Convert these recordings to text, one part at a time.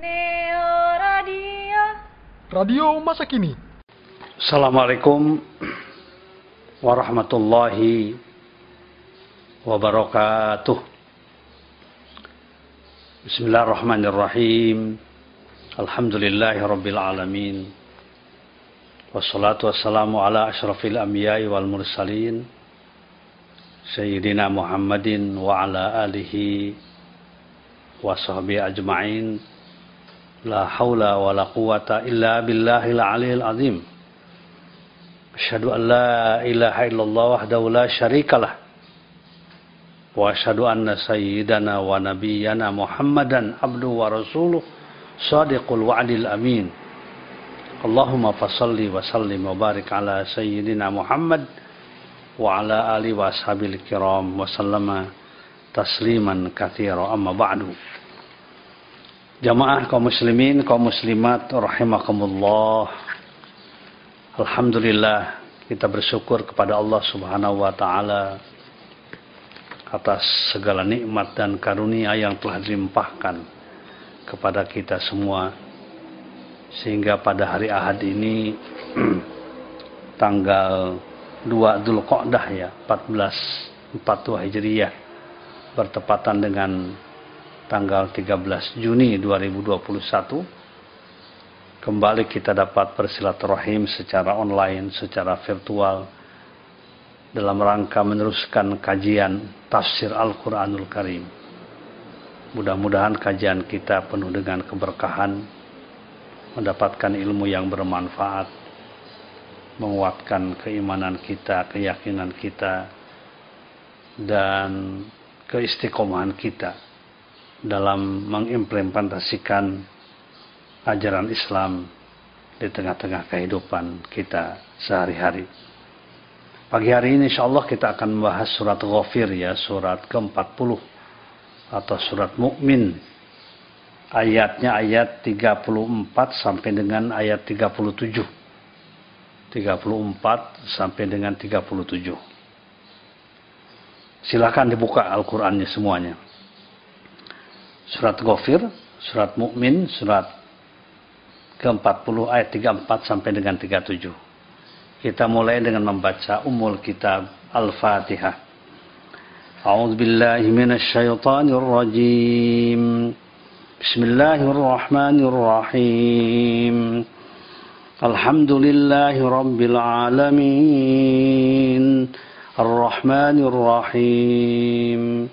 Neo Radio. Radio masa kini. Assalamualaikum warahmatullahi wabarakatuh. Bismillahirrahmanirrahim. Alhamdulillahi rabbil alamin. Wassalatu wassalamu ala ashrafil anbiya'i wal mursalin. Sayyidina Muhammadin wa ala alihi wa sahbihi ajma'in. La hawla wa la quwata illa billahil aliyil azim. Asyhadu an la ilaha illallah wahdahu la syarikalah. Wa asyhadu anna sayyidana wa nabiyyana Muhammadan abduhu wa rasuluh sadiqul wa'dil amin. Allahumma fasalli wa sallim wa barik ala sayyidina Muhammad wa ala ali wa ashabil Jamaah kaum muslimin, kaum muslimat rahimakumullah. Alhamdulillah kita bersyukur kepada Allah Subhanahu wa taala atas segala nikmat dan karunia yang telah dilimpahkan kepada kita semua sehingga pada hari Ahad ini tanggal 2 Dzulqa'dah ya 14 40 Hijriah bertepatan dengan tanggal 13 Juni 2021 kembali kita dapat bersilaturahim secara online, secara virtual dalam rangka meneruskan kajian tafsir Al-Quranul Karim. Mudah-mudahan kajian kita penuh dengan keberkahan, mendapatkan ilmu yang bermanfaat, menguatkan keimanan kita, keyakinan kita, dan keistiqomahan kita dalam mengimplementasikan ajaran Islam di tengah-tengah kehidupan kita sehari-hari. Pagi hari ini insya Allah kita akan membahas surat Ghafir ya, surat ke-40 atau surat Mukmin. Ayatnya ayat 34 sampai dengan ayat 37. 34 sampai dengan 37. Silahkan dibuka Al-Qur'annya semuanya surat Ghafir, surat Mukmin, surat ke-40 ayat 34 sampai dengan 37. Kita mulai dengan membaca umul kitab Al-Fatihah. A'udzu billahi minasy syaithanir rajim. Bismillahirrahmanirrahim. Alhamdulillahi rabbil alamin. Ar-Rahmanir Rahim.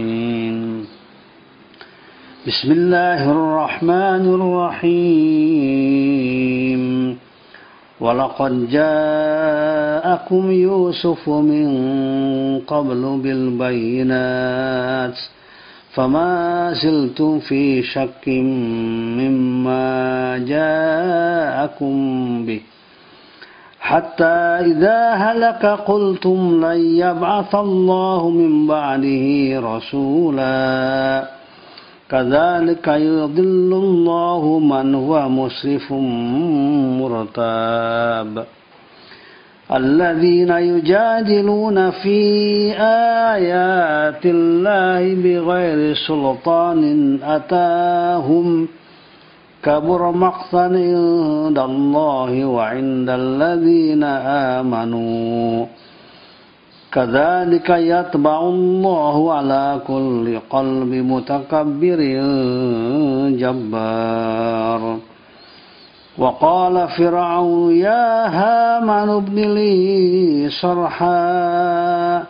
بسم الله الرحمن الرحيم. ولقد جاءكم يوسف من قبل بالبينات فما زلتم في شك مما جاءكم به. حتى إذا هلك قلتم لن يبعث الله من بعده رسولا. كذلك يضل الله من هو مسرف مرتاب. الذين يجادلون في آيات الله بغير سلطان أتاهم كبر مقتا عند الله وعند الذين آمنوا. Kadzalika yatba'ullahu ala kulli qalbi mutakabbirin jabbar. Wa qala Fir'aun ya Haman ibn li sarha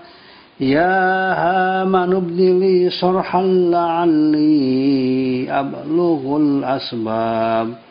ya Haman li sarhan la'alli ablughul asbab.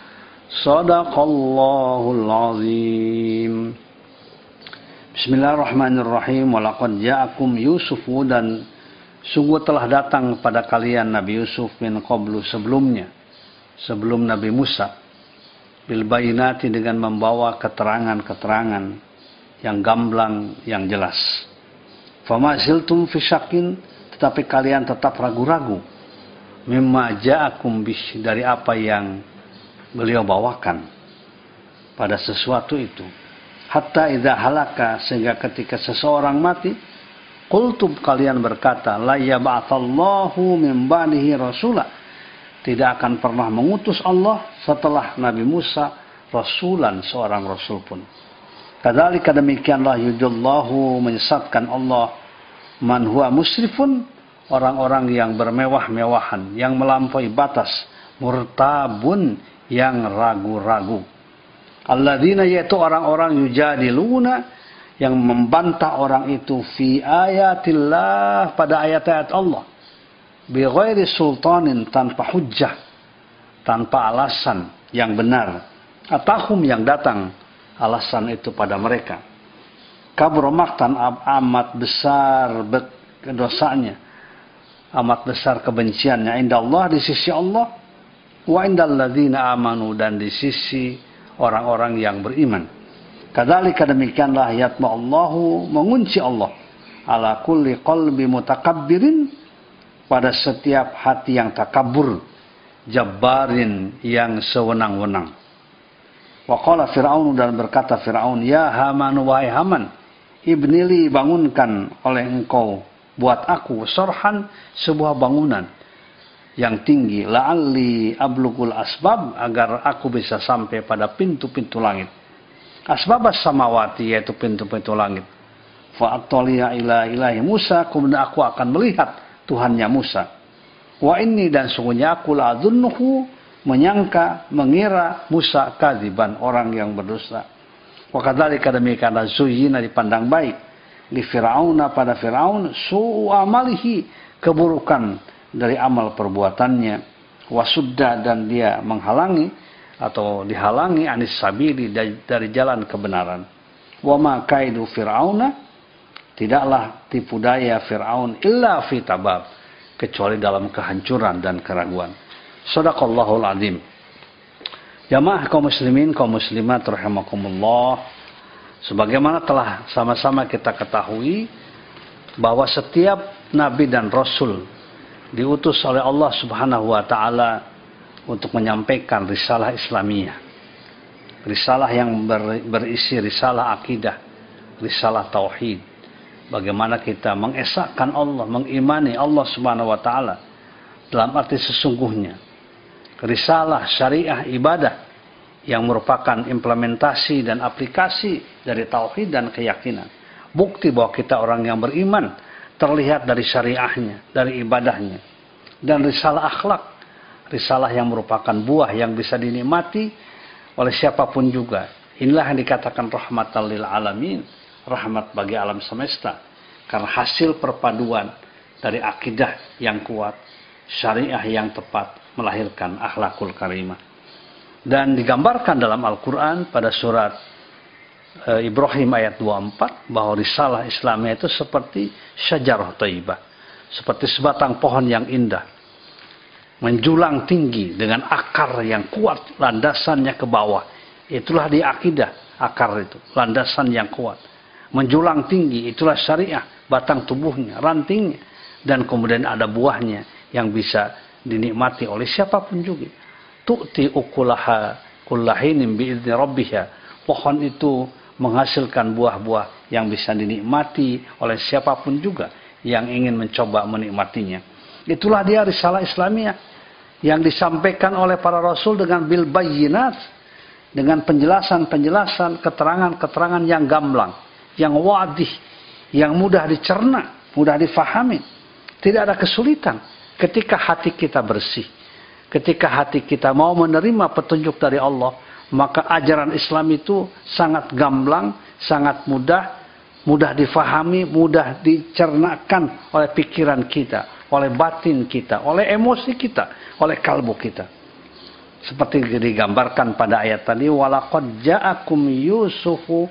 Sadaqallahul azim. Bismillahirrahmanirrahim. Walaqad ja'akum Yusufu dan sungguh telah datang kepada kalian Nabi Yusuf min qablu sebelumnya. Sebelum Nabi Musa. Bil bayinati dengan membawa keterangan-keterangan yang gamblang, yang jelas. Fama ziltum fisyakin tetapi kalian tetap ragu-ragu. Mimma ja'akum bis dari apa yang beliau bawakan pada sesuatu itu. Hatta idza halaka sehingga ketika seseorang mati qultum kalian berkata la yab'atsallahu min ba'dihi rasulah tidak akan pernah mengutus Allah setelah Nabi Musa rasulan seorang rasul pun. Kadzalika demikianlah yudullahu menyesatkan Allah man huwa musrifun orang-orang yang bermewah-mewahan, yang melampaui batas, murtabun yang ragu-ragu. Alladzina yaitu orang-orang yujadiluna yang membantah orang itu fi ayatillah pada ayat-ayat Allah. Bighairi sultanin tanpa hujjah tanpa alasan yang benar. Atahum yang datang alasan itu pada mereka. Kabur maktan amat besar dosanya amat besar kebenciannya. Indah Allah di sisi Allah wa amanu dan di sisi orang-orang yang beriman. Kadzalika demikianlah yatma Allahu mengunci Allah. Ala kulli qalbi mutakabbirin pada setiap hati yang takabur, jabbarin yang sewenang-wenang. Wa qala Fir'aun dan berkata Fir'aun, "Ya Haman wahai Haman, ibnili bangunkan oleh engkau buat aku sorhan sebuah bangunan yang tinggi la'alli ablugul asbab agar aku bisa sampai pada pintu-pintu langit. Asbab samawati yaitu pintu-pintu langit. Fa ila ilahi Musa kemudian aku akan melihat Tuhannya Musa. Wa ini dan sungguhnya aku la'adunnuhu menyangka, mengira Musa kadiban orang yang berdosa. Wa kadzalika demikian zuyina dipandang baik di Firauna pada Firaun su'u amalihi keburukan dari amal perbuatannya wasudda dan dia menghalangi atau dihalangi anis sabili dari jalan kebenaran. Wa ma kaidu Firauna Tidaklah tipu daya Fir'aun illa fi tabab. Kecuali dalam kehancuran dan keraguan. Sadaqallahul azim. Jamaah kaum muslimin, kaum muslimat rahimakumullah. Sebagaimana telah sama-sama kita ketahui bahwa setiap nabi dan rasul diutus oleh Allah Subhanahu wa taala untuk menyampaikan risalah Islamiyah. Risalah yang berisi risalah akidah, risalah tauhid, Bagaimana kita mengesahkan Allah, mengimani Allah Subhanahu wa taala dalam arti sesungguhnya. Risalah syariah ibadah yang merupakan implementasi dan aplikasi dari tauhid dan keyakinan. Bukti bahwa kita orang yang beriman terlihat dari syariahnya, dari ibadahnya. Dan risalah akhlak, risalah yang merupakan buah yang bisa dinikmati oleh siapa pun juga. Inilah yang dikatakan rahmatan lil alamin rahmat bagi alam semesta. Karena hasil perpaduan dari akidah yang kuat, syariah yang tepat, melahirkan akhlakul karimah. Dan digambarkan dalam Al-Quran pada surat e, Ibrahim ayat 24 bahwa risalah Islamnya itu seperti syajarah taibah. Seperti sebatang pohon yang indah. Menjulang tinggi dengan akar yang kuat, landasannya ke bawah. Itulah di akidah, akar itu, landasan yang kuat menjulang tinggi itulah syariah batang tubuhnya rantingnya dan kemudian ada buahnya yang bisa dinikmati oleh siapa pun juga tu'ti ukulaha kullahinim biizni rabbiha pohon itu menghasilkan buah-buah yang bisa dinikmati oleh siapa pun juga yang ingin mencoba menikmatinya itulah dia risalah Islamiyah yang disampaikan oleh para rasul dengan bil bayyinat dengan penjelasan-penjelasan keterangan-keterangan yang gamblang yang wadih, yang mudah dicerna, mudah difahami. Tidak ada kesulitan ketika hati kita bersih. Ketika hati kita mau menerima petunjuk dari Allah, maka ajaran Islam itu sangat gamblang, sangat mudah, mudah difahami, mudah dicernakan oleh pikiran kita, oleh batin kita, oleh emosi kita, oleh kalbu kita. Seperti digambarkan pada ayat tadi, walaqad ja'akum Yusufu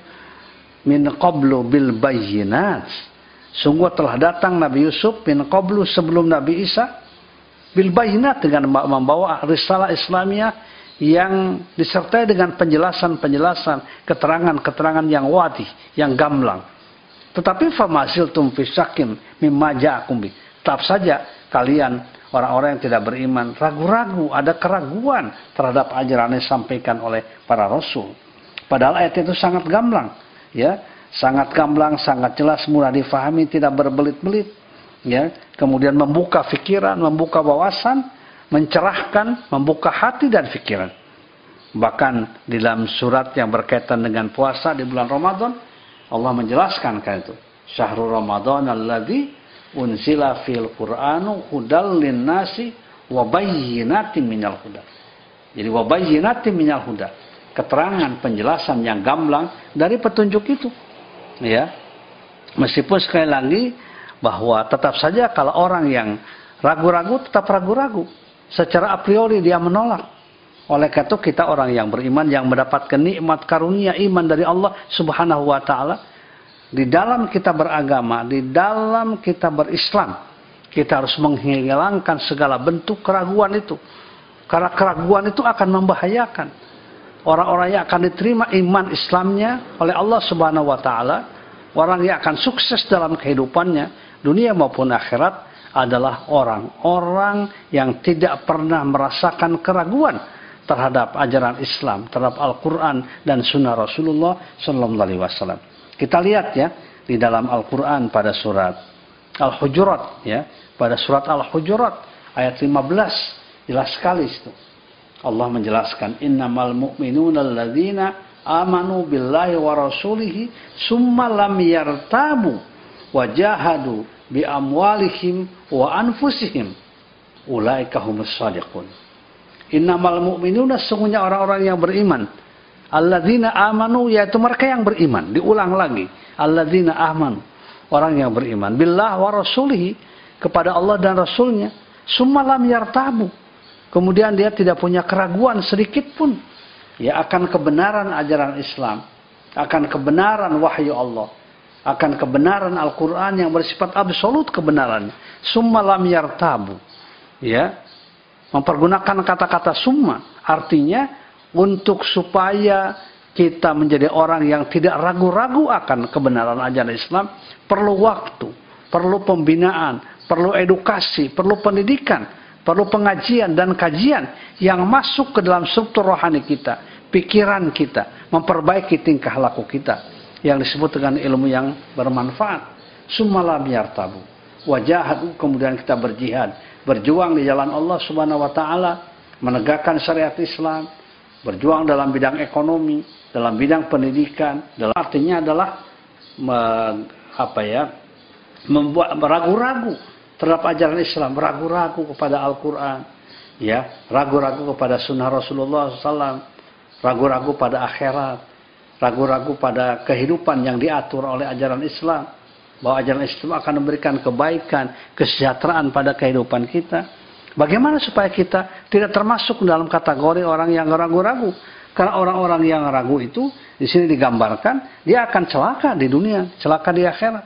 min qablu bil bayyinat. Sungguh telah datang Nabi Yusuf min qablu sebelum Nabi Isa bil bayyinat dengan membawa risalah Islamiyah yang disertai dengan penjelasan-penjelasan, keterangan-keterangan yang wadih, yang gamblang. Tetapi famasil tum fisakim mimma ja'akum bi. Tetap saja kalian orang-orang yang tidak beriman ragu-ragu, ada keraguan terhadap ajaran yang disampaikan oleh para rasul. Padahal ayat itu sangat gamblang, ya, sangat gamblang, sangat jelas, mudah difahami, tidak berbelit-belit, ya. Kemudian membuka pikiran, membuka wawasan, mencerahkan, membuka hati dan pikiran. Bahkan di dalam surat yang berkaitan dengan puasa di bulan Ramadan, Allah menjelaskan kan itu. Syahrul Ramadan alladzi unsila fil Qur'anu hudal linnasi wa bayyinatin minal huda. Jadi wa bayyinatin minal huda. Keterangan penjelasan yang gamblang dari petunjuk itu. Ya. Meskipun sekali lagi bahwa tetap saja kalau orang yang ragu-ragu tetap ragu-ragu. Secara a priori dia menolak. Oleh karena itu kita orang yang beriman yang mendapatkan nikmat karunia iman dari Allah Subhanahu wa taala di dalam kita beragama, di dalam kita berislam, kita harus menghilangkan segala bentuk keraguan itu. Karena keraguan itu akan membahayakan. Orang-orang yang akan diterima iman Islamnya oleh Allah Subhanahu wa taala, orang yang akan sukses dalam kehidupannya, dunia maupun akhirat adalah orang-orang yang tidak pernah merasakan keraguan terhadap ajaran Islam, terhadap Al-Quran dan Sunnah Rasulullah Sallallahu Alaihi Wasallam. Kita lihat ya di dalam Al-Quran pada surat Al-Hujurat ya pada surat Al-Hujurat ayat 15 jelas sekali itu. Allah menjelaskan innamal mu'minuna alladzina amanu billahi wa rasulihi summa lam yartabu wa jahadu bi amwalihim wa anfusihim ulaika humus shadiqun. Innamal mu'minuna sesungguhnya orang-orang yang beriman Alladzina amanu yaitu mereka yang beriman. Diulang lagi. Alladzina amanu. Orang yang beriman. Billah wa rasulihi. Kepada Allah dan Rasulnya. Sumalam yartabu. Kemudian dia tidak punya keraguan sedikit pun. Ya akan kebenaran ajaran Islam. Akan kebenaran wahyu Allah. Akan kebenaran Al-Quran yang bersifat absolut kebenarannya. Summalam yartabu. Ya. Mempergunakan kata-kata summa. Artinya untuk supaya kita menjadi orang yang tidak ragu-ragu akan kebenaran ajaran Islam perlu waktu, perlu pembinaan, perlu edukasi, perlu pendidikan, perlu pengajian dan kajian yang masuk ke dalam struktur rohani kita, pikiran kita, memperbaiki tingkah laku kita yang disebut dengan ilmu yang bermanfaat. Sumalam yartabu. Wajah kemudian kita berjihad, berjuang di jalan Allah Subhanahu wa taala, menegakkan syariat Islam, berjuang dalam bidang ekonomi, dalam bidang pendidikan, dalam artinya adalah me, apa ya, membuat ragu-ragu terhadap ajaran Islam, ragu-ragu kepada Al-Quran, ya, ragu-ragu kepada Sunnah Rasulullah SAW, ragu-ragu pada akhirat, ragu-ragu pada kehidupan yang diatur oleh ajaran Islam, bahwa ajaran Islam akan memberikan kebaikan, kesejahteraan pada kehidupan kita Bagaimana supaya kita tidak termasuk dalam kategori orang yang ragu-ragu? Karena orang-orang yang ragu itu di sini digambarkan dia akan celaka di dunia, celaka di akhirat.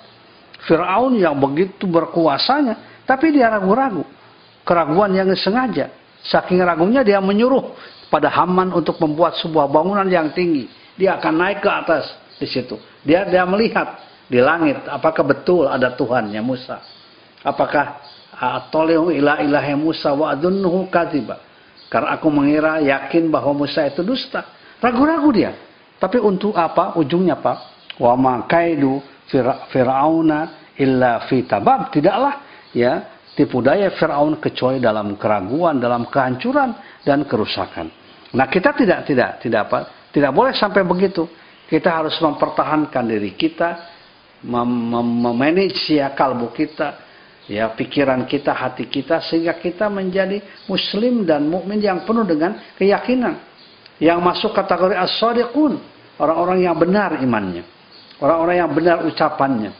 Firaun yang begitu berkuasanya, tapi dia ragu-ragu. Keraguan yang sengaja. Saking ragunya dia menyuruh pada Haman untuk membuat sebuah bangunan yang tinggi. Dia akan naik ke atas di situ. Dia dia melihat di langit apakah betul ada Tuhannya Musa. Apakah Atoleu ila ilahi Musa wa adunnuhu kadhiba. Karena aku mengira yakin bahwa Musa itu dusta. Ragu-ragu dia. Tapi untuk apa? Ujungnya apa? Wa ma kaidu fir'auna illa fi tabab. Tidaklah ya tipu daya Firaun kecuali dalam keraguan, dalam kehancuran dan kerusakan. Nah, kita tidak tidak tidak apa? Tidak boleh sampai begitu. Kita harus mempertahankan diri kita, mem mem memanage ya kalbu kita, ya pikiran kita, hati kita sehingga kita menjadi muslim dan mukmin yang penuh dengan keyakinan. Yang masuk kategori as-sadiqun, orang-orang yang benar imannya. Orang-orang yang benar ucapannya.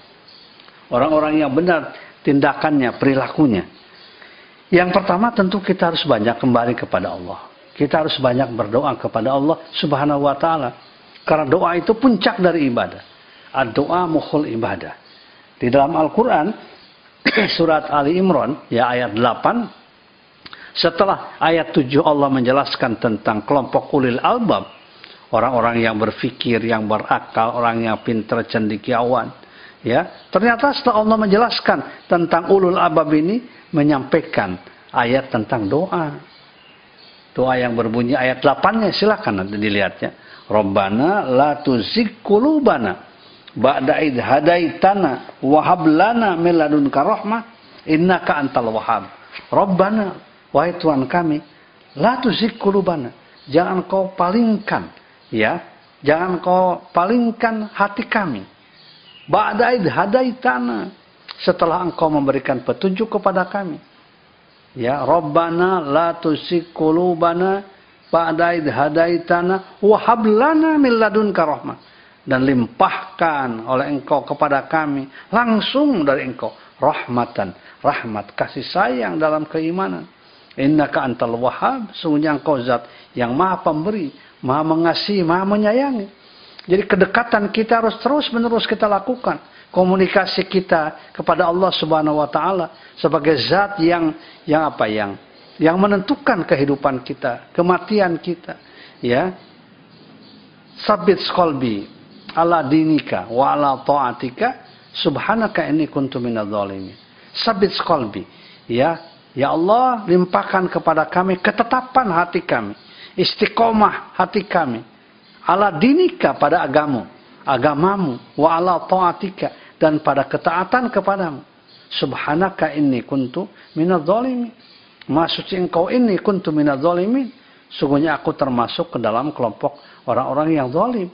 Orang-orang yang benar tindakannya, perilakunya. Yang pertama tentu kita harus banyak kembali kepada Allah. Kita harus banyak berdoa kepada Allah Subhanahu wa taala. Karena doa itu puncak dari ibadah. Doa mukhul ibadah. Di dalam Al-Qur'an surat Ali Imran ya ayat 8 setelah ayat 7 Allah menjelaskan tentang kelompok ulil albab, orang-orang yang berfikir, yang berakal, orang yang pintar, cendikiawan, ya. Ternyata setelah Allah menjelaskan tentang ulul albab ini menyampaikan ayat tentang doa. Doa yang berbunyi ayat 8-nya silakan nanti dilihatnya. Rabbana la tuzigh qulubana ba'da id hadaitana wa hab lana min ladunka rahmah innaka antal wahhab. Rabbana Wahai Tuhan kami, la tuzik kulubana. Jangan kau palingkan, ya. Jangan kau palingkan hati kami. Ba'daid hadaitana. Setelah engkau memberikan petunjuk kepada kami. Ya, Rabbana la tuzik kulubana ba'daid hadaitana wa hablana min ladunka rahmah. Dan limpahkan oleh engkau kepada kami langsung dari engkau rahmatan, rahmat kasih sayang dalam keimanan Innaka antal wahab, sungguhnya engkau zat yang maha pemberi, maha mengasihi, maha menyayangi. Jadi kedekatan kita harus terus menerus kita lakukan. Komunikasi kita kepada Allah subhanahu wa ta'ala. Sebagai zat yang, yang apa yang, yang menentukan kehidupan kita, kematian kita. Ya, sabit skolbi ala dinika wa ala ta'atika subhanaka ini kuntu minadh Sabit skolbi ya Ya Allah, limpahkan kepada kami ketetapan hati kami. Istiqomah hati kami. Ala dinika pada agamu. Agamamu. Wa ala ta'atika. Dan pada ketaatan kepadamu. Subhanaka inni kuntu minad zalimi. Maksudnya engkau ini kuntu minad zalimin. Sungguhnya aku termasuk ke dalam kelompok orang-orang yang zalim.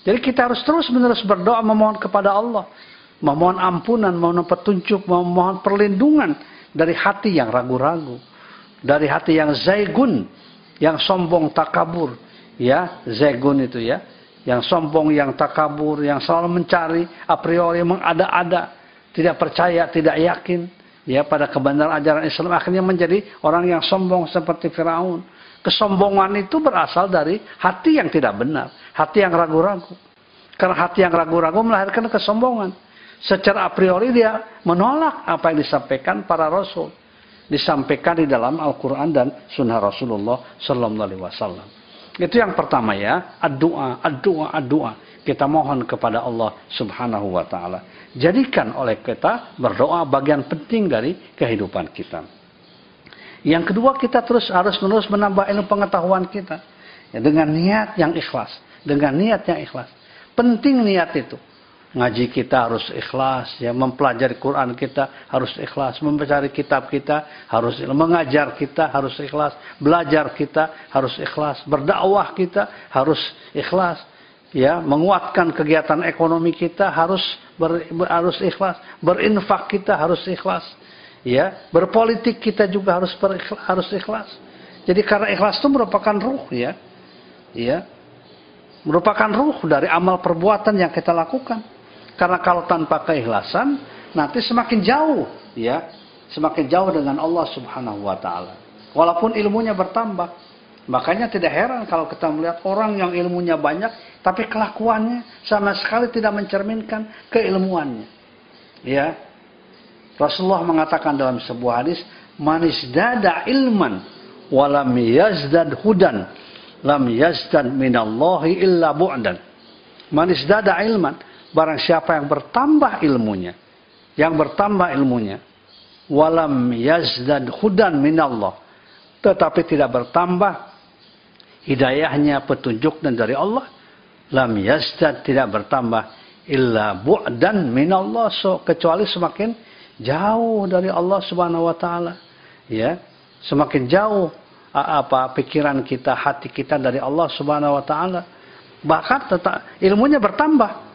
Jadi kita harus terus menerus berdoa memohon kepada Allah. Memohon ampunan, memohon petunjuk, memohon perlindungan dari hati yang ragu-ragu, dari hati yang zaigun, yang sombong takabur, ya zaigun itu ya, yang sombong, yang takabur, yang selalu mencari a priori mengada-ada, tidak percaya, tidak yakin, ya pada kebenaran ajaran Islam akhirnya menjadi orang yang sombong seperti Firaun. Kesombongan itu berasal dari hati yang tidak benar, hati yang ragu-ragu. Karena hati yang ragu-ragu melahirkan kesombongan. Secara a priori dia menolak apa yang disampaikan para rasul. Disampaikan di dalam Al-Quran dan Sunnah Rasulullah Sallallahu Alaihi Wasallam. Itu yang pertama ya, doa, doa, doa. Kita mohon kepada Allah Subhanahu Wa Taala. Jadikan oleh kita berdoa bagian penting dari kehidupan kita. Yang kedua kita terus harus menerus menambah ilmu pengetahuan kita ya, dengan niat yang ikhlas, dengan niat yang ikhlas. Penting niat itu ngaji kita harus ikhlas ya. Mempelajari Quran kita harus ikhlas mencari kitab kita harus mengajar kita harus ikhlas belajar kita harus ikhlas berdakwah kita harus ikhlas ya. Menguatkan kegiatan ekonomi kita harus ber, ber, harus ikhlas berinfak kita harus ikhlas ya. Berpolitik kita juga harus berikhlas, harus ikhlas. Jadi karena ikhlas itu merupakan ruh ya. Ya. Merupakan ruh dari amal perbuatan yang kita lakukan karena kalau tanpa keikhlasan, nanti semakin jauh, ya, semakin jauh dengan Allah Subhanahu wa taala. Walaupun ilmunya bertambah. Makanya tidak heran kalau kita melihat orang yang ilmunya banyak, tapi kelakuannya sama sekali tidak mencerminkan keilmuannya. Ya. Rasulullah mengatakan dalam sebuah hadis, "Manis dada ilman walam yazdad hudan, lam yazdad minallahi illa bu'dan." Manis dada ilman, barang siapa yang bertambah ilmunya, yang bertambah ilmunya, walam yazdad hudan minallah, tetapi tidak bertambah hidayahnya, petunjuk dan dari Allah, lam yazdad tidak bertambah illa bu'dan minallah, so, kecuali semakin jauh dari Allah Subhanahu wa taala. Ya, semakin jauh apa pikiran kita, hati kita dari Allah Subhanahu wa taala. Bahkan tetap ilmunya bertambah,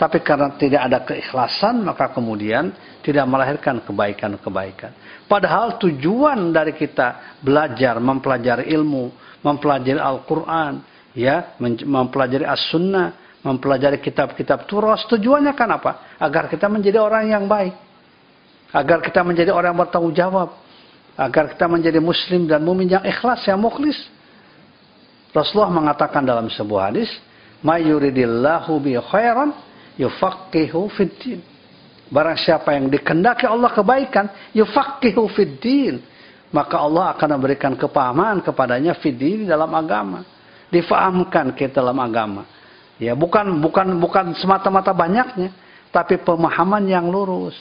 Tapi karena tidak ada keikhlasan, maka kemudian tidak melahirkan kebaikan-kebaikan. Padahal tujuan dari kita belajar, mempelajari ilmu, mempelajari Al-Quran, ya, mempelajari As-Sunnah, mempelajari kitab-kitab Turas, tujuannya kan apa? Agar kita menjadi orang yang baik. Agar kita menjadi orang yang bertanggung jawab. Agar kita menjadi muslim dan mumin yang ikhlas, yang mukhlis. Rasulullah mengatakan dalam sebuah hadis, "Ma yuridillahu bi khairan yufaqihu fiddin. Barang siapa yang dikendaki Allah kebaikan, yufaqihu fiddin. Maka Allah akan memberikan kepahaman kepadanya fiddin dalam agama. Difahamkan kita dalam agama. Ya, bukan bukan bukan semata-mata banyaknya, tapi pemahaman yang lurus.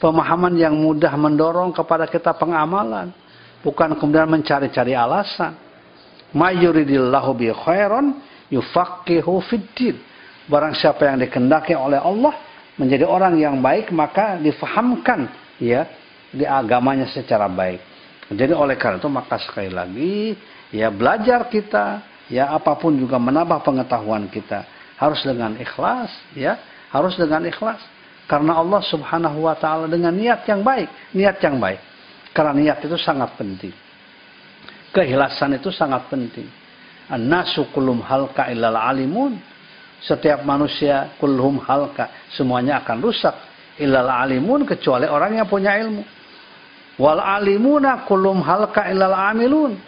Pemahaman yang mudah mendorong kepada kita pengamalan. Bukan kemudian mencari-cari alasan. Mayuridillahu bi khairan yufaqihu fiddin barang siapa yang dikendaki oleh Allah menjadi orang yang baik maka difahamkan ya di agamanya secara baik. Jadi oleh karena itu maka sekali lagi ya belajar kita ya apa pun juga menambah pengetahuan kita harus dengan ikhlas ya harus dengan ikhlas karena Allah Subhanahu wa taala dengan niat yang baik, niat yang baik. Karena niat itu sangat penting. Keikhlasan itu sangat penting. An-nasu kullum halka illal alimun setiap manusia kulhum halka semuanya akan rusak. Illal alimun kecuali orang yang punya ilmu. Wal alimuna kulhum halka illal amilun.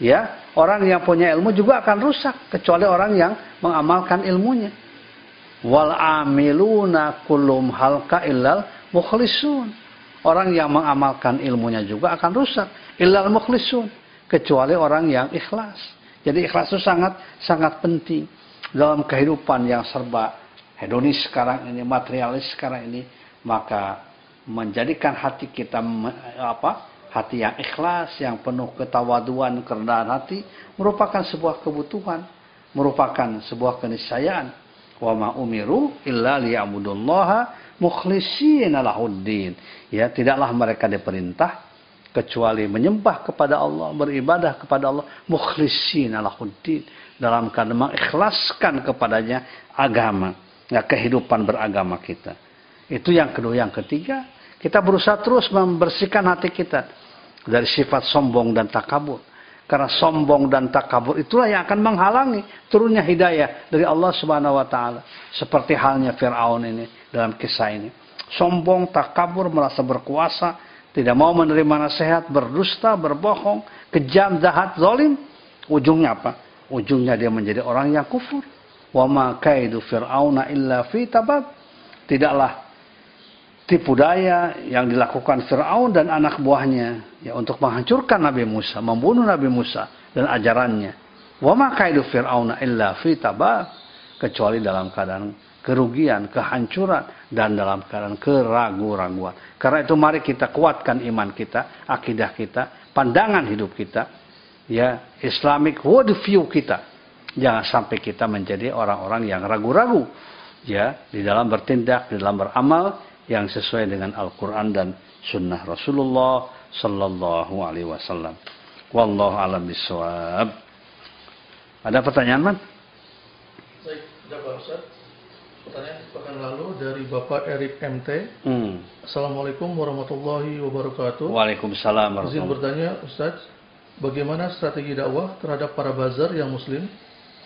Ya orang yang punya ilmu juga akan rusak kecuali orang yang mengamalkan ilmunya. Wal amiluna kulhum halka illal mukhlisun. Orang yang mengamalkan ilmunya juga akan rusak illal mukhlisun kecuali orang yang ikhlas. Jadi ikhlas itu sangat sangat penting dalam kehidupan yang serba hedonis sekarang ini, materialis sekarang ini, maka menjadikan hati kita apa? Hati yang ikhlas, yang penuh ketawaduan, kerendahan hati merupakan sebuah kebutuhan, merupakan sebuah keniscayaan. Wa ma umiru illa liya'budullaha mukhlishina lahuddin. Ya, tidaklah mereka diperintah kecuali menyembah kepada Allah, beribadah kepada Allah, mukhlishina lahuddin dalam keadaan mengikhlaskan kepadanya agama, ya, kehidupan beragama kita. Itu yang kedua. Yang ketiga, kita berusaha terus membersihkan hati kita dari sifat sombong dan takabur. Karena sombong dan takabur itulah yang akan menghalangi turunnya hidayah dari Allah Subhanahu wa taala. Seperti halnya Firaun ini dalam kisah ini. Sombong, takabur, merasa berkuasa, tidak mau menerima nasihat, berdusta, berbohong, kejam, jahat, zalim. Ujungnya apa? Ujungnya dia menjadi orang yang kufur. Wa ma kaidu fir'auna illa fi tabab. Tidaklah tipu daya yang dilakukan Fir'aun dan anak buahnya ya untuk menghancurkan Nabi Musa, membunuh Nabi Musa dan ajarannya. Wa ma kaidu fir'auna illa fi tabab. Kecuali dalam keadaan kerugian, kehancuran dan dalam keadaan keraguan-raguan. Karena itu mari kita kuatkan iman kita, akidah kita, pandangan hidup kita ya Islamic worldview kita. Jangan sampai kita menjadi orang-orang yang ragu-ragu ya di dalam bertindak, di dalam beramal yang sesuai dengan Al-Qur'an dan sunnah Rasulullah sallallahu alaihi wasallam. Wallahu alam bisawab. Ada pertanyaan, Man? Baik, Pak Ustaz. Pertanyaan pekan lalu dari Bapak Erik MT. Hmm. Assalamualaikum warahmatullahi wabarakatuh. Waalaikumsalam warahmatullahi wabarakatuh. Izin bertanya, Ustaz, Bagaimana strategi dakwah terhadap para bazar yang muslim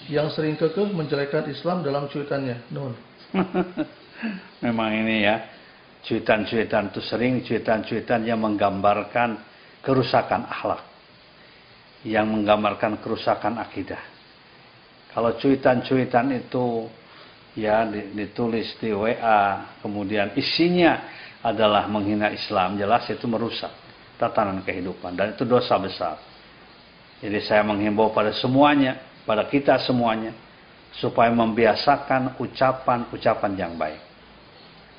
yang sering kekeh menjelekan Islam dalam cuitannya? Nun. Memang ini ya, cuitan-cuitan itu sering cuitan-cuitan yang menggambarkan kerusakan akhlak. Yang menggambarkan kerusakan akidah. Kalau cuitan-cuitan itu ya ditulis di WA, kemudian isinya adalah menghina Islam, jelas itu merusak tatanan kehidupan dan itu dosa besar. Jadi saya menghimbau pada semuanya, pada kita semuanya, supaya membiasakan ucapan-ucapan yang baik.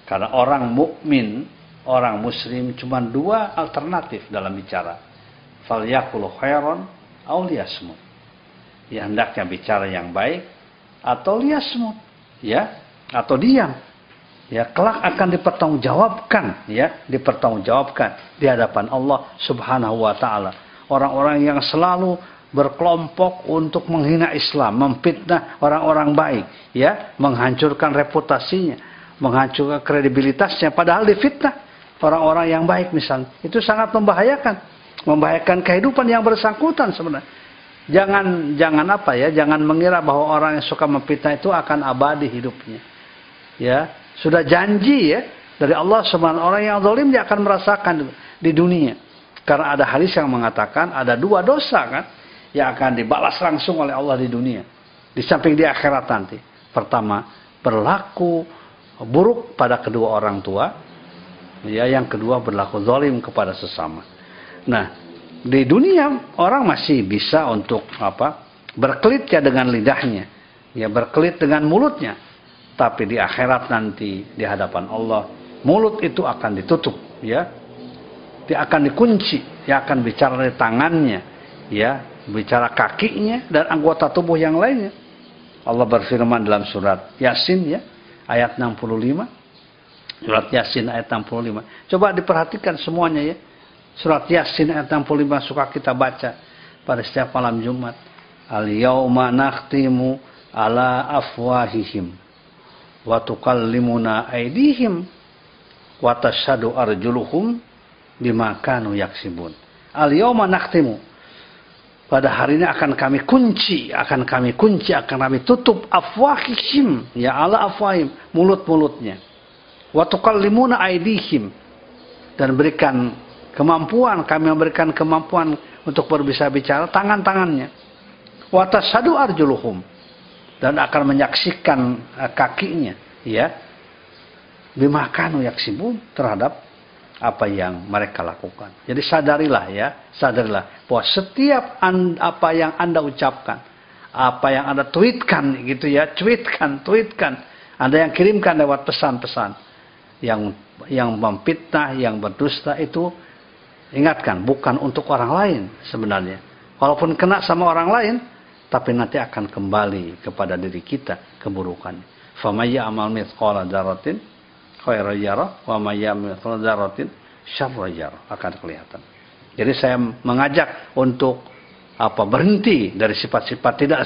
Karena orang mukmin, orang muslim cuma dua alternatif dalam bicara. Falyakul khairon au liyasmut. Ya hendaknya bicara yang baik atau liyasmut, ya, atau diam. Ya, kelak akan dipertanggungjawabkan, ya, dipertanggungjawabkan di hadapan Allah Subhanahu wa taala orang-orang yang selalu berkelompok untuk menghina Islam, memfitnah orang-orang baik, ya, menghancurkan reputasinya, menghancurkan kredibilitasnya padahal difitnah orang-orang yang baik misalnya. Itu sangat membahayakan, membahayakan kehidupan yang bersangkutan sebenarnya. Jangan jangan apa ya, jangan mengira bahwa orang yang suka memfitnah itu akan abadi hidupnya. Ya, sudah janji ya dari Allah Subhanahu orang yang zalim dia akan merasakan di dunia. Karena ada hadis yang mengatakan ada dua dosa kan yang akan dibalas langsung oleh Allah di dunia. Di samping di akhirat nanti. Pertama, berlaku buruk pada kedua orang tua. Ya, yang kedua berlaku zalim kepada sesama. Nah, di dunia orang masih bisa untuk apa? Berkelit ya dengan lidahnya. Ya, berkelit dengan mulutnya. Tapi di akhirat nanti di hadapan Allah, mulut itu akan ditutup, ya. Dia akan dikunci, dia akan bicara dari tangannya, ya, bicara kakinya dan anggota tubuh yang lainnya. Allah berfirman dalam surat Yasin ya, ayat 65. Surat Yasin ayat 65. Coba diperhatikan semuanya ya. Surat Yasin ayat 65 suka kita baca pada setiap malam Jumat. Al yauma nakhtimu ala afwahihim wa tukallimuna aydihim wa tashhadu arjuluhum bima kanu yaksibun. Al yauma pada hari ini akan kami kunci, akan kami kunci, akan kami tutup afwahihim, ya Allah afwahim, mulut-mulutnya. Wa tukallimuna aidihim dan berikan kemampuan, kami memberikan kemampuan untuk berbisa bicara tangan-tangannya. Wa tasadu arjuluhum dan akan menyaksikan eh, kakinya, ya. Bimakanu yaksibun terhadap apa yang mereka lakukan. Jadi sadarilah ya, sadarilah bahwa setiap anda, apa yang Anda ucapkan, apa yang Anda tweetkan gitu ya, tweetkan, tweetkan, Anda yang kirimkan lewat pesan-pesan yang yang memfitnah, yang berdusta itu ingatkan bukan untuk orang lain sebenarnya. Walaupun kena sama orang lain, tapi nanti akan kembali kepada diri kita keburukan. Famayya amal mithqala dzarratin khairan yarah wa may ya'mal dzarratin syarran yarah akan kelihatan. Jadi saya mengajak untuk apa berhenti dari sifat-sifat tidak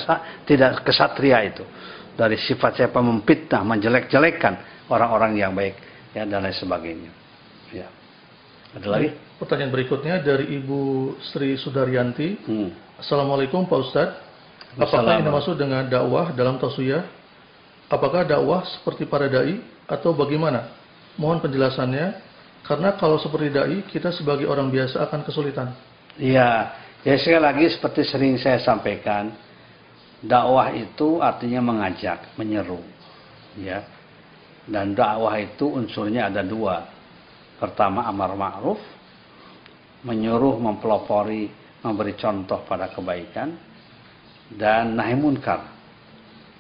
tidak kesatria itu. Dari sifat-sifat memfitnah, menjelek-jelekan orang-orang yang baik ya dan lain sebagainya. Ya. Ada lagi? Pertanyaan berikutnya dari Ibu Sri Sudaryanti. Hmm. Assalamualaikum Pak Ustadz. Apakah ini maksud dengan dakwah dalam tasuyah? Apakah dakwah seperti para dai atau bagaimana? Mohon penjelasannya karena kalau seperti dai kita sebagai orang biasa akan kesulitan. Iya, ya sekali lagi seperti sering saya sampaikan, dakwah itu artinya mengajak, menyeru, ya. Dan dakwah itu unsurnya ada dua. Pertama amar ma'ruf, menyuruh, mempelopori, memberi contoh pada kebaikan, dan nahi munkar,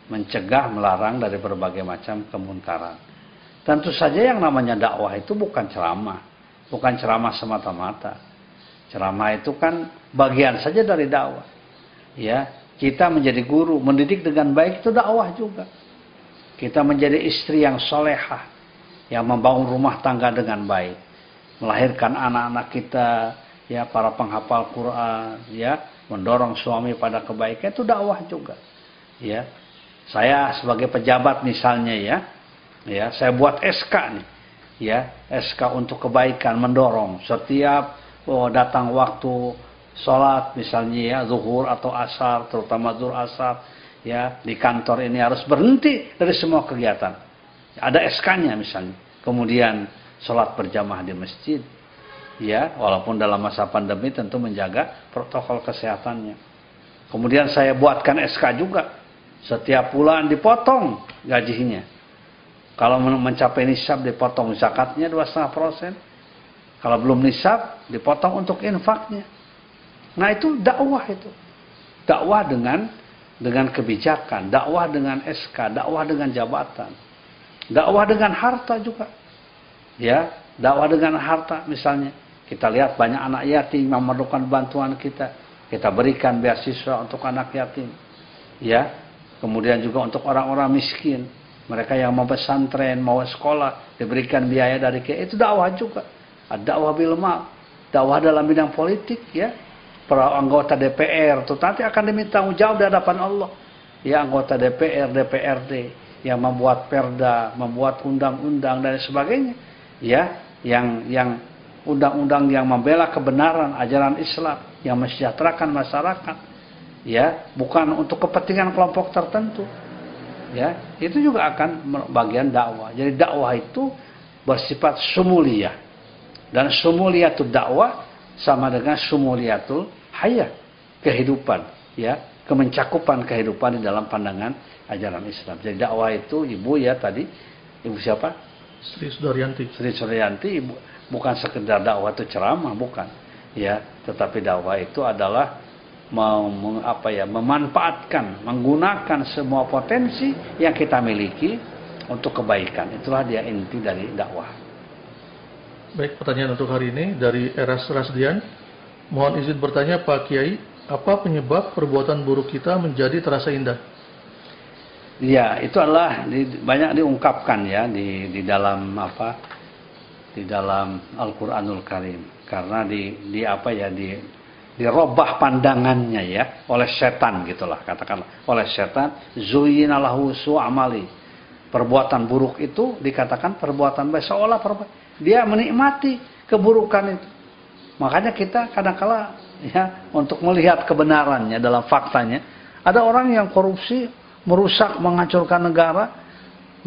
mencegah, melarang dari berbagai macam kemunkaran. Tentu saja yang namanya dakwah itu bukan ceramah, bukan ceramah semata-mata. Ceramah itu kan bagian saja dari dakwah. Ya, kita menjadi guru, mendidik dengan baik itu dakwah juga. Kita menjadi istri yang solehah, yang membangun rumah tangga dengan baik, melahirkan anak-anak kita, ya para penghafal Quran, ya mendorong suami pada kebaikan itu dakwah juga. Ya, saya sebagai pejabat misalnya ya, ya saya buat SK nih. Ya SK untuk kebaikan mendorong. Setiap oh, datang waktu sholat misalnya ya zuhur atau asar terutama zuhur asar ya di kantor ini harus berhenti dari semua kegiatan. Ada SK-nya misalnya. Kemudian sholat berjamaah di masjid. Ya walaupun dalam masa pandemi tentu menjaga protokol kesehatannya. Kemudian saya buatkan SK juga. Setiap bulan dipotong gajinya kalau mencapai nisab dipotong zakatnya 2,5%. Kalau belum nisab dipotong untuk infaknya. Nah itu dakwah itu. Dakwah dengan dengan kebijakan, dakwah dengan SK, dakwah dengan jabatan. Dakwah dengan harta juga. Ya, dakwah dengan harta misalnya. Kita lihat banyak anak yatim yang memerlukan bantuan kita. Kita berikan beasiswa untuk anak yatim. Ya, kemudian juga untuk orang-orang miskin mereka yang mau pesantren, mau sekolah, diberikan biaya dari ke itu dakwah juga. Dakwah bil dakwah dalam bidang politik ya. para anggota DPR itu nanti akan diminta jawab di hadapan Allah. Ya anggota DPR, DPRD yang membuat perda, membuat undang-undang dan sebagainya. Ya, yang yang undang-undang yang membela kebenaran ajaran Islam, yang mensejahterakan masyarakat. Ya, bukan untuk kepentingan kelompok tertentu. Ya, itu juga akan bagian dakwah. Jadi dakwah itu bersifat sumulia. Dan sumuliatul dakwah sama dengan sumuliatul hayat, kehidupan, ya, kemencakupan kehidupan di dalam pandangan ajaran Islam. Jadi dakwah itu ibu ya tadi, ibu siapa? Sri Sudaryanti. Sri Sudaryanti ibu bukan sekedar dakwah itu ceramah, bukan. Ya, tetapi dakwah itu adalah mem, apa ya, memanfaatkan, menggunakan semua potensi yang kita miliki untuk kebaikan. Itulah dia inti dari dakwah. Baik, pertanyaan untuk hari ini dari Eras Rasdian. Mohon izin bertanya Pak Kiai, apa penyebab perbuatan buruk kita menjadi terasa indah? Ya, itu adalah di, banyak diungkapkan ya di di dalam apa? Di dalam Al-Qur'anul Karim. Karena di di apa ya di dirobah pandangannya ya oleh setan gitulah katakanlah. Oleh setan zuyinalahu su'amali. Perbuatan buruk itu dikatakan perbuatan baik seolah perbuatan dia menikmati keburukan itu. Makanya kita kadang-kala ya untuk melihat kebenarannya dalam faktanya, ada orang yang korupsi, merusak, menghancurkan negara,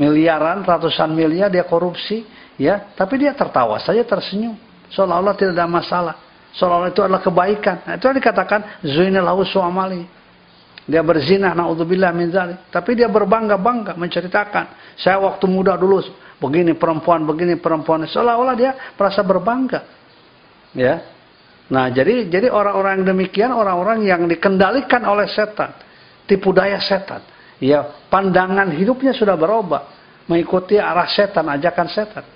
miliaran, ratusan miliar dia korupsi, ya, tapi dia tertawa saja tersenyum, seolah-olah tidak ada masalah, seolah-olah itu adalah kebaikan. Nah, itu yang dikatakan zuinalahu su'amali. Dia berzina, naudzubillah min zalik. Tapi dia berbangga-bangga menceritakan, saya waktu muda dulu begini perempuan, begini perempuan. Seolah-olah dia merasa berbangga. Ya. Nah, jadi jadi orang-orang demikian orang-orang yang dikendalikan oleh setan, tipu daya setan. Ya, pandangan hidupnya sudah berubah, mengikuti arah setan, ajakan setan.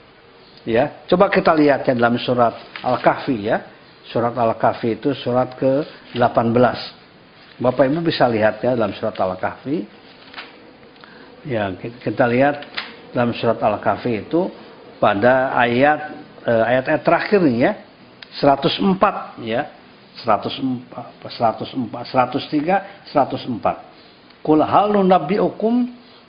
Ya, coba kita lihat ya dalam surat Al-Kahfi ya. Surat Al-Kahfi itu surat ke-18. Bapak Ibu bisa lihat ya dalam surat Al-Kahfi. Ya, kita lihat dalam surat Al-Kahfi itu pada ayat eh, ayat-ayat terakhir nih ya. 104 ya. 104 104 103 104 Kul hal nunabbiukum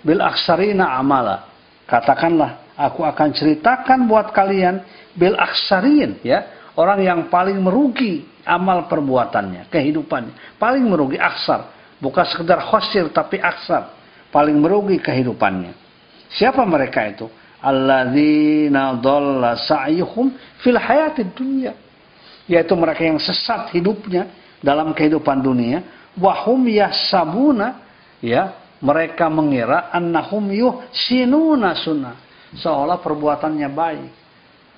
bil aksarina amala. Katakanlah aku akan ceritakan buat kalian bil aksarin ya orang yang paling merugi amal perbuatannya kehidupannya paling merugi aksar bukan sekedar khosir tapi aksar paling merugi kehidupannya Siapa mereka itu? Alladzina dhalla sa'yuhum fil hayatid dunya. Yaitu mereka yang sesat hidupnya dalam kehidupan dunia. Wahum yasabuna ya mereka mengira annahum yuhsinuna sunnah. Seolah perbuatannya baik.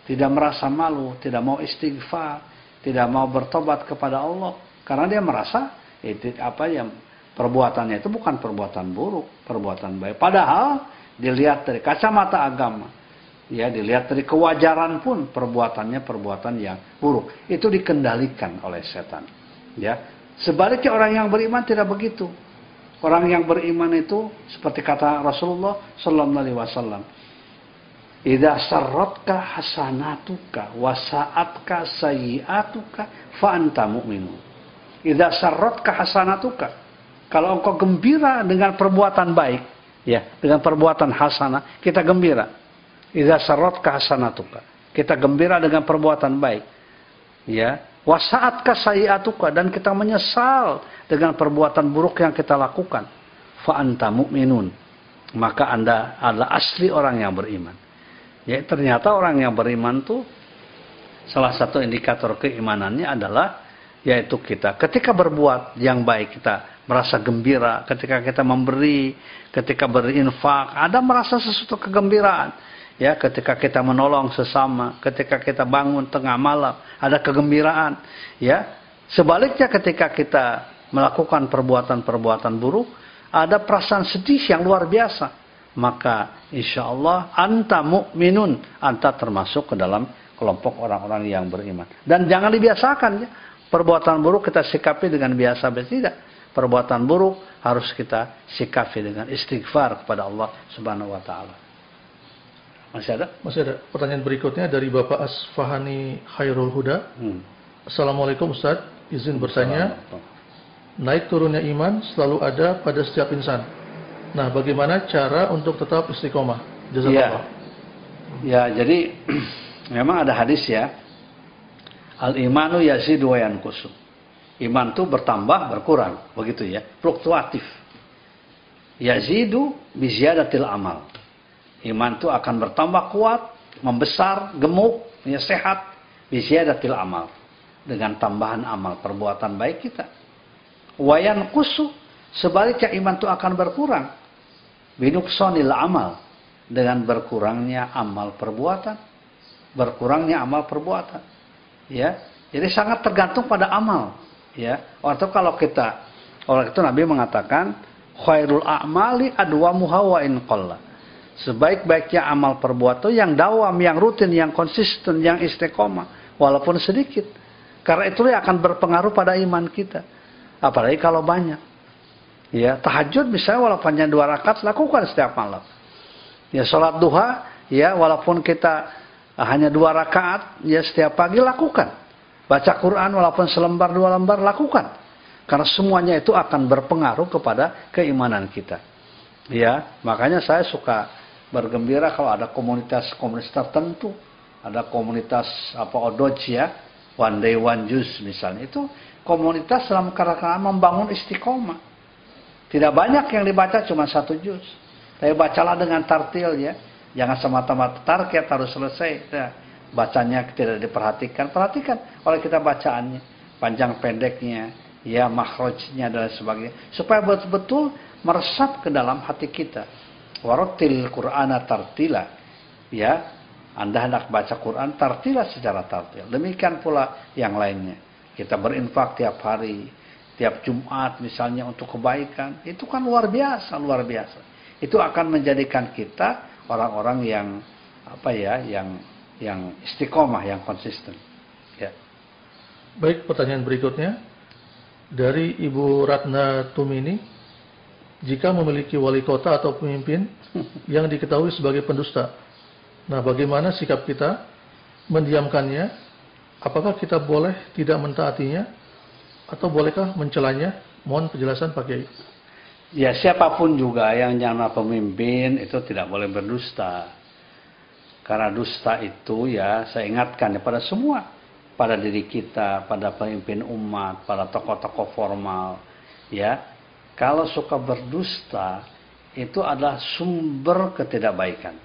Tidak merasa malu, tidak mau istighfar, tidak mau bertobat kepada Allah karena dia merasa itu apa yang perbuatannya itu bukan perbuatan buruk, perbuatan baik. Padahal dilihat dari kacamata agama, ya dilihat dari kewajaran pun perbuatannya perbuatan yang buruk. Itu dikendalikan oleh setan. Ya, sebaliknya orang yang beriman tidak begitu. Orang yang beriman itu seperti kata Rasulullah Sallallahu Alaihi Wasallam, Ida sarratka hasanatuka wasaatka sayiatuka fa anta mu'minun. Ida sarratka hasanatuka. Kalau engkau gembira dengan perbuatan baik, Ya, dengan perbuatan hasanah kita gembira. Idza sarratka hasanatuka. Kita gembira dengan perbuatan baik. Ya, wasaat kasayiatuka dan kita menyesal dengan perbuatan buruk yang kita lakukan. Fa anta mu'minun. Maka Anda adalah asli orang yang beriman. Ya, ternyata orang yang beriman tuh salah satu indikator keimanannya adalah yaitu kita ketika berbuat yang baik kita merasa gembira ketika kita memberi, ketika berinfak, ada merasa sesuatu kegembiraan. Ya, ketika kita menolong sesama, ketika kita bangun tengah malam, ada kegembiraan. Ya, sebaliknya ketika kita melakukan perbuatan-perbuatan buruk, ada perasaan sedih yang luar biasa. Maka insya Allah anta mu'minun, anta termasuk ke dalam kelompok orang-orang yang beriman. Dan jangan dibiasakan ya, perbuatan buruk kita sikapi dengan biasa-biasa tidak perbuatan buruk harus kita sikapi dengan istighfar kepada Allah Subhanahu wa taala. Masih ada? Masih ada. Pertanyaan berikutnya dari Bapak Asfahani Khairul Huda. Hmm. Assalamualaikum Ustaz. izin bertanya. Naik turunnya iman selalu ada pada setiap insan. Nah, bagaimana cara untuk tetap istiqomah? Jazakallah. Ya. ya, jadi memang ada hadis ya. Al imanu yazidu wa yanqusu. Iman itu bertambah, berkurang, begitu ya. Fluktuatif. Yazidu biziyadatil amal. Iman itu akan bertambah kuat, membesar, gemuk, ya sehat biziyadatil amal. Dengan tambahan amal perbuatan baik kita. Wayan kusu sebaliknya iman itu akan berkurang. Binuksonil amal dengan berkurangnya amal perbuatan. Berkurangnya amal perbuatan. Ya, jadi sangat tergantung pada amal. Ya, waktu kalau kita oleh itu Nabi mengatakan khairul a'mali adwamuha wa in qalla. Sebaik-baiknya amal perbuatan yang dawam, yang rutin, yang konsisten, yang istiqomah walaupun sedikit. Karena itu akan berpengaruh pada iman kita. Apalagi kalau banyak. Ya, tahajud misalnya walaupun hanya dua rakaat lakukan setiap malam. Ya, sholat duha ya walaupun kita hanya dua rakaat ya setiap pagi lakukan. Baca Quran walaupun selembar dua lembar lakukan. Karena semuanya itu akan berpengaruh kepada keimanan kita. Ya, makanya saya suka bergembira kalau ada komunitas-komunitas tertentu, ada komunitas apa odoj ya, one day one juice misalnya itu komunitas dalam kerangka membangun istiqomah. Tidak banyak yang dibaca cuma satu juz. Tapi bacalah dengan tartil ya. Jangan semata-mata target harus selesai. Ya. Bacanya tidak diperhatikan. Perhatikan oleh kita bacaannya. Panjang pendeknya. Ya makhrajnya dan sebagainya. Supaya betul-betul meresap ke dalam hati kita. Warotil Qur'ana tartila. Ya. Anda hendak baca Quran tartila secara tartil. Demikian pula yang lainnya. Kita berinfak tiap hari, tiap Jumat misalnya untuk kebaikan. Itu kan luar biasa, luar biasa. Itu akan menjadikan kita orang-orang yang apa ya, yang yang istiqomah, yang konsisten. Ya. Baik, pertanyaan berikutnya dari Ibu Ratna Tumini, jika memiliki wali kota atau pemimpin yang diketahui sebagai pendusta, nah bagaimana sikap kita mendiamkannya Apakah kita boleh tidak mentaatinya atau bolehkah mencelanya? Mohon penjelasan Pak Kiai. Ya siapa pun juga yang nyana pemimpin itu tidak boleh berdusta. Karena dusta itu ya saya ingatkan kepada semua. Pada diri kita, pada pemimpin umat, pada tokoh-tokoh formal. Ya, Kalau suka berdusta itu adalah sumber ketidakbaikan.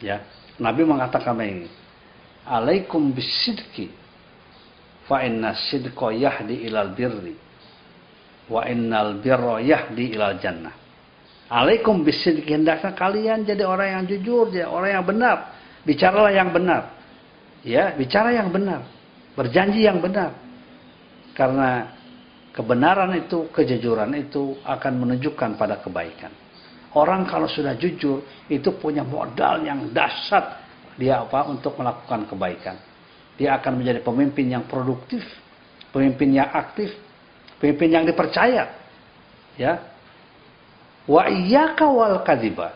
Ya, Nabi mengatakan ini alaikum bisidki fa inna sidqa yahdi ilal birri. Wa innal birra yahdi ilal jannah. Alaikum bisidqi hendaknya kalian jadi orang yang jujur jadi orang yang benar. Bicaralah yang benar. Ya bicara yang benar. Berjanji yang benar. Karena kebenaran itu kejujuran itu akan menunjukkan pada kebaikan. Orang kalau sudah jujur itu punya modal yang dahsyat. Dia apa? Untuk melakukan kebaikan. Dia akan menjadi pemimpin yang produktif, pemimpin yang aktif, pemimpin yang dipercaya. Ya. Wa iyyaka wal kadhiba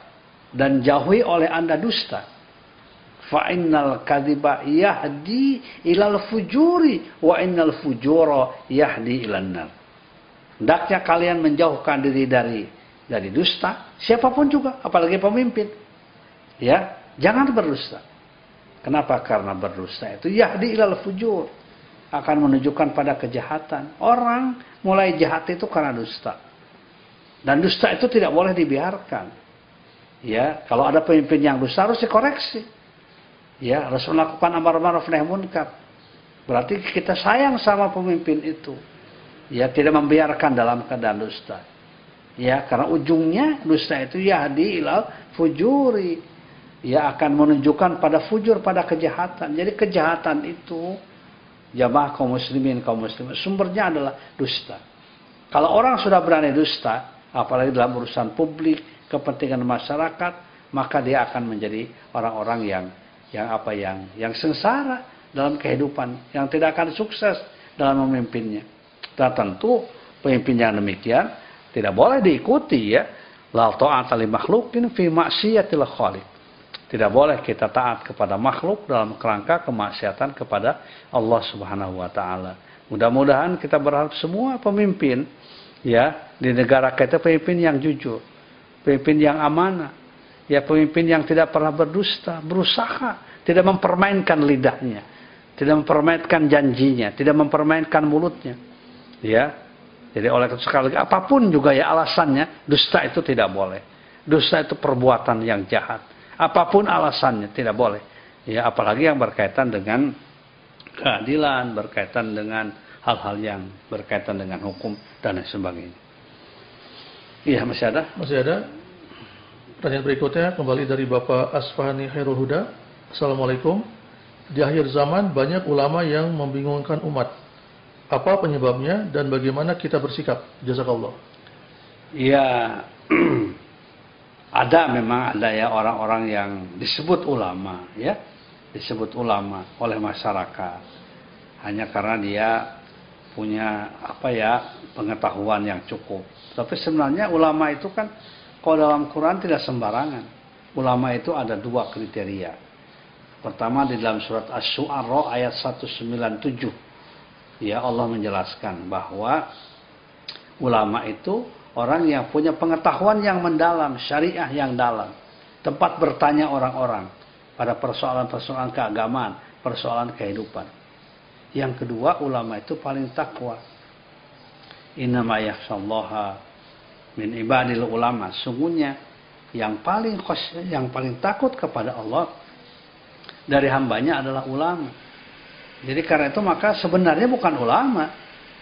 dan jauhi oleh Anda dusta. Fa innal kadhiba yahdi ilal fujuri wa innal fujura yahdi ilan nar. Hendaknya kalian menjauhkan diri dari dari dusta, siapa pun juga, apalagi pemimpin. Ya, jangan berdusta. Kenapa? Karena berdusta itu yahdi ilal fujur. Akan menunjukkan pada kejahatan. Orang mulai jahat itu karena dusta. Dan dusta itu tidak boleh dibiarkan. Ya, kalau ada pemimpin yang dusta harus dikoreksi. Ya, harus melakukan amar ma'ruf nahi munkar. Berarti kita sayang sama pemimpin itu. Ya, tidak membiarkan dalam keadaan dusta. Ya, karena ujungnya dusta itu yahdi ilal fujuri ia akan menunjukkan pada fujur, pada kejahatan. Jadi kejahatan itu jamaah kaum muslimin, kaum muslimin sumbernya adalah dusta. Kalau orang sudah berani dusta, apalagi dalam urusan publik, kepentingan masyarakat, maka dia akan menjadi orang-orang yang yang apa yang yang sengsara dalam kehidupan, yang tidak akan sukses dalam memimpinnya. Dan tentu pemimpin yang demikian tidak boleh diikuti ya. La ta'ata li makhlukin fi maksiatil khaliq. Tidak boleh kita taat kepada makhluk dalam kerangka kemaksiatan kepada Allah Subhanahu wa taala. Mudah-mudahan kita berharap semua pemimpin ya di negara kita pemimpin yang jujur, pemimpin yang amanah, ya pemimpin yang tidak pernah berdusta, berusaha tidak mempermainkan lidahnya, tidak mempermainkan janjinya, tidak mempermainkan mulutnya. Ya. Jadi oleh sekali apa pun juga ya alasannya, dusta itu tidak boleh. Dusta itu perbuatan yang jahat. Apa pun alasannya tidak boleh. Ya, apalagi yang berkaitan dengan keadilan, berkaitan dengan hal-hal yang berkaitan dengan hukum dan lain sebagainya. Iya, masih ada? Masih ada. Pertanyaan berikutnya kembali dari Bapak Asfahani Hairul Huda. Assalamualaikum. Di akhir zaman banyak ulama yang membingungkan umat. Apa penyebabnya dan bagaimana kita bersikap? Jazakallah. Ya, ada memang ada ya orang-orang yang disebut ulama, ya, disebut ulama oleh masyarakat hanya karena dia punya apa ya pengetahuan yang cukup. Tapi sebenarnya ulama itu kan kalau dalam Quran tidak sembarangan. Ulama itu ada dua kriteria. Pertama di dalam surat Asy-Syu'ara ayat 197. Ya Allah menjelaskan bahwa ulama itu orang yang punya pengetahuan yang mendalam, syariah yang dalam. Tempat bertanya orang-orang pada persoalan-persoalan keagamaan, persoalan kehidupan. Yang kedua, ulama itu paling takwa. Innama yakhshallaha min ibadil ulama. Sungguhnya yang paling yang paling takut kepada Allah dari hambanya adalah ulama. Jadi karena itu maka sebenarnya bukan ulama.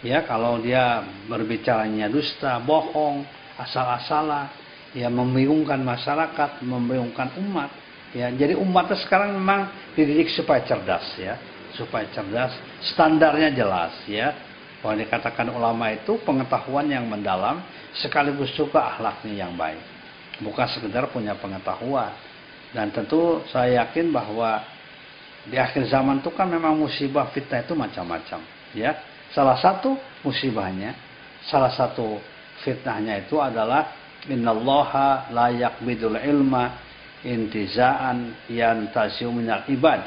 Ya, kalau dia berbicaranya dusta, bohong, asal-asalan, ya membingungkan masyarakat, membingungkan umat. Ya, jadi umatnya sekarang memang dididik supaya cerdas ya supaya cerdas, standarnya jelas ya. Bahwa dikatakan ulama itu pengetahuan yang mendalam sekaligus juga akhlaknya yang baik. Bukan sekedar punya pengetahuan. Dan tentu saya yakin bahwa di akhir zaman itu kan memang musibah fitnah itu macam-macam, ya. Salah satu musibahnya, salah satu fitnahnya itu adalah innallaha la yaqbidul ilma intizaan yantazi'u minal ibad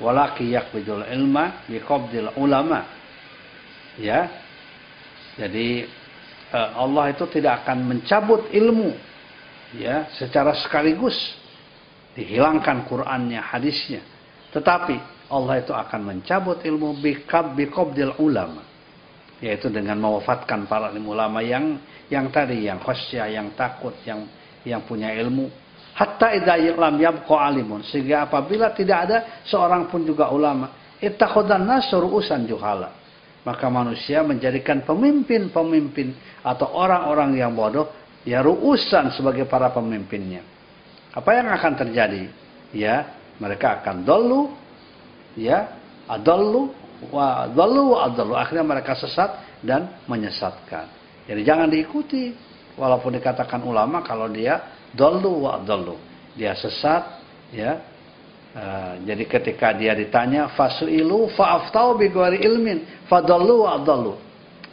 walaki yakbidul ilma biqabdil ulama. Ya. Jadi eh, Allah itu tidak akan mencabut ilmu ya secara sekaligus dihilangkan Qur'annya hadisnya. Tetapi Allah itu akan mencabut ilmu biqab biqabdil ulama yaitu dengan mewafatkan para ulama yang yang tadi yang khasyah yang takut yang yang punya ilmu Hatta idza lam yabqa alimun. Sehingga apabila tidak ada seorang pun juga ulama, ittakhadan nasru usan juhala. Maka manusia menjadikan pemimpin-pemimpin atau orang-orang yang bodoh ya ruusan sebagai para pemimpinnya. Apa yang akan terjadi? Ya, mereka akan dolu ya, adallu wa adallu wa adallu. Akhirnya mereka sesat dan menyesatkan. Jadi jangan diikuti walaupun dikatakan ulama kalau dia Dallu wa dallu. Dia sesat, ya. Uh, jadi ketika dia ditanya fasuilu fa'aftau bi ghairi ilmin fadallu wa dallu.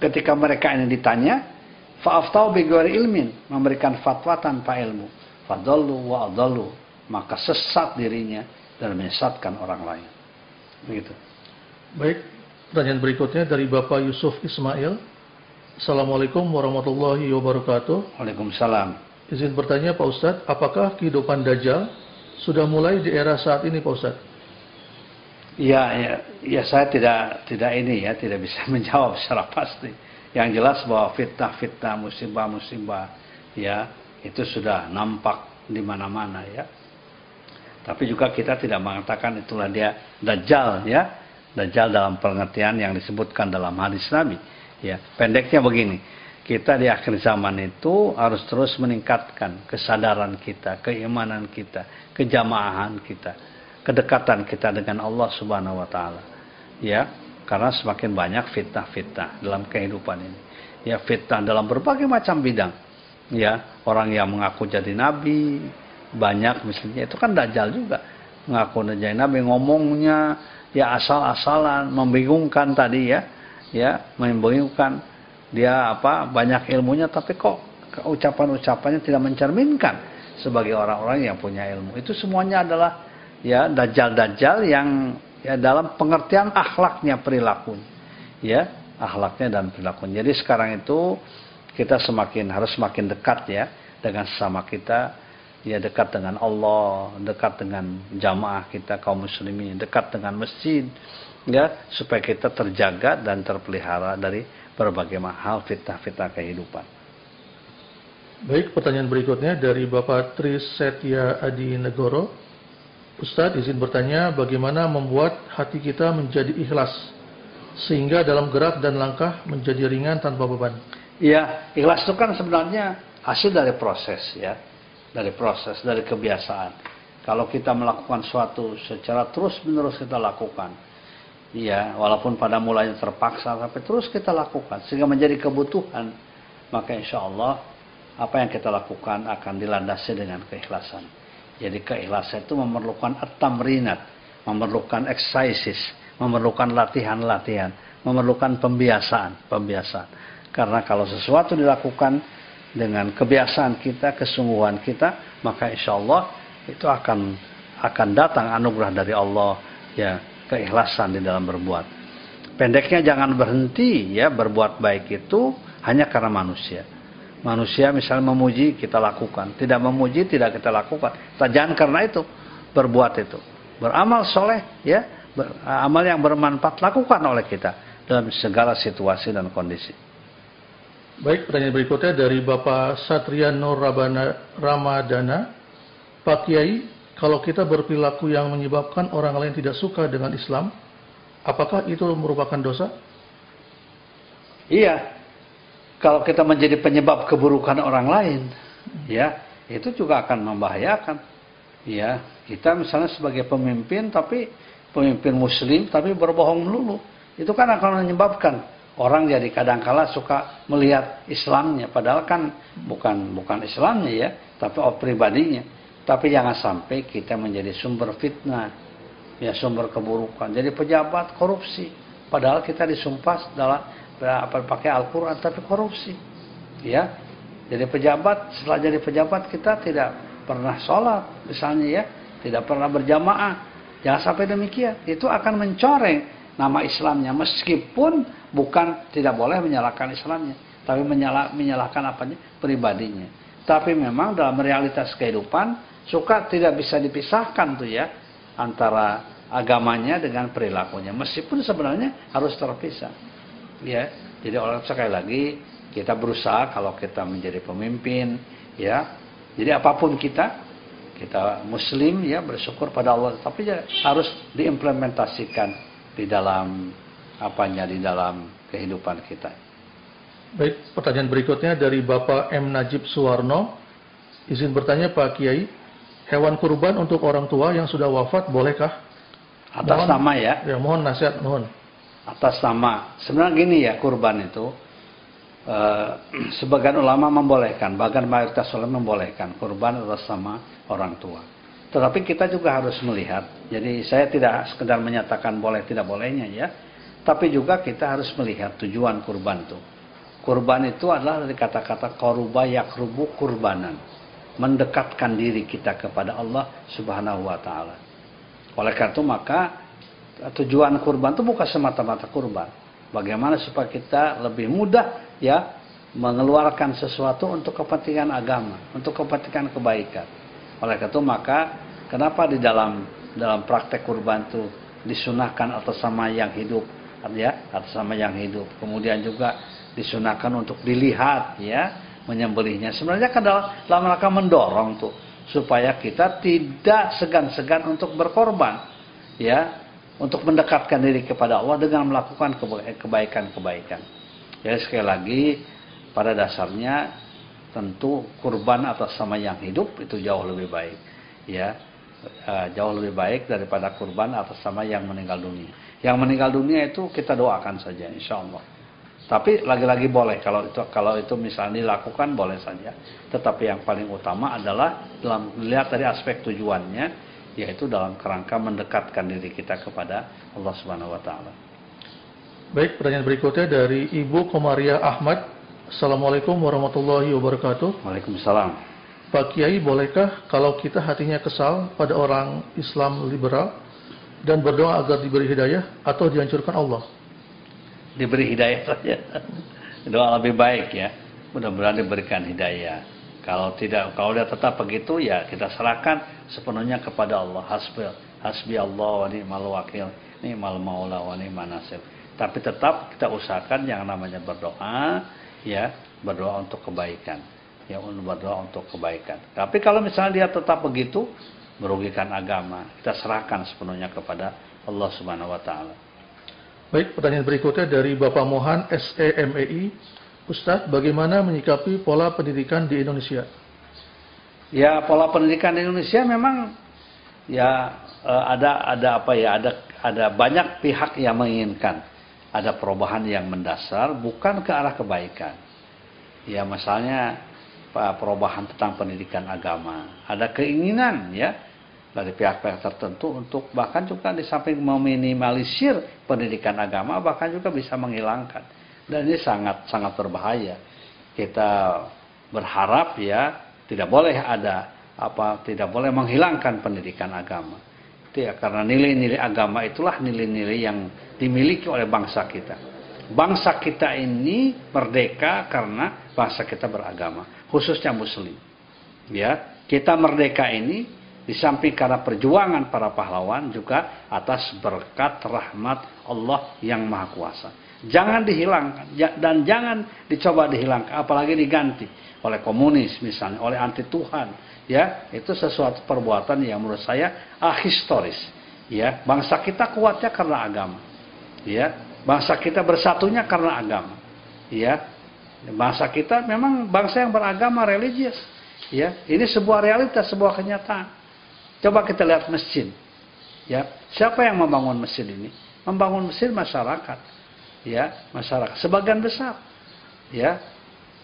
Ketika mereka ini ditanya fa'aftau bi ghairi ilmin, memberikan fatwa tanpa ilmu, fadallu wa dallu, maka sesat dirinya dan menyesatkan orang lain. Begitu. Baik, pertanyaan berikutnya dari Bapak Yusuf Ismail. Assalamualaikum warahmatullahi wabarakatuh. Waalaikumsalam. Izin bertanya Pak Ustadz, apakah kehidupan Dajjal sudah mulai di era saat ini Pak Ustadz? Ya, ya, ya saya tidak tidak ini ya, tidak bisa menjawab secara pasti. Yang jelas bahwa fitnah-fitnah, musibah-musibah ya, itu sudah nampak di mana-mana ya. Tapi juga kita tidak mengatakan itulah dia Dajjal ya. Dajjal dalam pengertian yang disebutkan dalam hadis Nabi. Ya, pendeknya begini kita di akhir zaman itu harus terus meningkatkan kesadaran kita, keimanan kita, kejamaahan kita, kedekatan kita dengan Allah Subhanahu wa taala. Ya, karena semakin banyak fitnah-fitnah dalam kehidupan ini. Ya, fitnah dalam berbagai macam bidang. Ya, orang yang mengaku jadi nabi banyak misalnya itu kan dajjal juga. Mengaku jadi nabi ngomongnya ya asal-asalan, membingungkan tadi ya. Ya, membingungkan dia apa banyak ilmunya tapi kok ucapan-ucapannya tidak mencerminkan sebagai orang-orang yang punya ilmu. Itu semuanya adalah ya dajjal-dajjal yang ya dalam pengertian akhlaknya perilaku. ya akhlaknya dan perilakunya. Jadi sekarang itu kita semakin harus semakin dekat ya dengan sesama kita, ya dekat dengan Allah, dekat dengan jamaah kita kaum muslimin, dekat dengan masjid, ya supaya kita terjaga dan terpelihara dari berbagai hal fitnah-fitnah kehidupan. Baik, pertanyaan berikutnya dari Bapak Tri Setya Adi Negoro. Ustadz izin bertanya bagaimana membuat hati kita menjadi ikhlas sehingga dalam gerak dan langkah menjadi ringan tanpa beban. Iya, ikhlas itu kan sebenarnya hasil dari proses ya, dari proses, dari kebiasaan. Kalau kita melakukan suatu secara terus menerus kita lakukan, ya walaupun pada mulanya terpaksa, tapi terus kita lakukan sehingga menjadi kebutuhan, maka insya Allah apa yang kita lakukan akan dilandasi dengan keikhlasan. Jadi keikhlasan itu memerlukan atamrinat, memerlukan exercises, memerlukan latihan-latihan, memerlukan pembiasaan, pembiasaan. Karena kalau sesuatu dilakukan dengan kebiasaan kita, kesungguhan kita, maka insya Allah itu akan akan datang anugerah dari Allah ya keikhlasan di dalam berbuat. Pendeknya jangan berhenti ya berbuat baik itu hanya karena manusia. Manusia misalnya memuji kita lakukan, tidak memuji tidak kita lakukan. Kita jangan karena itu berbuat itu. Beramal soleh ya, amal yang bermanfaat lakukan oleh kita dalam segala situasi dan kondisi. Baik, pertanyaan berikutnya dari Bapak Satria Nur Ramadana. Pak Kiai, kalau kita berperilaku yang menyebabkan orang lain tidak suka dengan Islam, apakah itu merupakan dosa? Iya. Kalau kita menjadi penyebab keburukan orang lain, ya, itu juga akan membahayakan. Ya, kita misalnya sebagai pemimpin tapi pemimpin muslim tapi berbohong melulu. Itu kan akan menyebabkan orang jadi kadangkala suka melihat Islamnya. Padahal kan bukan bukan Islamnya ya tapi oh, pribadinya. Tapi jangan sampai kita menjadi sumber fitnah ya sumber keburukan. Jadi pejabat korupsi. Padahal kita disumpah dalam apa pakai Al-Qur'an tapi korupsi. Ya jadi pejabat setelah jadi pejabat kita tidak pernah sholat misalnya ya. Tidak pernah berjamaah. Jangan sampai demikian. Itu akan mencoreng nama Islamnya. Meskipun bukan tidak boleh menyalahkan Islamnya tapi menyalah, menyalahkan apanya? Pribadinya. Tapi memang dalam realitas kehidupan suka tidak bisa dipisahkan tuh ya antara agamanya dengan perilakunya. Meskipun sebenarnya harus terpisah. Ya jadi orang sekali lagi kita berusaha kalau kita menjadi pemimpin ya. Jadi apa pun kita kita muslim ya bersyukur pada Allah. Tapi ya harus diimplementasikan di dalam apanya di dalam kehidupan kita. Baik, pertanyaan berikutnya dari Bapak M Najib Suwarno. Izin bertanya Pak Kiai, hewan kurban untuk orang tua yang sudah wafat bolehkah? Atas mohon, nama ya. Ya, mohon nasihat, mohon. Atas nama. Sebenarnya gini ya, kurban itu uh, sebagian ulama membolehkan, bahkan mayoritas ulama membolehkan kurban atas nama orang tua. Tetapi kita juga harus melihat. Jadi saya tidak sekedar menyatakan boleh tidak bolehnya ya. Tapi juga kita harus melihat tujuan kurban itu. Kurban itu adalah dari kata-kata koruba yakrubu kurbanan. Mendekatkan diri kita kepada Allah subhanahu wa ta'ala. Oleh karena itu maka tujuan kurban itu bukan semata-mata kurban. Bagaimana supaya kita lebih mudah ya mengeluarkan sesuatu untuk kepentingan agama, untuk kepentingan kebaikan. Oleh karena itu maka kenapa di dalam dalam praktek kurban itu disunahkan atas sama yang hidup ya atas sama yang hidup. Kemudian juga disunahkan untuk dilihat ya menyembelihnya. Sebenarnya kan dalam, rangka mendorong tuh supaya kita tidak segan-segan untuk berkorban ya untuk mendekatkan diri kepada Allah dengan melakukan kebaikan-kebaikan. Jadi sekali lagi pada dasarnya tentu kurban atas sama yang hidup itu jauh lebih baik ya uh, jauh lebih baik daripada kurban atas sama yang meninggal dunia yang meninggal dunia itu kita doakan saja insya Allah tapi lagi-lagi boleh kalau itu kalau itu misalnya dilakukan boleh saja tetapi yang paling utama adalah dalam lihat dari aspek tujuannya yaitu dalam kerangka mendekatkan diri kita kepada Allah Subhanahu wa taala. Baik, pertanyaan berikutnya dari Ibu Komaria Ahmad Assalamualaikum warahmatullahi wabarakatuh. Waalaikumsalam. Pak Kiai, bolehkah kalau kita hatinya kesal pada orang Islam liberal dan berdoa agar diberi hidayah atau dihancurkan Allah? diberi hidayah saja. Doa lebih baik ya. Mudah-mudahan diberikan hidayah. Kalau tidak, kalau dia tetap begitu ya kita serahkan sepenuhnya kepada Allah. Hasbi, hasbi Allah wa ni'mal wakil, ni'mal maula wa ni'man nasir. Tapi tetap kita usahakan yang namanya berdoa, ya berdoa untuk kebaikan, ya berdoa untuk kebaikan. Tapi kalau misalnya dia tetap begitu, merugikan agama, kita serahkan sepenuhnya kepada Allah Subhanahu Wa Taala. Baik, pertanyaan berikutnya dari Bapak Mohan SEMEI. Ustadz, bagaimana menyikapi pola pendidikan di Indonesia? Ya, pola pendidikan di Indonesia memang ya eh, ada ada apa ya? Ada ada banyak pihak yang menginginkan ada perubahan yang mendasar bukan ke arah kebaikan. Ya, misalnya perubahan tentang pendidikan agama. Ada keinginan ya dari pihak-pihak tertentu untuk bahkan juga di samping meminimalisir pendidikan agama bahkan juga bisa menghilangkan. Dan ini sangat sangat berbahaya. Kita berharap ya tidak boleh ada apa tidak boleh menghilangkan pendidikan agama. Ya karena nilai-nilai agama itulah nilai-nilai yang dimiliki oleh bangsa kita. Bangsa kita ini merdeka karena bangsa kita beragama khususnya muslim ya kita merdeka ini di samping karena perjuangan para pahlawan juga atas berkat rahmat Allah yang Maha Kuasa. Jangan dihilangkan dan jangan dicoba dihilangkan apalagi diganti oleh komunis misalnya, oleh anti Tuhan. Ya, itu sesuatu perbuatan yang menurut saya ahistoris. Ya, bangsa kita kuatnya karena agama. Ya, bangsa kita bersatunya karena agama. Ya, bangsa kita memang bangsa yang beragama religius. Ya, ini sebuah realitas, sebuah kenyataan. Coba kita lihat mesin. Ya, siapa yang membangun mesin ini? Membangun mesin masyarakat. Ya, masyarakat sebagian besar. Ya.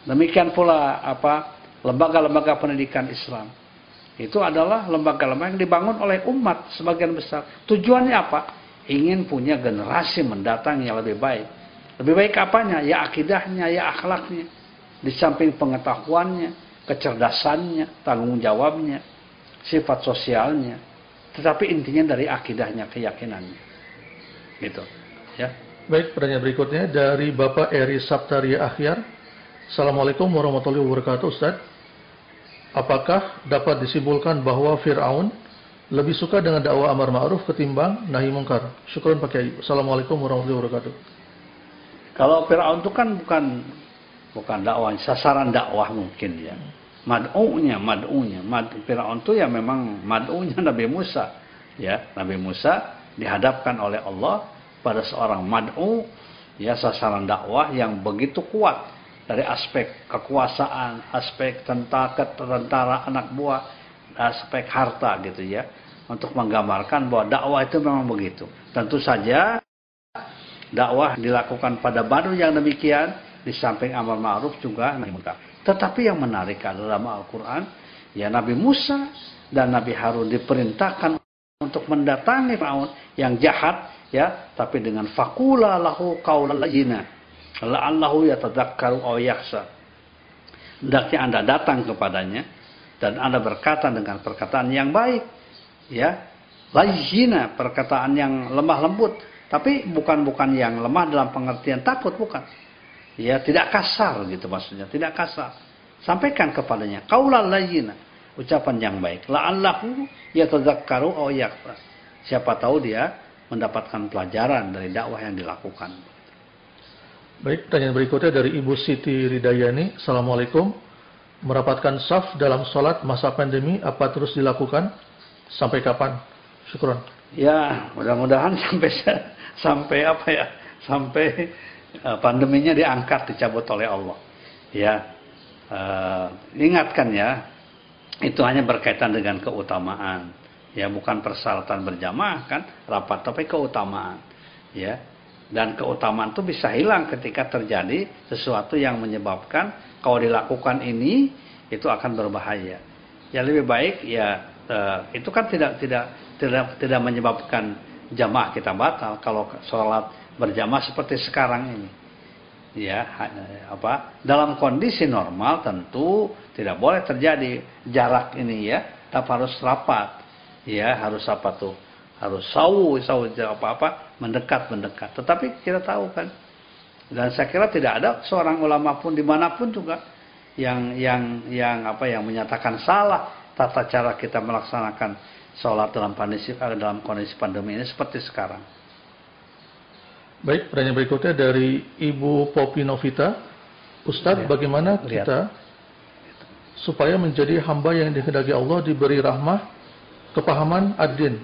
Demikian pula apa? lembaga-lembaga pendidikan Islam. Itu adalah lembaga-lembaga yang dibangun oleh umat sebagian besar. Tujuannya apa? Ingin punya generasi mendatang yang lebih baik. Lebih baik apanya? Ya akidahnya, ya akhlaknya. Di samping pengetahuannya, kecerdasannya, tanggung jawabnya, sifat sosialnya, tetapi intinya dari akidahnya, keyakinannya. Gitu. Ya. Baik, pertanyaan berikutnya dari Bapak Eri Saptaria Akhyar. Assalamualaikum warahmatullahi wabarakatuh, Ustaz. Apakah dapat disimpulkan bahwa Fir'aun lebih suka dengan dakwah amar ma'ruf ketimbang nahi mungkar? Syukran Pak Kiai. Assalamualaikum warahmatullahi wabarakatuh. Kalau Fir'aun itu kan bukan bukan dakwah, sasaran dakwah mungkin ya. Mad'unya mad'unya. Mad Firaun itu ya memang mad'unya Nabi Musa. Ya Nabi Musa dihadapkan oleh Allah pada seorang mad'u ya sasaran dakwah yang begitu kuat dari aspek kekuasaan aspek tentara tentara anak buah aspek harta gitu ya untuk menggambarkan bahwa dakwah itu memang begitu. Tentu saja dakwah dilakukan pada Badu yang demikian di samping amal ma'ruf juga nahi munkar tetapi yang menarik adalah dalam Al-Quran, ya Nabi Musa dan Nabi Harun diperintahkan untuk mendatangi Fir'aun yang jahat, ya, tapi dengan fakula lahu qawlan layyina. La'allahu yatadzakkaru aw yakhsha. Hendaknya Anda datang kepadanya dan Anda berkata dengan perkataan yang baik, ya. Layyina, perkataan yang lemah lembut, tapi bukan bukan yang lemah dalam pengertian takut, bukan Ya, tidak kasar gitu maksudnya, tidak kasar. Sampaikan kepadanya qaulal layyina, ucapan yang baik. La'allahu yatadzakkaru aw yakhfa. Siapa tahu dia mendapatkan pelajaran dari dakwah yang dilakukan. Baik, pertanyaan berikutnya dari Ibu Siti Ridayani. Assalamualaikum. Merapatkan saf dalam sholat masa pandemi apa terus dilakukan? Sampai kapan? Syukuran. Ya, mudah-mudahan sampai sampai apa ya? Sampai Eh, pandeminya diangkat dicabut oleh Allah. Ya uh, ingatkan ya itu hanya berkaitan dengan keutamaan. Ya bukan persyaratan berjamaah kan rapat tapi keutamaan. Ya dan keutamaan itu bisa hilang ketika terjadi sesuatu yang menyebabkan kalau dilakukan ini itu akan berbahaya. Ya lebih baik ya uh, itu kan tidak tidak tidak tidak menyebabkan jamaah kita batal kalau sholat berjamaah seperti sekarang ini. Ya, apa? Dalam kondisi normal tentu tidak boleh terjadi jarak ini ya, tapi harus rapat. Ya, harus apa tuh? Harus sawu, sawu apa-apa, mendekat, mendekat. Tetapi kita tahu kan, Dan saya kira tidak ada seorang ulama pun di mana pun juga yang yang yang apa yang menyatakan salah tata cara kita melaksanakan sholat dalam kondisi dalam kondisi pandemi ini seperti sekarang. Baik, pertanyaan berikutnya dari Ibu Popi Novita. Ustadz, ya. bagaimana Lihat. kita supaya menjadi hamba yang dikehendaki Allah diberi rahmah, kepahaman ad-din?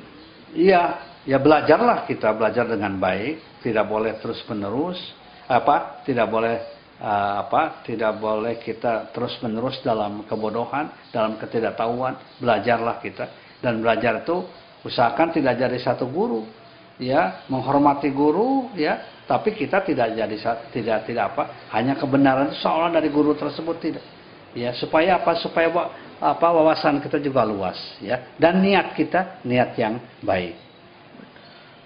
Iya, ya belajarlah kita belajar dengan baik, tidak boleh terus menerus apa tidak boleh uh, apa tidak boleh kita terus menerus dalam kebodohan dalam ketidaktahuan belajarlah kita dan belajar itu usahakan tidak jadi satu guru ya menghormati guru ya tapi kita tidak jadi tidak tidak apa hanya kebenaran seolah dari guru tersebut tidak ya supaya apa supaya apa wawasan kita juga luas ya dan niat kita niat yang baik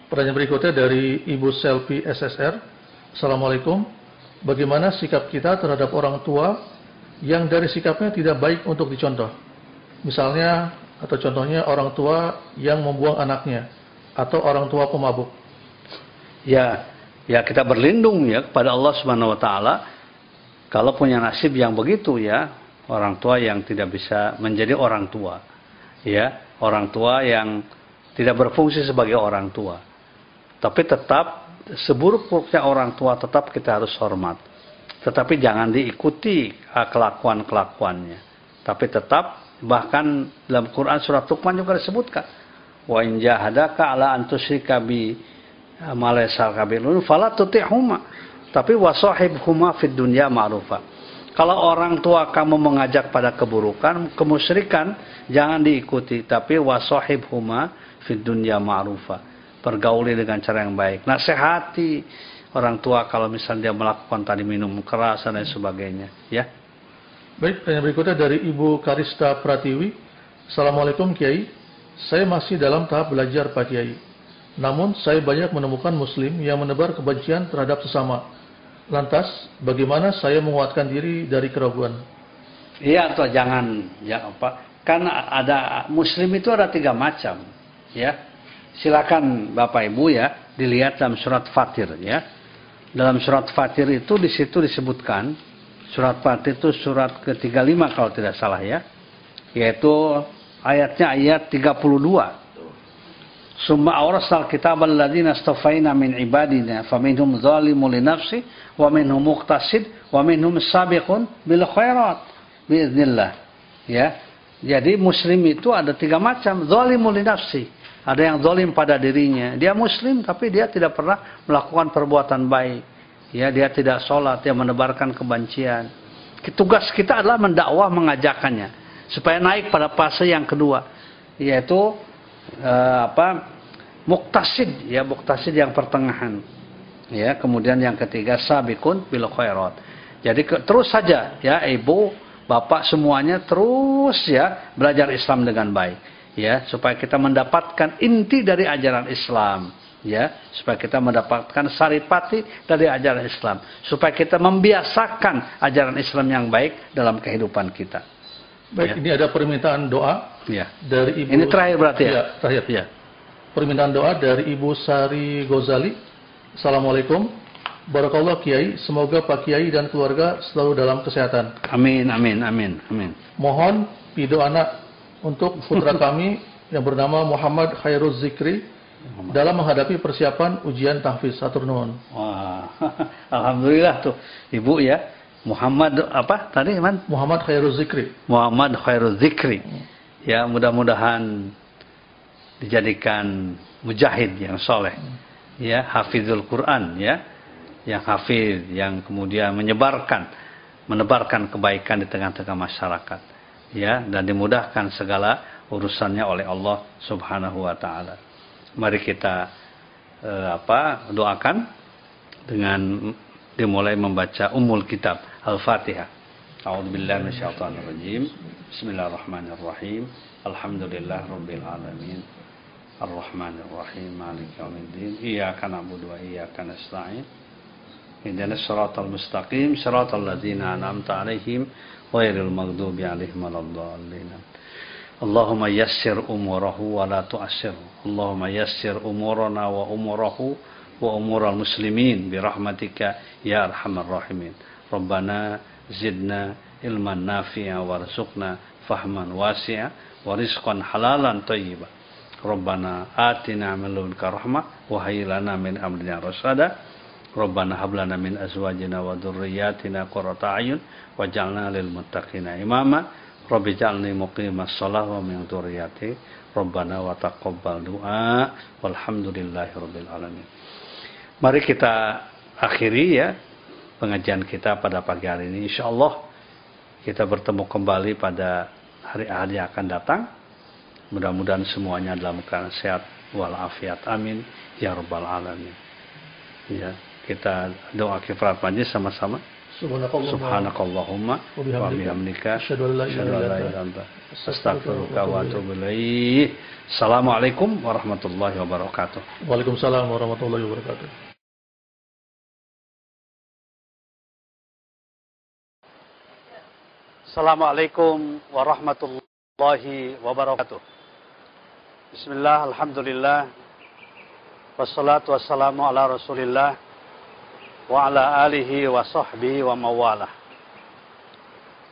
pertanyaan berikutnya dari Ibu Selvi SSR Assalamualaikum. Bagaimana sikap kita terhadap orang tua yang dari sikapnya tidak baik untuk dicontoh? Misalnya atau contohnya orang tua yang membuang anaknya atau orang tua pemabuk. Ya, ya kita berlindung ya kepada Allah Subhanahu wa taala kalau punya nasib yang begitu ya, orang tua yang tidak bisa menjadi orang tua. Ya, orang tua yang tidak berfungsi sebagai orang tua. Tapi tetap seburuk-buruknya orang tua tetap kita harus hormat. Tetapi jangan diikuti ah, kelakuan-kelakuannya. Tapi tetap bahkan dalam Quran surat Luqman juga disebutkan wa in jahadaka ala an tusyrika bi ah, ma laysa kabilun fala tuti'huma tapi wasahibhuma fid dunya ma'rufa kalau orang tua kamu mengajak pada keburukan kemusyrikan jangan diikuti tapi wasahibhuma fid dunya ma'rufa pergauli dengan cara yang baik. Nasihati orang tua kalau misalnya dia melakukan tadi minum keras dan lain sebagainya. Ya. Baik, yang berikutnya dari Ibu Karista Pratiwi. Assalamualaikum Kiai. Saya masih dalam tahap belajar Pak Kiai. Namun saya banyak menemukan Muslim yang menebar kebencian terhadap sesama. Lantas, bagaimana saya menguatkan diri dari keraguan? Iya atau jangan ya apa? Karena ada Muslim itu ada tiga macam, ya silakan Bapak Ibu ya dilihat dalam surat Fatir ya. Dalam surat Fatir itu di situ disebutkan surat Fatir itu surat ke-35 kalau tidak salah ya. Yaitu ayatnya ayat 32. Summa awrasal kitab alladziina astafaina min ibadina faminhum zalimun li nafsi wa minhum muqtasid wa minhum sabiqun bil khairat biiznillah. Ya. Jadi muslim itu ada tiga macam, zalimun li nafsi ada yang zalim pada dirinya. Dia muslim tapi dia tidak pernah melakukan perbuatan baik. Ya, dia tidak sholat, dia menebarkan kebencian. Tugas kita adalah mendakwah mengajakannya supaya naik pada fase yang kedua, yaitu uh, apa? muktasid, ya muktasid yang pertengahan. Ya, kemudian yang ketiga sabikun bil khairat. Jadi ke, terus saja ya ibu, bapak semuanya terus ya belajar Islam dengan baik ya supaya kita mendapatkan inti dari ajaran Islam ya supaya kita mendapatkan saripati dari ajaran Islam supaya kita membiasakan ajaran Islam yang baik dalam kehidupan kita baik ya. ini ada permintaan doa ya. dari ibu ini terakhir berarti ya, ya terakhir ya permintaan doa dari ibu Sari Gozali Assalamualaikum Barakallah Kiai, semoga Pak Kiai dan keluarga selalu dalam kesehatan. Amin, amin, amin, amin. Mohon pido anak untuk putra kami yang bernama Muhammad Khairul Zikri dalam menghadapi persiapan ujian tahfiz Satur Nuhun. Wah, alhamdulillah tuh Ibu ya. Muhammad apa tadi man? Muhammad Khairul Zikri. Muhammad Khairul Zikri. Ya, mudah-mudahan dijadikan mujahid yang soleh. Ya, hafizul Quran ya. Yang hafiz, yang kemudian menyebarkan menebarkan kebaikan di tengah-tengah masyarakat ya dan dimudahkan segala urusannya oleh Allah Subhanahu wa taala. Mari kita eh, apa doakan dengan dimulai membaca umul kitab Al-Fatihah. A'udzubillahi minasyaitonirrajim. Bismillahirrahmanirrahim. Alhamdulillah rabbil alamin. Ar-Rahmanir Rahim. Maliki yaumiddin. Iyyaka na'budu wa iyyaka nasta'in. Ihdinas siratal mustaqim, siratal ladzina an'amta 'alaihim Allahumma yassir umurahu wa. Allahumma yassir umurana wa umurahu wa umural muslimin bi rahmatika ya arhamar rahimin. Rabbana zidna ilman nafi'a warzuqna fahman wasi'a wa rizqan halalan atina min ladunka rahmah wa hayyi min amrina rasada. Rabbana hab lana min azwajina a'yun waj'alna lil imama. Rabbi ja'alni muqimas shalah wa min turiyati Rabbana wa taqabbal du'a walhamdulillahi rabbil alamin. Mari kita akhiri ya pengajian kita pada pagi hari ini. Insya Allah kita bertemu kembali pada hari-hari yang akan datang. Mudah-mudahan semuanya dalam keadaan sehat walafiat. Amin. Ya Rabbal Alamin. Ya, kita doa kifrat majlis sama-sama. Subhanakallahumma wa bihamdika asyhadu an la ilaha illa anta astaghfiruka wa atubu ilaik. Assalamualaikum warahmatullahi wabarakatuh. Waalaikumsalam warahmatullahi wabarakatuh. Assalamualaikum warahmatullahi wabarakatuh. Bismillah, Alhamdulillah. Wassalatu wassalamu ala rasulillah. Wa ala alihi wa sahbihi wa mawalah.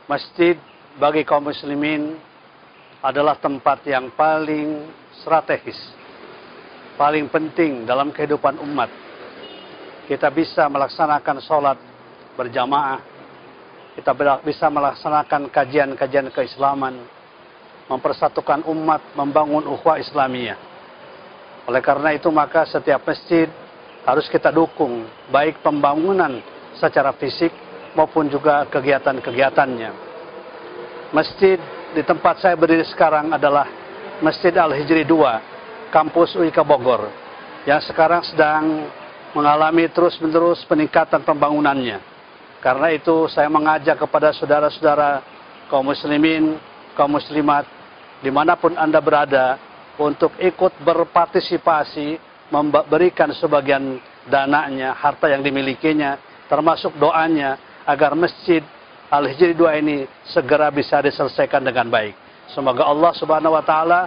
Masjid bagi kaum muslimin adalah tempat yang paling strategis. Paling penting dalam kehidupan umat. Kita bisa melaksanakan sholat berjamaah kita bisa melaksanakan kajian-kajian keislaman, mempersatukan umat, membangun ukhuwah Islamiyah. Oleh karena itu maka setiap masjid harus kita dukung, baik pembangunan secara fisik maupun juga kegiatan-kegiatannya. Masjid di tempat saya berdiri sekarang adalah Masjid Al-Hijri II, kampus UIK Bogor, yang sekarang sedang mengalami terus-menerus peningkatan pembangunannya karena itu saya mengajak kepada saudara-saudara kaum muslimin, kaum muslimat, di mana pun Anda berada, untuk ikut berpartisipasi, memberikan sebagian dananya, harta yang dimilikinya, termasuk doanya, agar masjid Al-Hijri 2 ini segera bisa diselesaikan dengan baik. Semoga Allah subhanahu wa ta'ala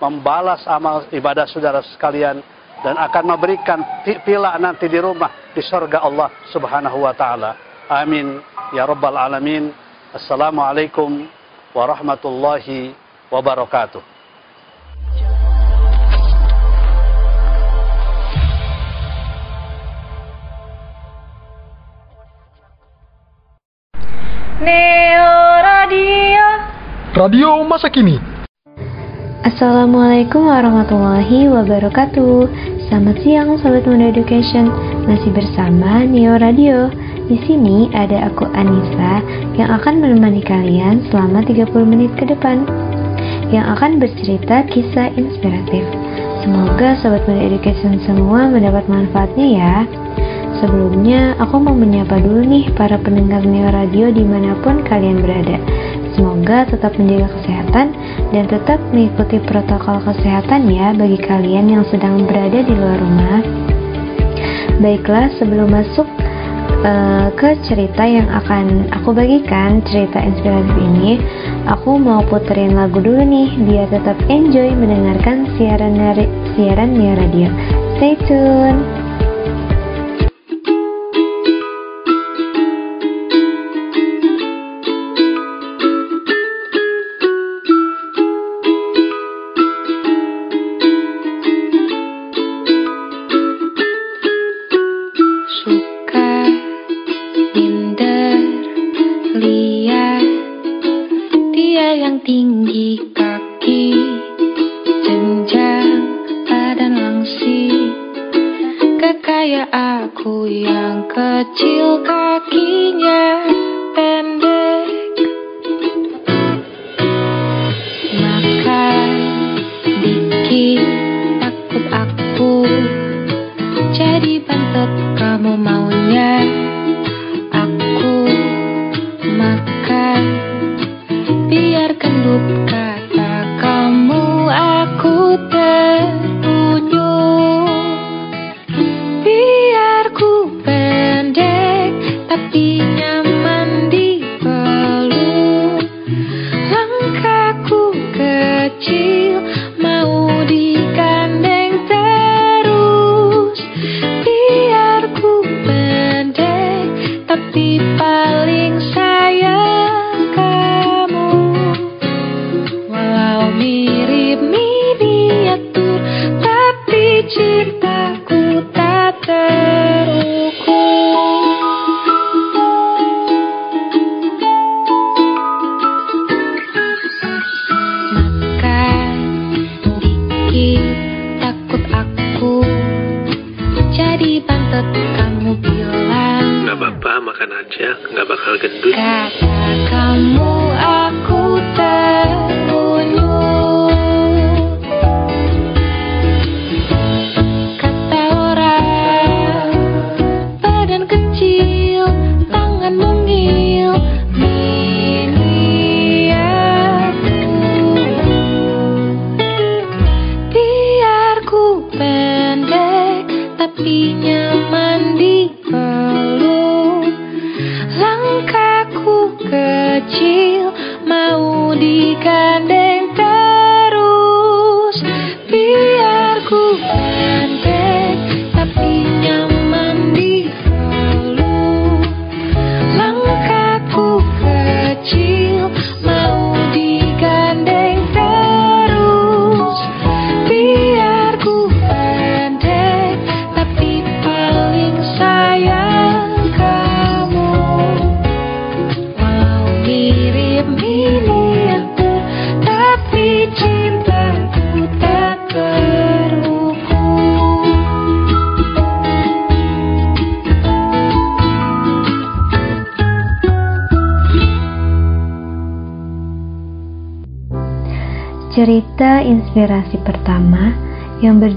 membalas amal ibadah saudara sekalian dan akan memberikan pila nanti di rumah di surga Allah subhanahu wa ta'ala. Amin ya rabbal alamin. Assalamualaikum warahmatullahi wabarakatuh. Neo Radio. Radio masa kini. Assalamualaikum warahmatullahi wabarakatuh. Selamat siang Sobat Muda Education. Masih bersama Neo Radio. Di sini ada aku Anissa yang akan menemani kalian selama 30 menit ke depan yang akan bercerita kisah inspiratif. Semoga sobat muda education semua mendapat manfaatnya ya. Sebelumnya, aku mau menyapa dulu nih para pendengar Neo Radio di mana pun kalian berada. Semoga tetap menjaga kesehatan dan tetap mengikuti protokol kesehatan ya bagi kalian yang sedang berada di luar rumah. Baiklah, sebelum masuk uh, ke cerita yang akan aku bagikan, cerita inspiratif ini, aku mau puterin lagu dulu nih biar tetap enjoy mendengarkan siaran siaran Mia Radio. Stay tune.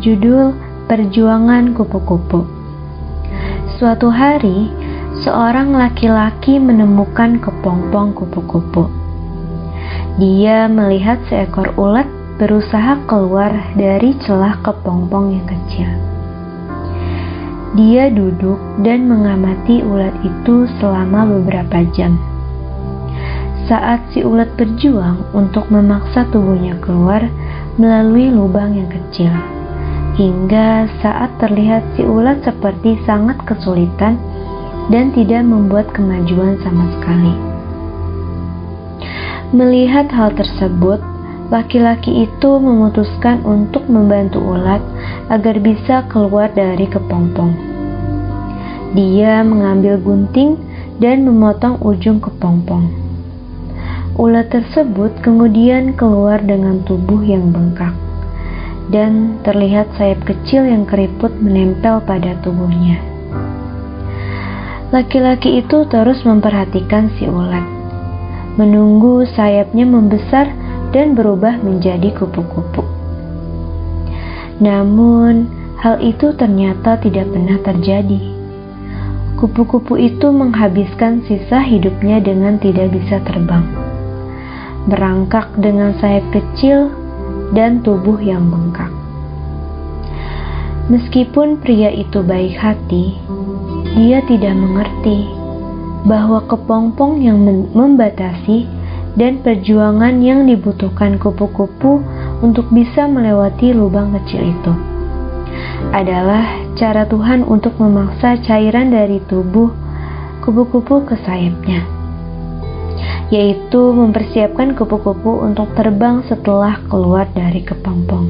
Berjudul Perjuangan Kupu-Kupu. Suatu hari, seorang laki-laki menemukan kepompong kupu-kupu. Dia melihat seekor ulat berusaha keluar dari celah kepompong yang kecil. Dia duduk dan mengamati ulat itu selama beberapa jam. Saat si ulat berjuang untuk memaksa tubuhnya keluar melalui lubang yang kecil, hingga saat terlihat si ulat seperti sangat kesulitan dan tidak membuat kemajuan sama sekali. Melihat hal tersebut, laki-laki itu memutuskan untuk membantu ulat agar bisa keluar dari kepompong. Dia mengambil gunting dan memotong ujung kepompong. Ulat tersebut kemudian keluar dengan tubuh yang bengkak, dan terlihat sayap kecil yang keriput menempel pada tubuhnya. Laki-laki itu terus memperhatikan si ulat, menunggu sayapnya membesar dan berubah menjadi kupu-kupu. Namun, hal itu ternyata tidak pernah terjadi. Kupu-kupu itu menghabiskan sisa hidupnya dengan tidak bisa terbang merangkak dengan sayap kecil dan tubuh yang bengkak. Meskipun pria itu baik hati, dia tidak mengerti bahwa kepompong yang membatasi dan perjuangan yang dibutuhkan kupu-kupu untuk bisa melewati lubang kecil itu adalah cara Tuhan untuk memaksa cairan dari tubuh kupu-kupu ke sayapnya yaitu mempersiapkan kupu-kupu untuk terbang setelah keluar dari kepompong.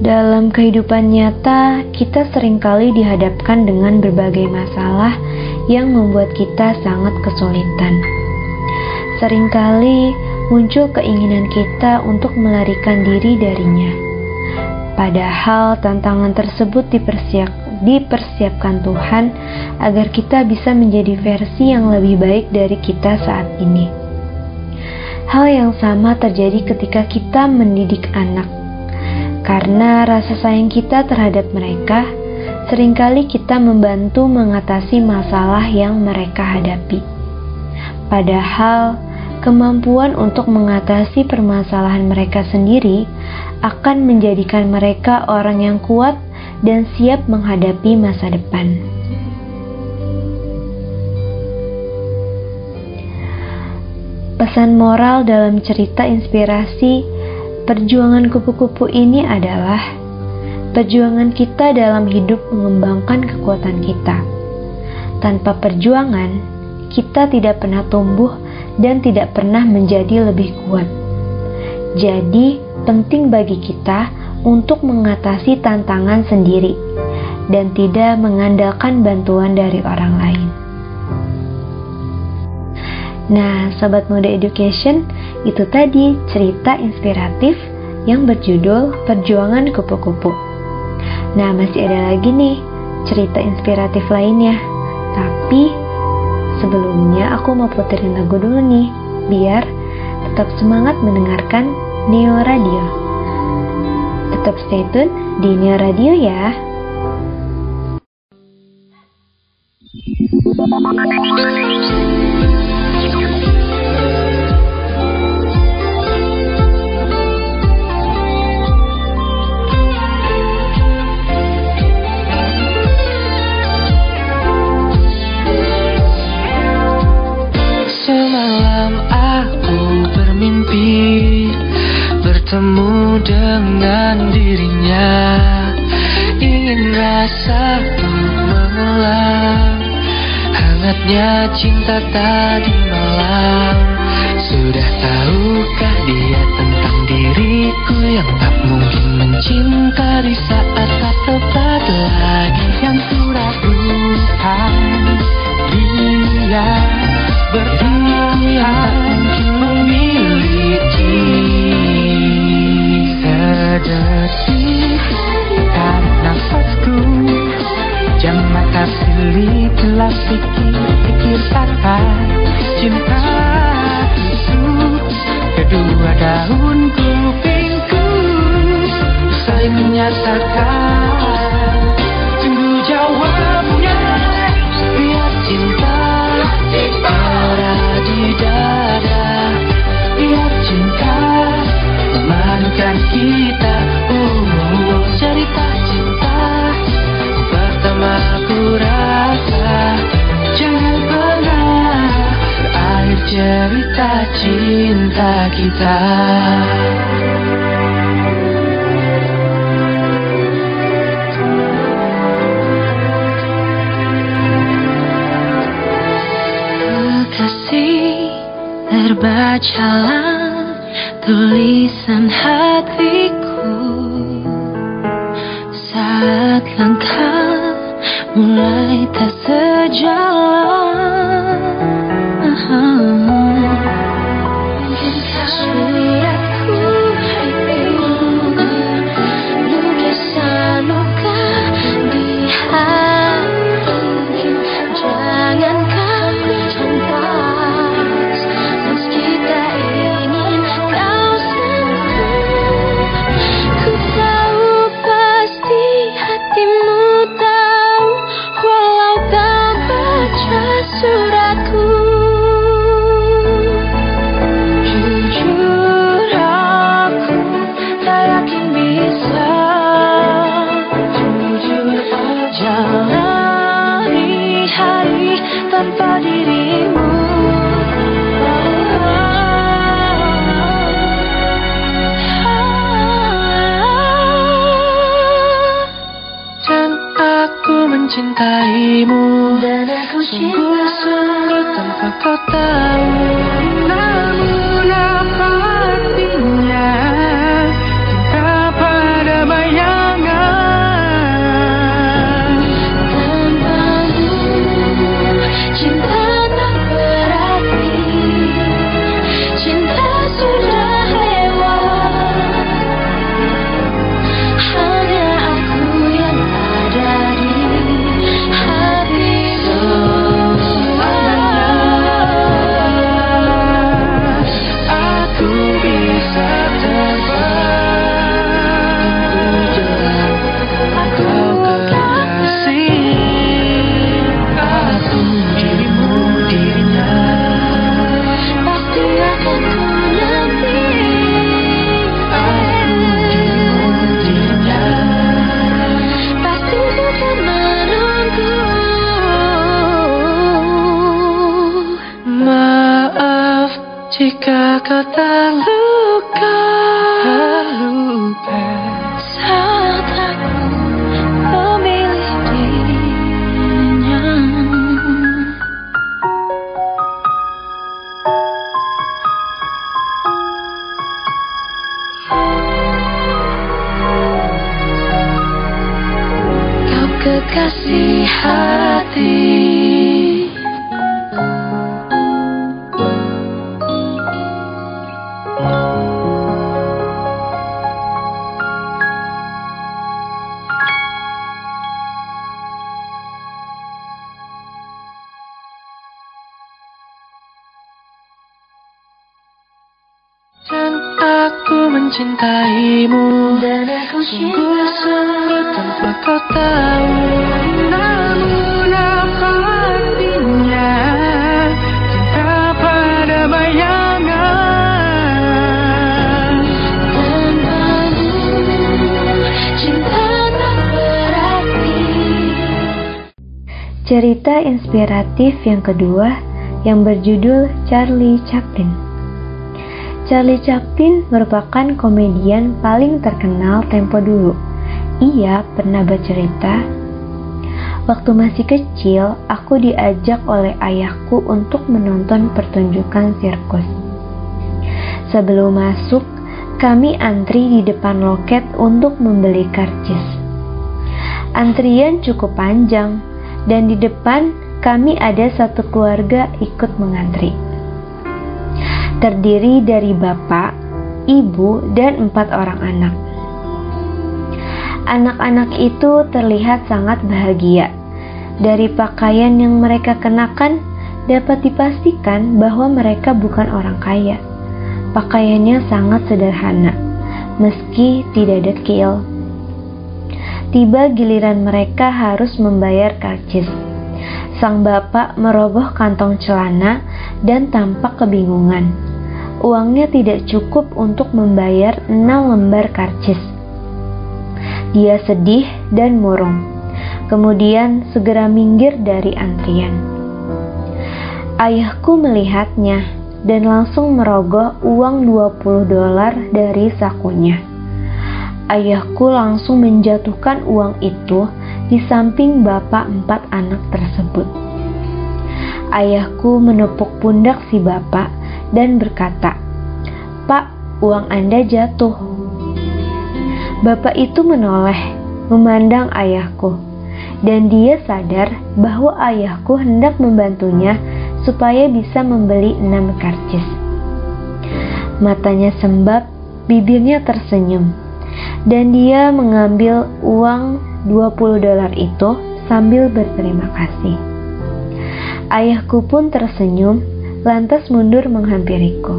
Dalam kehidupan nyata, kita sering kali dihadapkan dengan berbagai masalah yang membuat kita sangat kesulitan. Seringkali muncul keinginan kita untuk melarikan diri darinya. Padahal tantangan tersebut dipersiap, dipersiapkan Tuhan agar kita bisa menjadi versi yang lebih baik dari kita saat ini. Hal yang sama terjadi ketika kita mendidik anak. Karena rasa sayang kita terhadap mereka, sering kali kita membantu mengatasi masalah yang mereka hadapi. Padahal, kemampuan untuk mengatasi permasalahan mereka sendiri akan menjadikan mereka orang yang kuat dan siap menghadapi masa depan. Pesan moral dalam cerita inspirasi perjuangan kupu-kupu ini adalah perjuangan kita dalam hidup mengembangkan kekuatan kita. Tanpa perjuangan, kita tidak pernah tumbuh dan tidak pernah menjadi lebih kuat. Jadi, penting bagi kita untuk mengatasi tantangan sendiri dan tidak mengandalkan bantuan dari orang lain. Nah, Sobat Muda Education, itu tadi cerita inspiratif yang berjudul Perjuangan Kupu-Kupu. Nah, masih ada lagi nih cerita inspiratif lainnya. Tapi sebelumnya aku mau puterin lagu dulu nih, biar tetap semangat mendengarkan Neo Radio. Tetap stay tune di Neo Radio ya. Semalam aku bermimpi bertemu dengan Manisnya cinta tadi malam. Sudah tahukah dia tentang diriku Yang tak mungkin mencinta di saat tak tepat lagi Yang kuragukan dia berdiri mungkin memiliki Sedetik Kasih telah pikir pikir kata cinta tusuk kedua daun kupingku saya menyatakan cinta kita. Terbacalah tulisan hati. Inspiratif yang kedua yang berjudul Charlie Chaplin. Charlie Chaplin merupakan komedian paling terkenal tempo dulu. Ia pernah bercerita, Waktu masih kecil, aku diajak oleh ayahku untuk menonton pertunjukan sirkus. Sebelum masuk, kami antri di depan loket untuk membeli karcis. Antrian cukup panjang, dan di depan kami ada satu keluarga ikut mengantri. Terdiri dari bapak, ibu, dan empat orang anak. Anak-anak itu terlihat sangat bahagia. Dari pakaian yang mereka kenakan, dapat dipastikan bahwa mereka bukan orang kaya. Pakaiannya sangat sederhana, meski tidak dekil. Tiba giliran mereka harus membayar karcis. Sang bapak meroboh kantong celana dan tampak kebingungan. Uangnya tidak cukup untuk membayar enam lembar karcis. Dia sedih dan murung. Kemudian segera minggir dari antrian. Ayahku melihatnya dan langsung merogoh uang 20 dolar dari sakunya. Ayahku langsung menjatuhkan uang itu di samping bapak empat anak tersebut. Ayahku menepuk pundak si bapak dan berkata, "Pak, uang Anda jatuh." Bapak itu menoleh, memandang ayahku, dan dia sadar bahwa ayahku hendak membantunya supaya bisa membeli enam karcis. Matanya sembab, bibirnya tersenyum, dan dia mengambil uang 20 dolar itu sambil berterima kasih. Ayahku pun tersenyum, lantas mundur menghampiriku.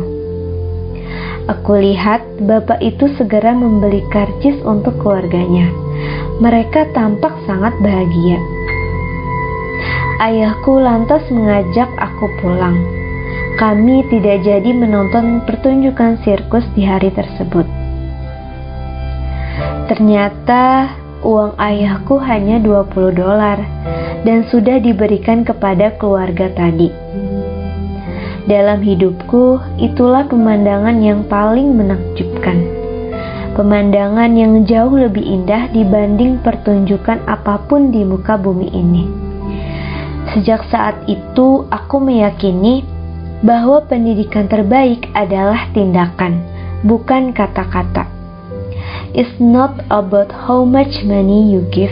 Aku lihat bapak itu segera membeli karcis untuk keluarganya. Mereka tampak sangat bahagia. Ayahku lantas mengajak aku pulang. Kami tidak jadi menonton pertunjukan sirkus di hari tersebut. Ternyata uang ayahku hanya 20 dolar dan sudah diberikan kepada keluarga tadi. Dalam hidupku, itulah pemandangan yang paling menakjubkan. Pemandangan yang jauh lebih indah dibanding pertunjukan apa pun di muka bumi ini. Sejak saat itu, aku meyakini bahwa pendidikan terbaik adalah tindakan, bukan kata-kata. It's not about how much money you give,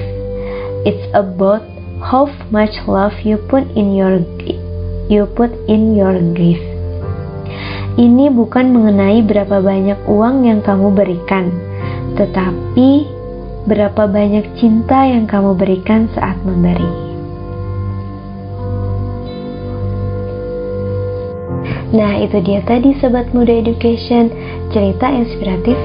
it's about how much love you put in your you put in your gift. Ini bukan mengenai berapa banyak uang yang kamu berikan, tetapi berapa banyak cinta yang kamu berikan saat memberi. Nah, itu dia tadi Sobat Muda Education, cerita inspiratif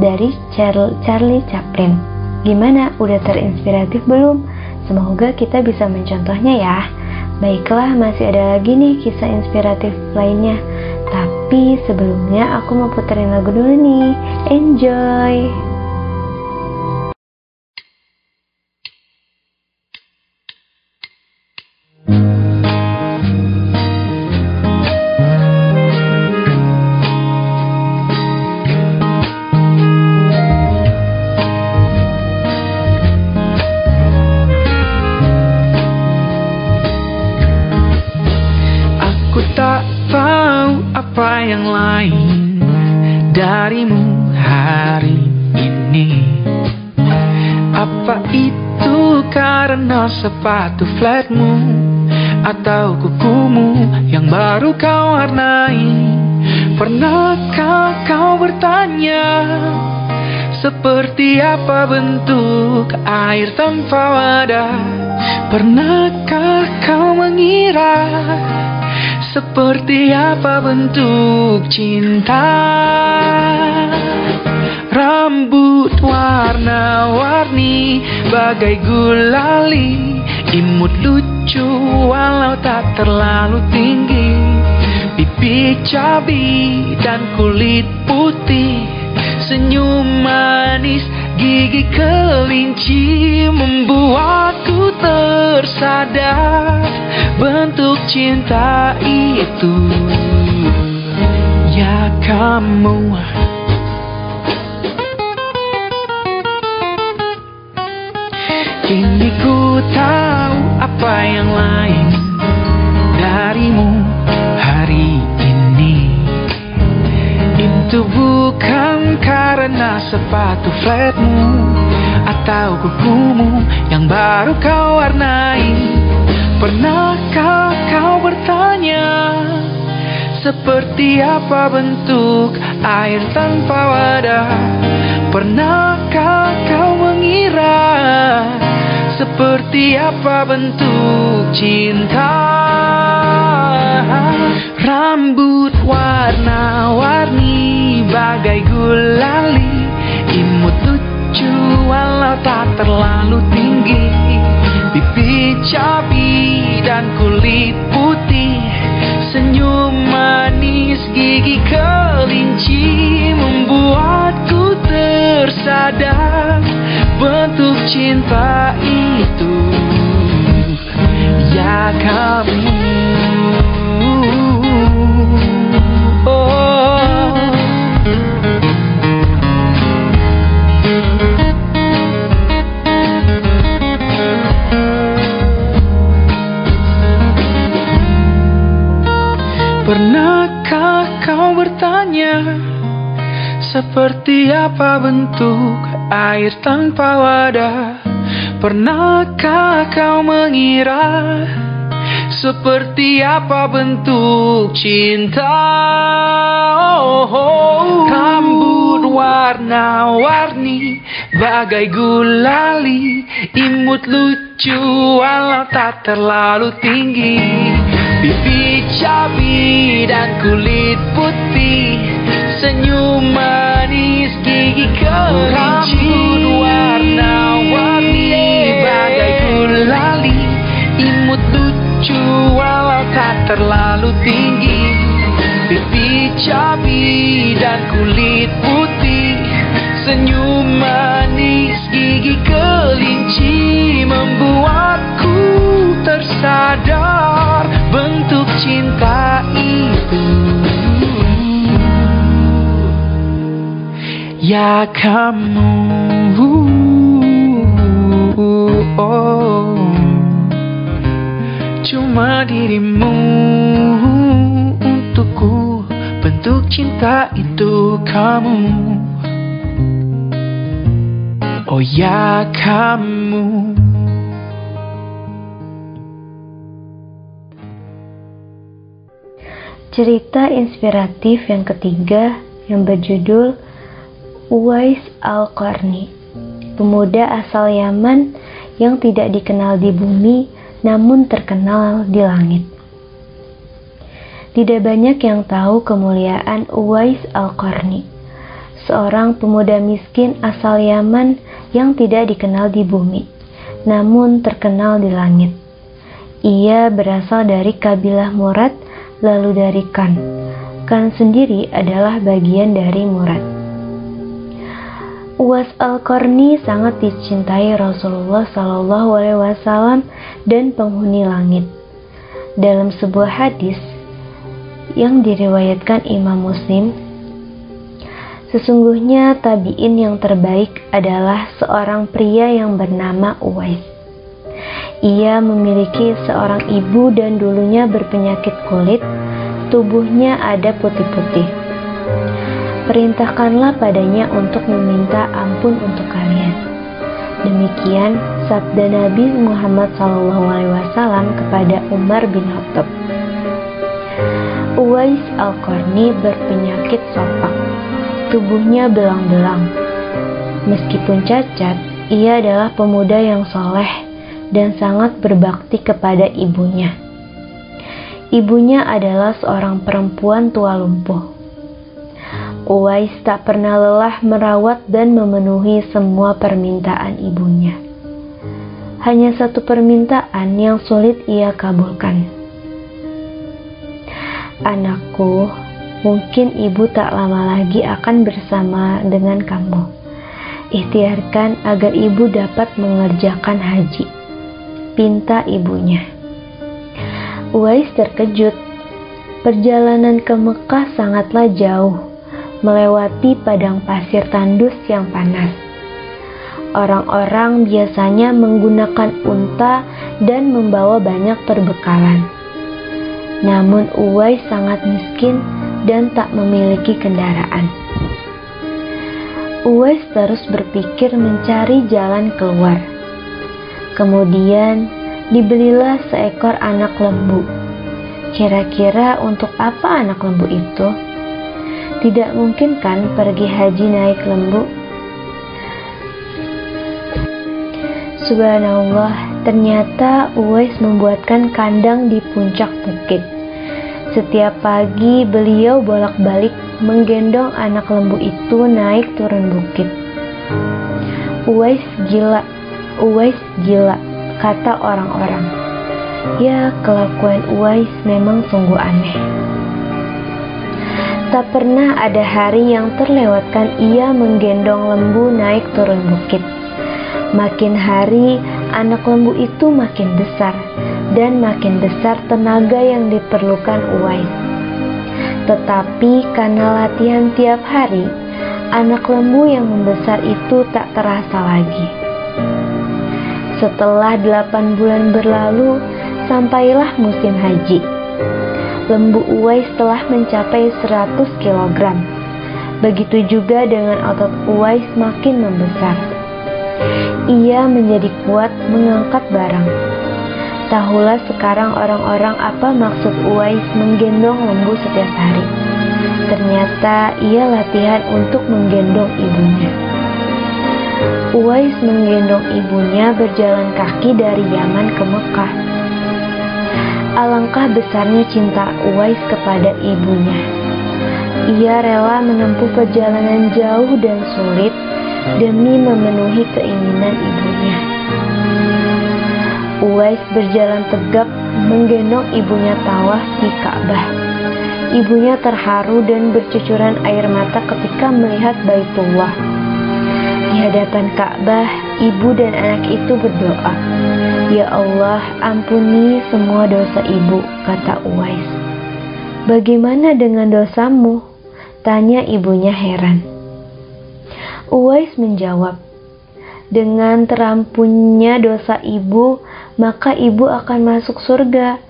dari Charlie Chaplin. Gimana? Udah terinspiratif belum? Semoga kita bisa mencontohnya ya. Baiklah, masih ada lagi nih kisah inspiratif lainnya. Tapi sebelumnya aku mau puterin lagu dulu nih. Enjoy! Sepatu flatmu Atau kukumu yang baru kau warnai. Pernahkah kau bertanya Seperti apa bentuk air tanpa wadah? Pernahkah kau mengira Seperti apa bentuk cinta? Warna-warni bagai gulali Imut lucu walau tak terlalu tinggi. Pipi cabi dan kulit putih. Senyum manis gigi kelinci Membuatku tersadar. Bentuk cinta itu. Ya kamu Kini ku tahu apa yang lain darimu hari ini. Itu bukan karena sepatu flatmu Atau kukumu yang baru kau warnai. Pernahkah kau bertanya Seperti apa bentuk air tanpa wadah? Pernahkah kau mengira seperti apa bentuk cinta? Rambut warna-warni bagai gulali. Imut lucu walau tak terlalu tinggi. Pipi cabi dan kulit putih. Senyum manis gigi kelinci Membuatku tersadar. Bentuk cinta oh. Pernahkah kau bertanya seperti apa bentuk air tanpa wadah Pernahkah kau mengira Seperti apa bentuk cinta? Oh, oh. Rambut warna-warni Bagai gulali Imut lucu walau tak terlalu tinggi. Pipi cabi dan kulit putih Senyum manis gigi kelinci warna-warni lucu walau tak terlalu tinggi. Pipi cabi dan kulit putih. Senyum manis gigi kelinci Membuatku tersadar bentuk cinta itu. Ya kamu oh, Cuma dirimu untukku. Bentuk cinta itu kamu. Oh ya kamu. Cerita inspiratif yang ketiga yang berjudul Uwais Al-Qarni Pemuda asal Yaman yang tidak dikenal di bumi namun terkenal di langit Tidak banyak yang tahu kemuliaan Uwais Al-Qarni Seorang pemuda miskin asal Yaman yang tidak dikenal di bumi namun terkenal di langit Ia berasal dari kabilah Murad lalu dari Kan. Kan sendiri adalah bagian dari Murad. Uwas Al-Qarni sangat dicintai Rasulullah Shallallahu Alaihi Wasallam dan penghuni langit. Dalam sebuah hadis yang diriwayatkan Imam Muslim, sesungguhnya tabiin yang terbaik adalah seorang pria yang bernama Uwais. Ia memiliki seorang ibu dan dulunya berpenyakit kulit, tubuhnya ada putih-putih. Perintahkanlah padanya untuk meminta ampun untuk kalian. Demikian sabda Nabi Muhammad SAW kepada Umar bin Khattab. Uwais Al-Qarni berpenyakit sopak. Tubuhnya belang-belang. Meskipun cacat, ia adalah pemuda yang soleh dan sangat berbakti kepada ibunya. Ibunya adalah seorang perempuan tua lumpuh. Uwais tak pernah lelah merawat dan memenuhi semua permintaan ibunya. Hanya satu permintaan yang sulit ia kabulkan. Anakku, mungkin ibu tak lama lagi akan bersama dengan kamu. Ikhtiarkan agar ibu dapat mengerjakan haji. Pinta ibunya. Uwais terkejut. Perjalanan ke Mekah sangatlah jauh, melewati padang pasir tandus yang panas. Orang-orang biasanya menggunakan unta dan membawa banyak perbekalan. Namun Uwais sangat miskin dan tak memiliki kendaraan. Uwais terus berpikir mencari jalan keluar. Kemudian dibelilah seekor anak lembu. Kira-kira untuk apa anak lembu itu? Tidak mungkin kan pergi haji naik lembu? Subhanallah, ternyata Uwais membuatkan kandang di puncak bukit. Setiap pagi beliau bolak-balik menggendong anak lembu itu naik turun bukit. Uwais gila, Uwais gila, kata orang-orang. Ya, kelakuan Uwais memang sungguh aneh. Tak pernah ada hari yang terlewatkan ia menggendong lembu naik turun bukit. Makin hari, anak lembu itu makin besar, dan makin besar tenaga yang diperlukan Uwais. Tetapi karena latihan tiap hari, anak lembu yang membesar itu tak terasa lagi. Setelah delapan bulan berlalu, sampailah musim haji. Lembu Uwais telah mencapai 100 kg. Begitu juga dengan otot Uwais makin membesar ia menjadi kuat mengangkat barang. Tahulah sekarang orang-orang apa maksud Uwais menggendong lembu setiap hari. Ternyata ia latihan untuk menggendong ibunya. Uwais menggendong ibunya berjalan kaki dari Yaman ke Mekah. Alangkah besarnya cinta Uwais kepada ibunya. Ia rela menempuh perjalanan jauh dan sulit demi memenuhi keinginan ibunya. Uwais berjalan tegap menggendong ibunya tawaf di Ka'bah. Ibunya terharu dan bercucuran air mata ketika melihat Baitullah. Di hadapan Ka'bah, ibu dan anak itu berdoa, "Ya Allah, ampuni semua dosa ibu," kata Uwais. "Bagaimana dengan dosamu?" tanya ibunya heran. Uwais menjawab, "Dengan terampunnya dosa ibu, maka ibu akan masuk surga.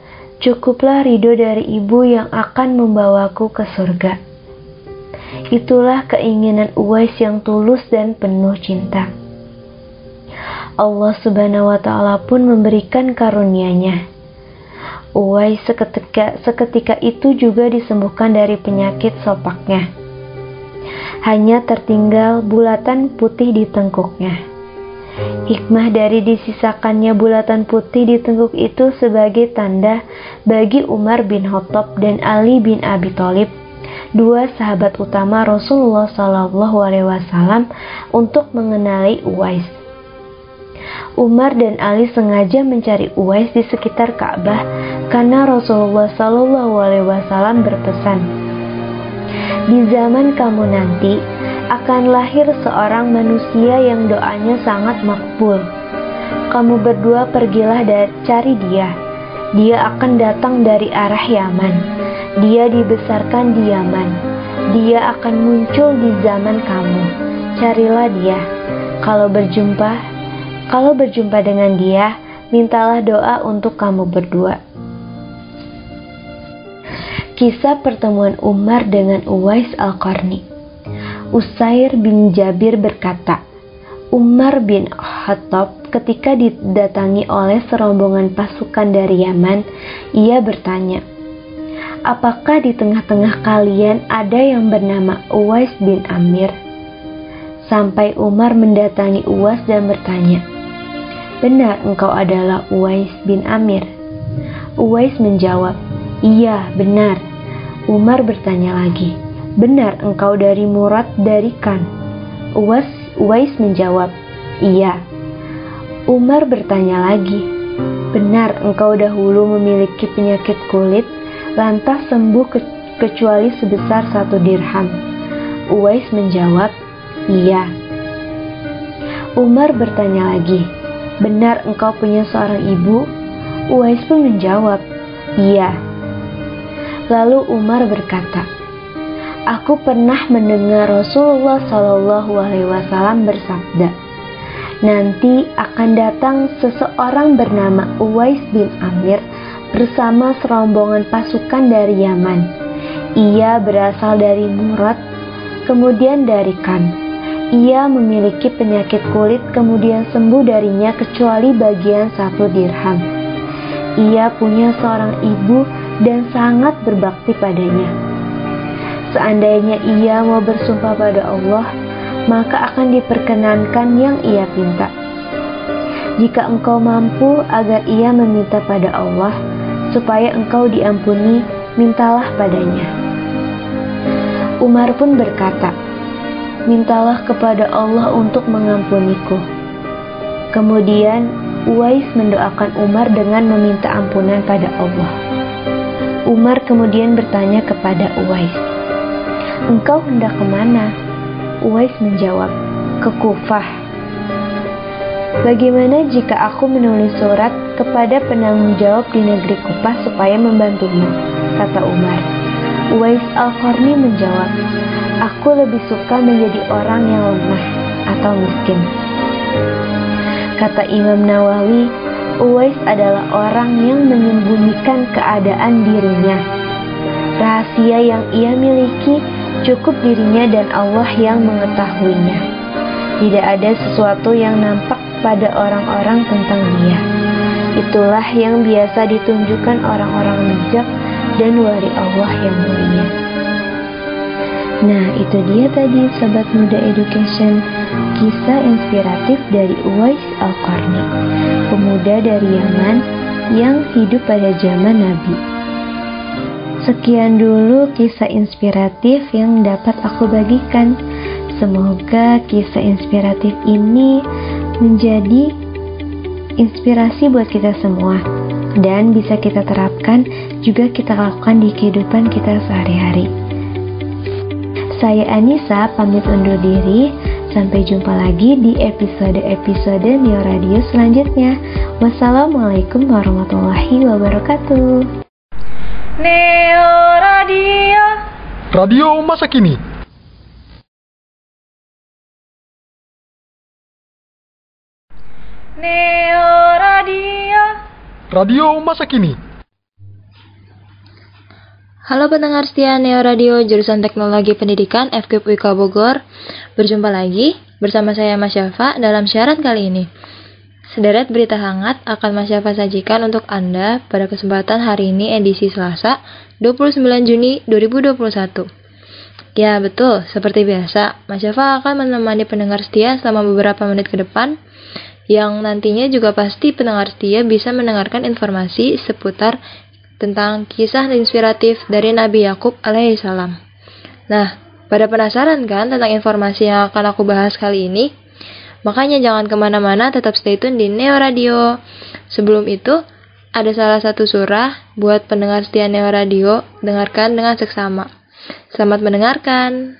Cukuplah ridho dari ibu yang akan membawaku ke surga." Itulah keinginan Uwais yang tulus dan penuh cinta. Allah Subhanahu wa taala pun memberikan karunia-Nya. Uwais seketika, seketika itu juga disembuhkan dari penyakit sopaknya hanya tertinggal bulatan putih di tengkuknya. Hikmah dari disisakannya bulatan putih di tengkuk itu sebagai tanda bagi Umar bin Khattab dan Ali bin Abi Thalib, dua sahabat utama Rasulullah Wasallam, untuk mengenali Uwais. Umar dan Ali sengaja mencari Uwais di sekitar Ka'bah karena Rasulullah Shallallahu Alaihi Wasallam berpesan, di zaman kamu nanti akan lahir seorang manusia yang doanya sangat makbul. Kamu berdua pergilah dan cari dia. Dia akan datang dari arah Yaman. Dia dibesarkan di Yaman. Dia akan muncul di zaman kamu. Carilah dia. Kalau berjumpa, kalau berjumpa dengan dia, mintalah doa untuk kamu berdua. Kisah pertemuan Umar dengan Uwais Al-Qarni Usair bin Jabir berkata, Umar bin Khattab ketika didatangi oleh serombongan pasukan dari Yaman, ia bertanya, Apakah di tengah-tengah kalian ada yang bernama Uwais bin Amir? Sampai Umar mendatangi Uwais dan bertanya, Benar engkau adalah Uwais bin Amir? Uwais menjawab, Iya, benar. Umar bertanya lagi, Benar engkau dari Murad dari Kan. Uwais, Uwais menjawab, Iya. Umar bertanya lagi, Benar engkau dahulu memiliki penyakit kulit, lantas sembuh ke kecuali sebesar satu dirham. Uwais menjawab, Iya. Umar bertanya lagi, Benar engkau punya seorang ibu? Uwais pun menjawab, Iya. Lalu Umar berkata, Aku pernah mendengar Rasulullah Shallallahu Alaihi Wasallam bersabda, nanti akan datang seseorang bernama Uwais bin Amir bersama serombongan pasukan dari Yaman. Ia berasal dari Murad, kemudian dari Kan. Ia memiliki penyakit kulit kemudian sembuh darinya kecuali bagian satu dirham. Ia punya seorang ibu dan sangat berbakti padanya. Seandainya ia mau bersumpah pada Allah, maka akan diperkenankan yang ia pinta. Jika engkau mampu agar ia meminta pada Allah, supaya engkau diampuni, mintalah padanya. Umar pun berkata, Mintalah kepada Allah untuk mengampuniku. Kemudian Uwais mendoakan Umar dengan meminta ampunan pada Allah. Umar kemudian bertanya kepada Uwais, Engkau hendak ke mana? Uwais menjawab, ke Kufah. Bagaimana jika aku menulis surat kepada penanggung jawab di negeri Kufah supaya membantumu? Kata Umar. Uwais Al-Qarni menjawab, Aku lebih suka menjadi orang yang lemah atau miskin. Kata Imam Nawawi, Uwais adalah orang yang menyembunyikan keadaan dirinya. Rahasia yang ia miliki cukup dirinya dan Allah yang mengetahuinya. Tidak ada sesuatu yang nampak pada orang-orang tentang dia. Itulah yang biasa ditunjukkan orang-orang bijak dan wali Allah yang mulia. Nah, itu dia tadi Sobat Muda Education Kisah inspiratif dari Uwais Al-Qarni Pemuda dari Yaman yang hidup pada zaman Nabi. Sekian dulu kisah inspiratif yang dapat aku bagikan. Semoga kisah inspiratif ini menjadi inspirasi buat kita semua dan bisa kita terapkan juga kita lakukan di kehidupan kita sehari-hari. Saya Anissa pamit undur diri. Sampai jumpa lagi di episode-episode Neo Radio selanjutnya. Wassalamualaikum warahmatullahi wabarakatuh. Neo Radio. Radio masa kini. Neo Radio. Radio masa kini. Halo pendengar setia Neo Radio jurusan Teknologi Pendidikan FKIP UIK Bogor. Berjumpa lagi bersama saya Mas Syafa dalam siaran kali ini. Sederet berita hangat akan Mas Syafa sajikan untuk Anda pada kesempatan hari ini edisi Selasa 29 Juni 2021. Ya betul, seperti biasa, Mas Syafa akan menemani pendengar setia selama beberapa menit ke depan yang nantinya juga pasti pendengar setia bisa mendengarkan informasi seputar tentang kisah inspiratif dari Nabi Yakub alaihissalam. Nah, pada penasaran kan tentang informasi yang akan aku bahas kali ini? Makanya jangan ke mana-mana, tetap stay tune di Neo Radio. Sebelum itu, ada salah satu surah buat pendengar setia Neo Radio, dengarkan dengan seksama. Selamat mendengarkan.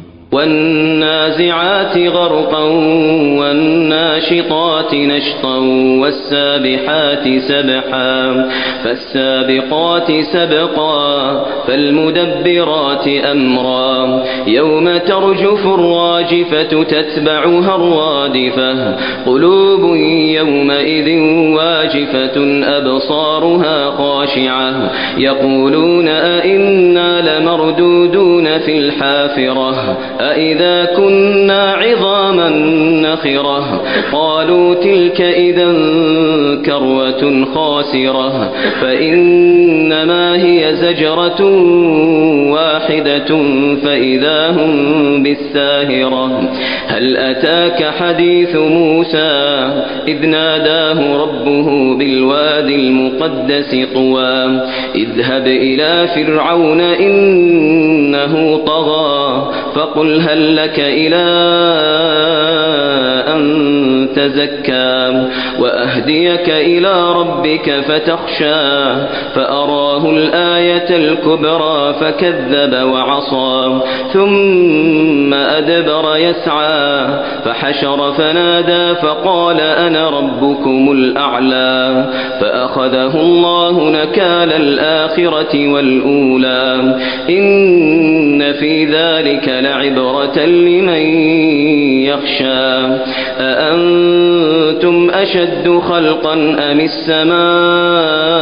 والنازعات غرقا والناشطات نشطا والسابحات سبحا فالسابقات سبقا فالمدبرات أمرا يوم ترجف الراجفة تتبعها الرادفة قلوب يومئذ واجفة أبصارها خاشعة يقولون أئنا لمردودون في الحافرة أئذا كنا عظاما نخرة قالوا تلك إذا كروة خاسرة فإنما هي زجرة واحدة فإذا هم بالساهرة هل أتاك حديث موسى إذ ناداه ربه بالوادي المقدس طوى اذهب إلى فرعون إنه طغى فقل هل لك إلى أن تزكى وأهديك إلى ربك فتخشى فأراه الآية الكبرى فكذب وعصى ثم أدبر يسعى فحشر فنادى فقال أنا ربكم الأعلى فأخذه الله نكال الآخرة والأولى إن في ذلك لعبرة لمن يخشى أأنتم أشد خلقا أم السماء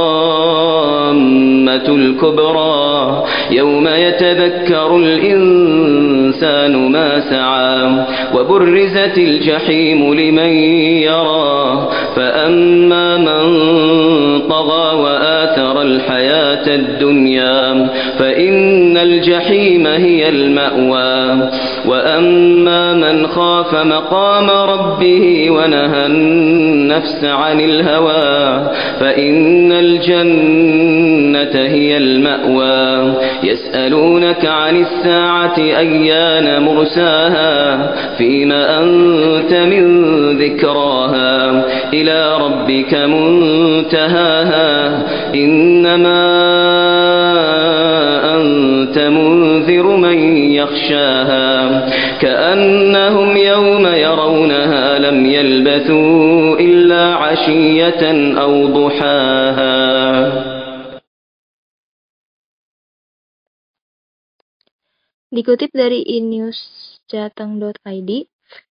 الكبرى. يوم يتذكر الإنسان ما سعى وبرزت الجحيم لمن يرى. فأما من طغى وآثر الحياة الدنيا فإن الجحيم هي المأوى. وأما من خاف مقام ربه ونهى النفس عن الهوى فإن الجنة هي المأوى. يسألونك عن الساعة أيان مرساها فيما أنت من ذكراها. إلى ربك منتهاها إنما أنت منذر من يخشاها. كأنهم يوم يرونها لم يلبثوا إلا عشية أو ضحاها. Dikutip dari inewsjateng.id,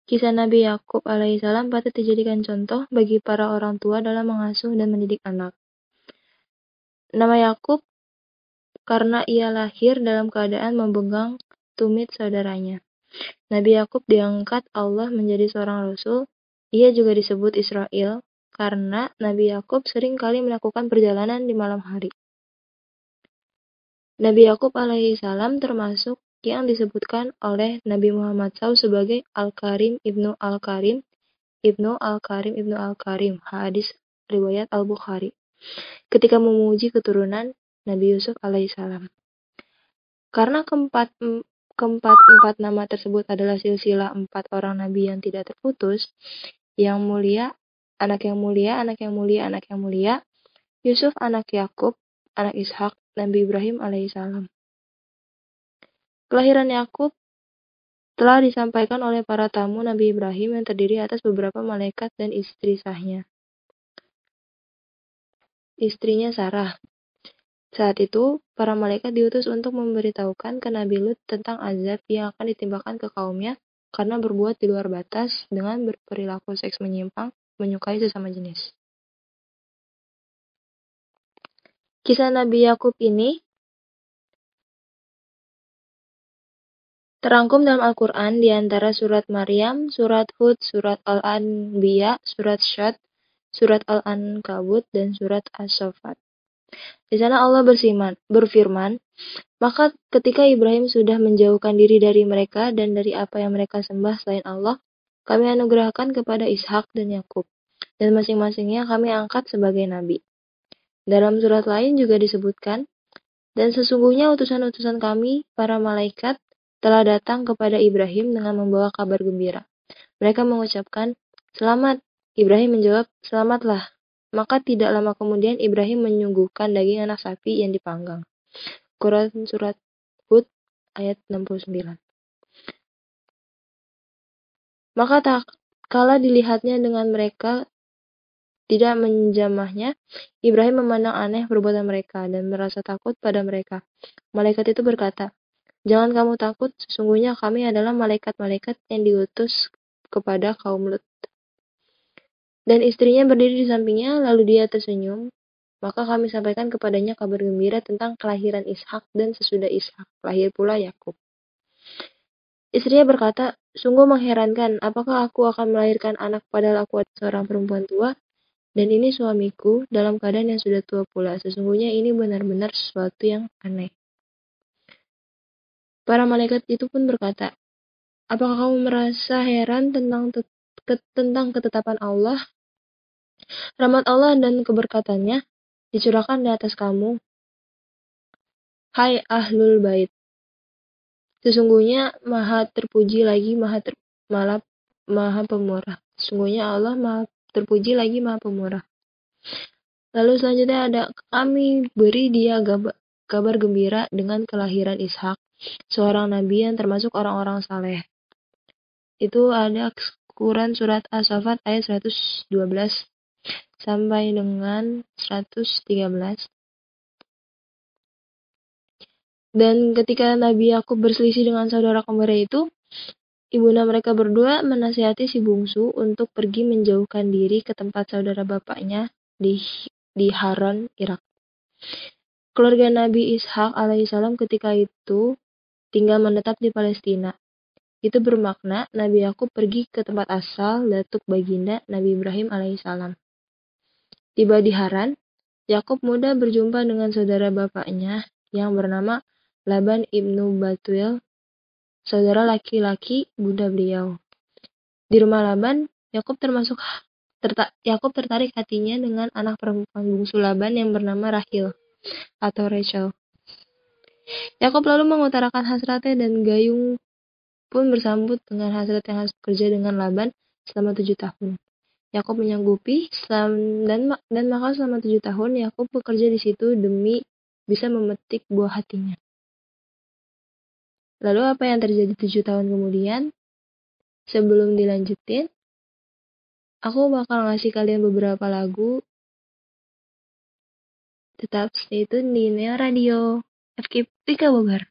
kisah Nabi Yakub alaihissalam patut dijadikan contoh bagi para orang tua dalam mengasuh dan mendidik anak. Nama Yakub karena ia lahir dalam keadaan memegang tumit saudaranya. Nabi Yakub diangkat Allah menjadi seorang rasul. Ia juga disebut Israel karena Nabi Yakub sering kali melakukan perjalanan di malam hari. Nabi Yakub alaihissalam termasuk yang disebutkan oleh Nabi Muhammad SAW sebagai Al-Karim Ibnu Al-Karim Ibnu Al-Karim Ibnu Al-Karim. Hadis riwayat Al-Bukhari. Ketika memuji keturunan Nabi Yusuf alaihissalam karena keempat keempat empat nama tersebut adalah silsilah empat orang nabi yang tidak terputus yang mulia anak yang mulia anak yang mulia anak yang mulia Yusuf anak Yakub anak Ishak Nabi Ibrahim alaihissalam Kelahiran Yakub telah disampaikan oleh para tamu Nabi Ibrahim yang terdiri atas beberapa malaikat dan istri sahnya. Istrinya Sarah. Saat itu, para malaikat diutus untuk memberitahukan ke Nabi Lut tentang azab yang akan ditimbakan ke kaumnya karena berbuat di luar batas dengan berperilaku seks menyimpang, menyukai sesama jenis. Kisah Nabi Yakub ini Terangkum dalam Al-Quran di antara surat Maryam, surat Hud, surat Al-Anbiya, surat Syad, surat Al-Ankabut, dan surat As-Sofat. Di sana Allah bersiman, berfirman, maka ketika Ibrahim sudah menjauhkan diri dari mereka dan dari apa yang mereka sembah selain Allah, kami anugerahkan kepada Ishak dan Yakub, dan masing-masingnya kami angkat sebagai nabi. Dalam surat lain juga disebutkan, dan sesungguhnya utusan-utusan kami, para malaikat, telah datang kepada Ibrahim dengan membawa kabar gembira. Mereka mengucapkan, Selamat. Ibrahim menjawab, Selamatlah. Maka tidak lama kemudian Ibrahim menyuguhkan daging anak sapi yang dipanggang. Quran Surat Hud ayat 69 Maka tak kala dilihatnya dengan mereka tidak menjamahnya, Ibrahim memandang aneh perbuatan mereka dan merasa takut pada mereka. Malaikat itu berkata, Jangan kamu takut, sesungguhnya kami adalah malaikat-malaikat yang diutus kepada kaum Lut. Dan istrinya berdiri di sampingnya, lalu dia tersenyum. Maka kami sampaikan kepadanya kabar gembira tentang kelahiran Ishak dan sesudah Ishak, lahir pula Yakub. Istrinya berkata, sungguh mengherankan, apakah aku akan melahirkan anak padahal aku adalah seorang perempuan tua? Dan ini suamiku dalam keadaan yang sudah tua pula. Sesungguhnya ini benar-benar sesuatu yang aneh. Para malaikat itu pun berkata, Apakah kamu merasa heran tentang tentang ketetapan Allah Rahmat Allah dan keberkatannya dicurahkan di atas kamu. Hai ahlul bait. Sesungguhnya maha terpuji lagi maha ter, malah maha pemurah. Sesungguhnya Allah maha terpuji lagi maha pemurah. Lalu selanjutnya ada kami beri dia kabar gembira dengan kelahiran Ishak, seorang nabi yang termasuk orang-orang saleh. Itu ada Quran surat As-Saffat ayat 112 sampai dengan 113. Dan ketika Nabi Yakub berselisih dengan saudara kembar itu, ibunda mereka berdua menasihati si bungsu untuk pergi menjauhkan diri ke tempat saudara bapaknya di di Haran, Irak. Keluarga Nabi Ishak alaihissalam ketika itu tinggal menetap di Palestina. Itu bermakna Nabi Yakub pergi ke tempat asal datuk baginda Nabi Ibrahim alaihissalam. Tiba di Haran, Yakub mudah berjumpa dengan saudara bapaknya yang bernama Laban ibnu Batuel, saudara laki-laki Bunda beliau. Di rumah Laban, Yakub termasuk Yakub tertarik hatinya dengan anak perempuan bungsu Laban yang bernama Rahil atau Rachel. Yakub lalu mengutarakan hasratnya dan Gayung pun bersambut dengan hasrat yang harus bekerja dengan Laban selama tujuh tahun. Yakub menyanggupi dan dan maka selama tujuh tahun Yakub bekerja di situ demi bisa memetik buah hatinya. Lalu apa yang terjadi tujuh tahun kemudian? Sebelum dilanjutin, aku bakal ngasih kalian beberapa lagu. Tetap stay tune di Neo Radio. FKP Bogor.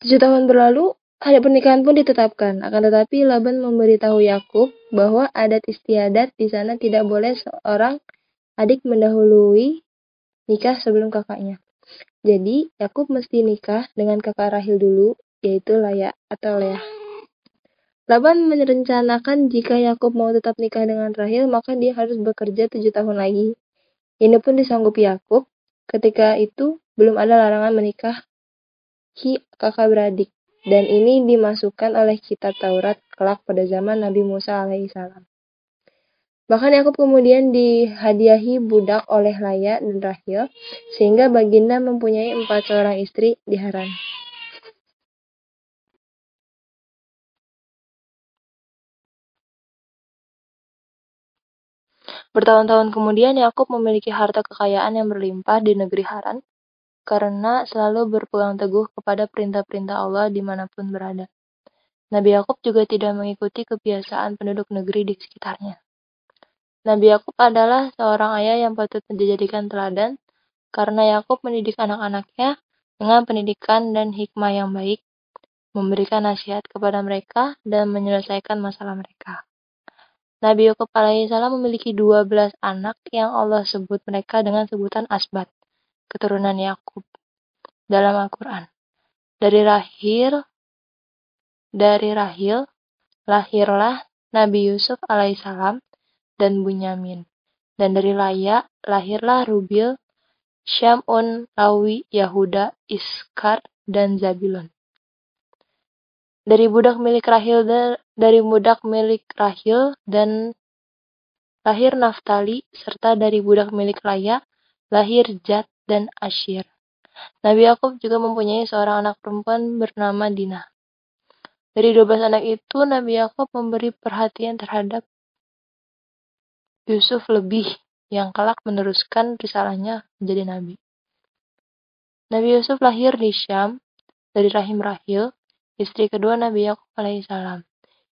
Tujuh tahun berlalu, hari pernikahan pun ditetapkan. Akan tetapi Laban memberitahu Yakub bahwa adat istiadat di sana tidak boleh seorang adik mendahului nikah sebelum kakaknya. Jadi, Yakub mesti nikah dengan kakak Rahil dulu, yaitu Laya atau Leah. Laban merencanakan jika Yakub mau tetap nikah dengan Rahil, maka dia harus bekerja tujuh tahun lagi. Ini pun disanggupi Yakub. Ketika itu, belum ada larangan menikah ki kakak beradik, dan ini dimasukkan oleh kitab Taurat kelak pada zaman Nabi Musa alaihissalam. Bahkan Yakub kemudian dihadiahi budak oleh Laya dan Rahil, sehingga baginda mempunyai empat seorang istri di Haran. Bertahun-tahun kemudian Yakub memiliki harta kekayaan yang berlimpah di negeri Haran, karena selalu berpegang teguh kepada perintah-perintah Allah di mana pun berada. Nabi Yakub juga tidak mengikuti kebiasaan penduduk negeri di sekitarnya. Nabi Yakub adalah seorang ayah yang patut dijadikan teladan, karena Yakub mendidik anak-anaknya dengan pendidikan dan hikmah yang baik, memberikan nasihat kepada mereka, dan menyelesaikan masalah mereka. Nabi Yakub alaihissalam memiliki 12 anak yang Allah sebut mereka dengan sebutan asbat keturunan Yakub dalam Al-Quran. Dari Rahil, dari Rahil, lahirlah Nabi Yusuf alaihissalam dan Bunyamin. Dan dari Laya, lahirlah Rubil, Syamun, Lawi, Yahuda, Iskar, dan Zabilon. Dari budak milik Rahil dari budak milik Rahil dan lahir Naftali serta dari budak milik Laya lahir Jad dan Ashir. Nabi Yakub juga mempunyai seorang anak perempuan bernama Dina. Dari 12 anak itu, Nabi Yakub memberi perhatian terhadap Yusuf lebih yang kelak meneruskan risalahnya menjadi nabi. Nabi Yusuf lahir di Syam dari rahim Rahil, istri kedua Nabi Yakub alaihissalam.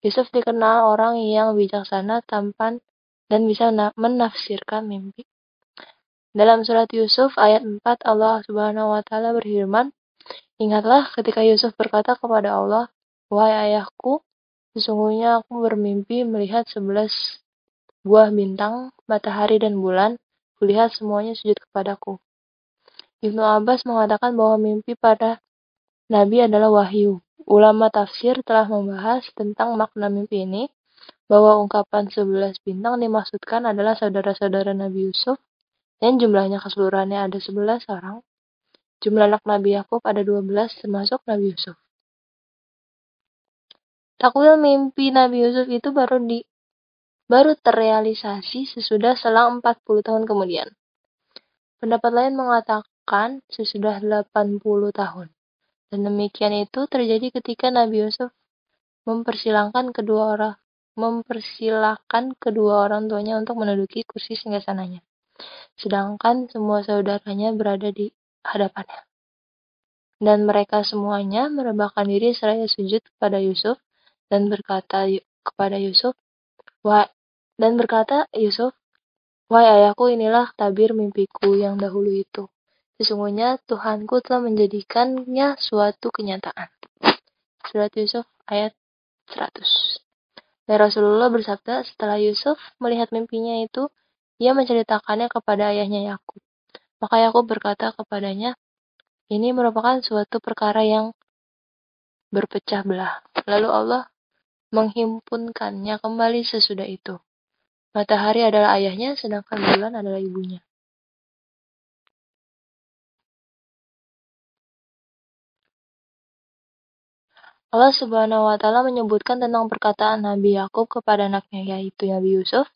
Yusuf dikenal orang yang bijaksana, tampan, dan bisa menafsirkan mimpi. Dalam surat Yusuf ayat 4 Allah Subhanahu wa taala berfirman, "Ingatlah ketika Yusuf berkata kepada Allah, "Wahai ayahku, sesungguhnya aku bermimpi melihat sebelas buah bintang, matahari dan bulan, kulihat semuanya sujud kepadaku." Ibnu Abbas mengatakan bahwa mimpi pada Nabi adalah wahyu. Ulama tafsir telah membahas tentang makna mimpi ini, bahwa ungkapan sebelas bintang dimaksudkan adalah saudara-saudara Nabi Yusuf dan jumlahnya keseluruhannya ada 11 orang. Jumlah anak Nabi Yakub ada 12 termasuk Nabi Yusuf. Takwil mimpi Nabi Yusuf itu baru di baru terrealisasi sesudah selang 40 tahun kemudian. Pendapat lain mengatakan sesudah 80 tahun. Dan demikian itu terjadi ketika Nabi Yusuf mempersilahkan kedua orang mempersilahkan kedua orang tuanya untuk menduduki kursi singgasananya sedangkan semua saudaranya berada di hadapannya. Dan mereka semuanya merebahkan diri seraya sujud kepada Yusuf dan berkata kepada Yusuf, Wah, dan berkata Yusuf, Wahai ayahku inilah tabir mimpiku yang dahulu itu. Sesungguhnya Tuhanku telah menjadikannya suatu kenyataan. Surat Yusuf ayat 100. Dan Rasulullah bersabda setelah Yusuf melihat mimpinya itu, ia menceritakannya kepada ayahnya Yakub. Maka Yakub berkata kepadanya, ini merupakan suatu perkara yang berpecah belah. Lalu Allah menghimpunkannya kembali sesudah itu. Matahari adalah ayahnya, sedangkan bulan adalah ibunya. Allah Subhanahu wa taala menyebutkan tentang perkataan Nabi Yakub kepada anaknya yaitu Nabi Yusuf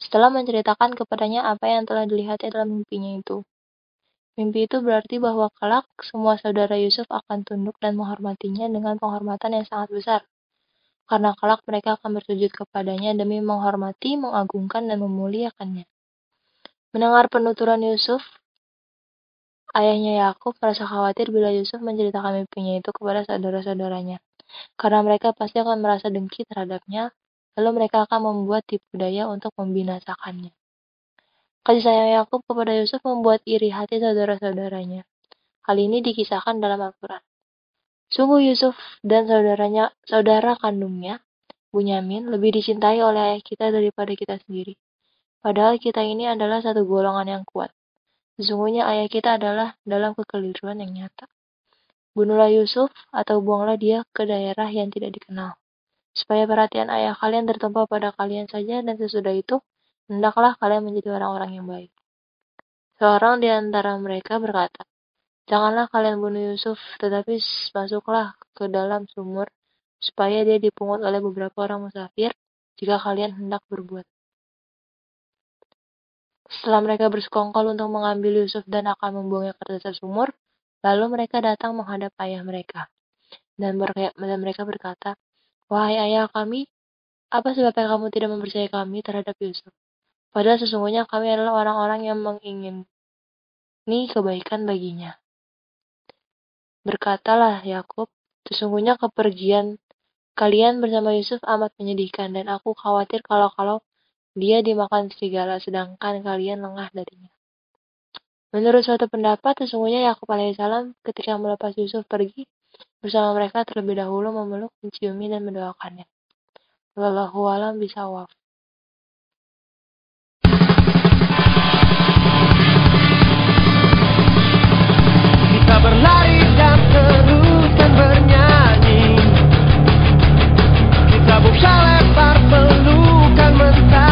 setelah menceritakan kepadanya apa yang telah dilihatnya dalam mimpinya itu. Mimpi itu berarti bahwa kelak semua saudara Yusuf akan tunduk dan menghormatinya dengan penghormatan yang sangat besar. Karena kelak mereka akan bersujud kepadanya demi menghormati, mengagungkan, dan memuliakannya. Mendengar penuturan Yusuf, ayahnya Yakub merasa khawatir bila Yusuf menceritakan mimpinya itu kepada saudara-saudaranya. Karena mereka pasti akan merasa dengki terhadapnya lalu mereka akan membuat tipu daya untuk membinasakannya. Kasih sayang Yakub kepada Yusuf membuat iri hati saudara-saudaranya. Hal ini dikisahkan dalam Al-Quran. Sungguh Yusuf dan saudaranya, saudara kandungnya, Bunyamin, lebih dicintai oleh ayah kita daripada kita sendiri. Padahal kita ini adalah satu golongan yang kuat. Sesungguhnya ayah kita adalah dalam kekeliruan yang nyata. Bunuhlah Yusuf atau buanglah dia ke daerah yang tidak dikenal. Supaya perhatian ayah kalian tertumpah pada kalian saja dan sesudah itu, hendaklah kalian menjadi orang-orang yang baik. Seorang di antara mereka berkata, Janganlah kalian bunuh Yusuf, tetapi masuklah ke dalam sumur, supaya dia dipungut oleh beberapa orang musafir, jika kalian hendak berbuat. Setelah mereka bersekongkol untuk mengambil Yusuf dan akan membuangnya ke dasar sumur, lalu mereka datang menghadap ayah mereka. Dan, mereka berkata, Wahai ayah kami, apa sebabnya kamu tidak mempercayai kami terhadap Yusuf? Padahal sesungguhnya kami adalah orang-orang yang mengingini kebaikan baginya. Berkatalah Yakub, sesungguhnya kepergian kalian bersama Yusuf amat menyedihkan dan aku khawatir kalau-kalau dia dimakan serigala, sedangkan kalian lengah darinya. Menurut suatu pendapat, sesungguhnya Yakub alaihissalam ketika melepas Yusuf pergi bersama mereka terlebih dahulu memeluk, menciumi, dan mendoakannya. Wallahu alam bisawab. Kita berlari dan teruskan bernyanyi Kita buka lebar pelukan mentari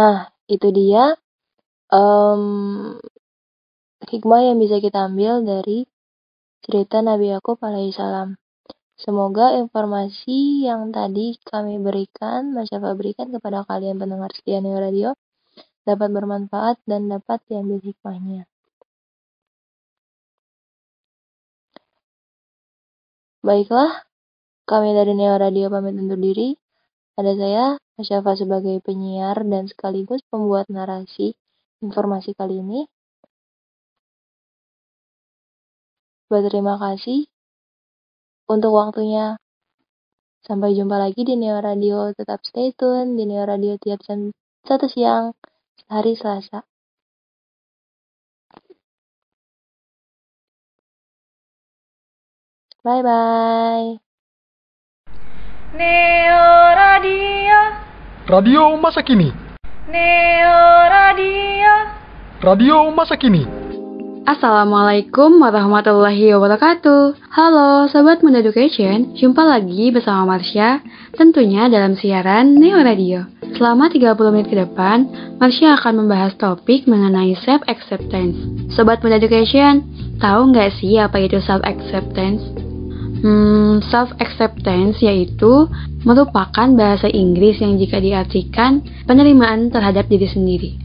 Nah, itu dia um, hikmah yang bisa kita ambil dari cerita Nabi Yakub alaihissalam. Semoga informasi yang tadi kami berikan, Mas Syafa berikan kepada kalian pendengar setia Neo Radio dapat bermanfaat dan dapat diambil hikmahnya. Baiklah, kami dari Neo Radio pamit undur diri. Ada saya, Syafa sebagai penyiar dan sekaligus pembuat narasi informasi kali ini. Berterima kasih untuk waktunya. Sampai jumpa lagi di Neo Radio. Tetap stay tune di Neo Radio tiap jam 1 siang hari Selasa. Bye bye. Neo Radio. Radio masa kini. Neo Radio. Radio masa kini. Assalamualaikum warahmatullahi wabarakatuh Halo Sobat Muda Education Jumpa lagi bersama Marsha Tentunya dalam siaran Neo Radio Selama 30 menit ke depan Marsha akan membahas topik mengenai self-acceptance Sobat Muda Education Tahu nggak sih apa itu self-acceptance? Hmm, self-acceptance yaitu merupakan bahasa Inggris yang jika diartikan penerimaan terhadap diri sendiri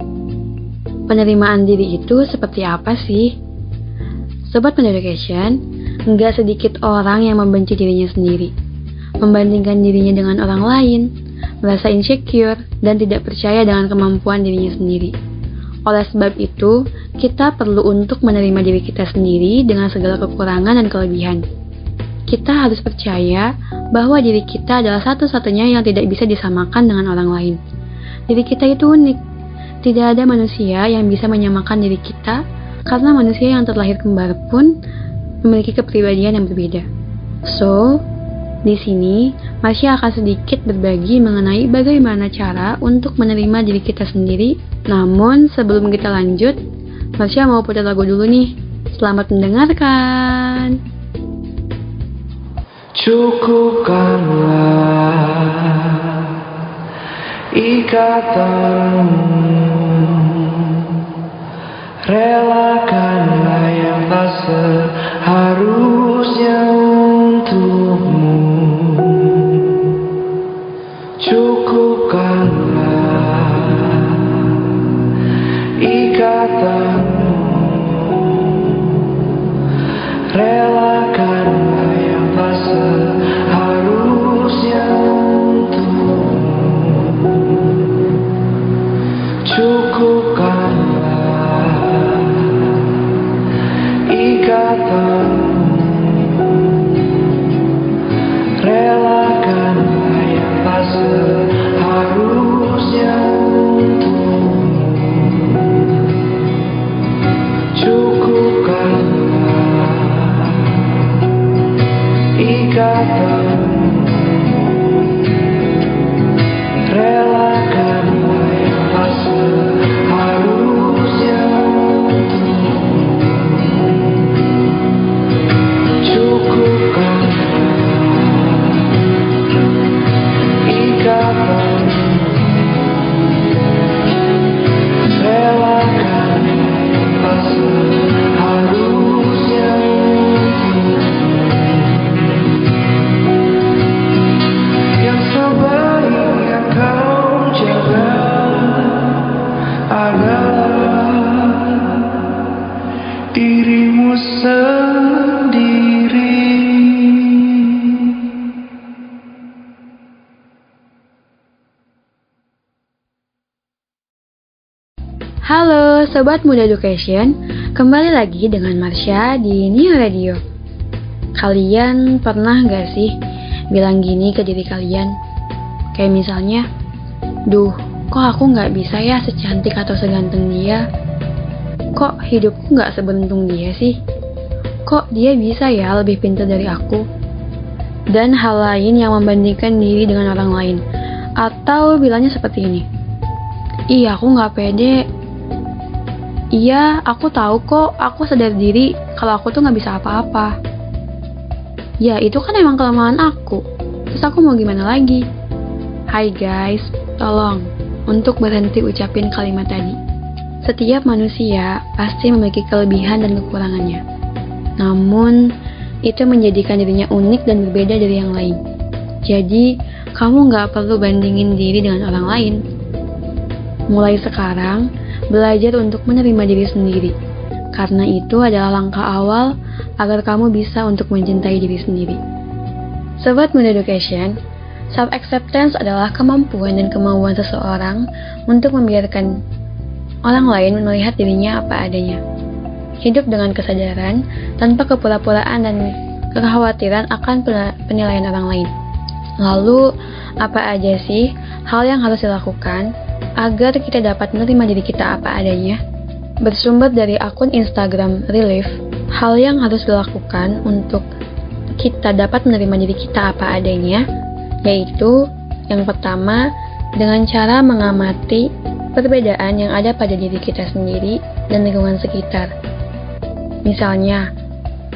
Penerimaan diri itu seperti apa sih? Sobat Pendeducation, nggak sedikit orang yang membenci dirinya sendiri, membandingkan dirinya dengan orang lain, merasa insecure, dan tidak percaya dengan kemampuan dirinya sendiri. Oleh sebab itu, kita perlu untuk menerima diri kita sendiri dengan segala kekurangan dan kelebihan. Kita harus percaya bahwa diri kita adalah satu-satunya yang tidak bisa disamakan dengan orang lain. Diri kita itu unik, tidak ada manusia yang bisa menyamakan diri kita karena manusia yang terlahir kembar pun memiliki kepribadian yang berbeda. So, di sini Marsha akan sedikit berbagi mengenai bagaimana cara untuk menerima diri kita sendiri. Namun sebelum kita lanjut, Marsha mau putar lagu dulu nih. Selamat mendengarkan. Cukupkanlah ikatanmu. Relakanlah yang tak seharusnya untukmu. Cukupkanlah ikatanmu. Relakanlah ikatanmu Relakanlah Sobat Muda Education, kembali lagi dengan Marsha di New Radio. Kalian pernah gak sih bilang gini ke diri kalian? Kayak misalnya, Duh, kok aku gak bisa ya secantik atau seganteng dia? Kok hidupku gak seberuntung dia sih? Kok dia bisa ya lebih pintar dari aku? Dan hal lain yang membandingkan diri dengan orang lain. Atau bilangnya seperti ini. Iya, aku gak pede, Iya, aku tahu kok. Aku sadar diri kalau aku tuh nggak bisa apa-apa. Ya, itu kan emang kelemahan aku. Terus aku mau gimana lagi? Hai guys, tolong. untuk berhenti ucapin kalimat tadi. Setiap manusia pasti memiliki kelebihan dan kekurangannya. Namun, itu menjadikan dirinya unik dan berbeda dari yang lain. Jadi, kamu nggak perlu bandingin diri dengan orang lain. Mulai sekarang, belajar untuk menerima diri sendiri. Karena itu adalah langkah awal agar kamu bisa untuk mencintai diri sendiri. Sobat Muda Education, self-acceptance adalah kemampuan dan kemauan seseorang untuk membiarkan orang lain melihat dirinya apa adanya. Hidup dengan kesadaran, tanpa kepura-puraan dan kekhawatiran akan penilaian orang lain. Lalu, apa aja sih hal yang harus dilakukan agar kita dapat menerima diri kita apa adanya? Bersumber dari akun Instagram Relief, hal yang harus dilakukan untuk kita dapat menerima diri kita apa adanya, yaitu yang pertama dengan cara mengamati perbedaan yang ada pada diri kita sendiri dan lingkungan sekitar. Misalnya,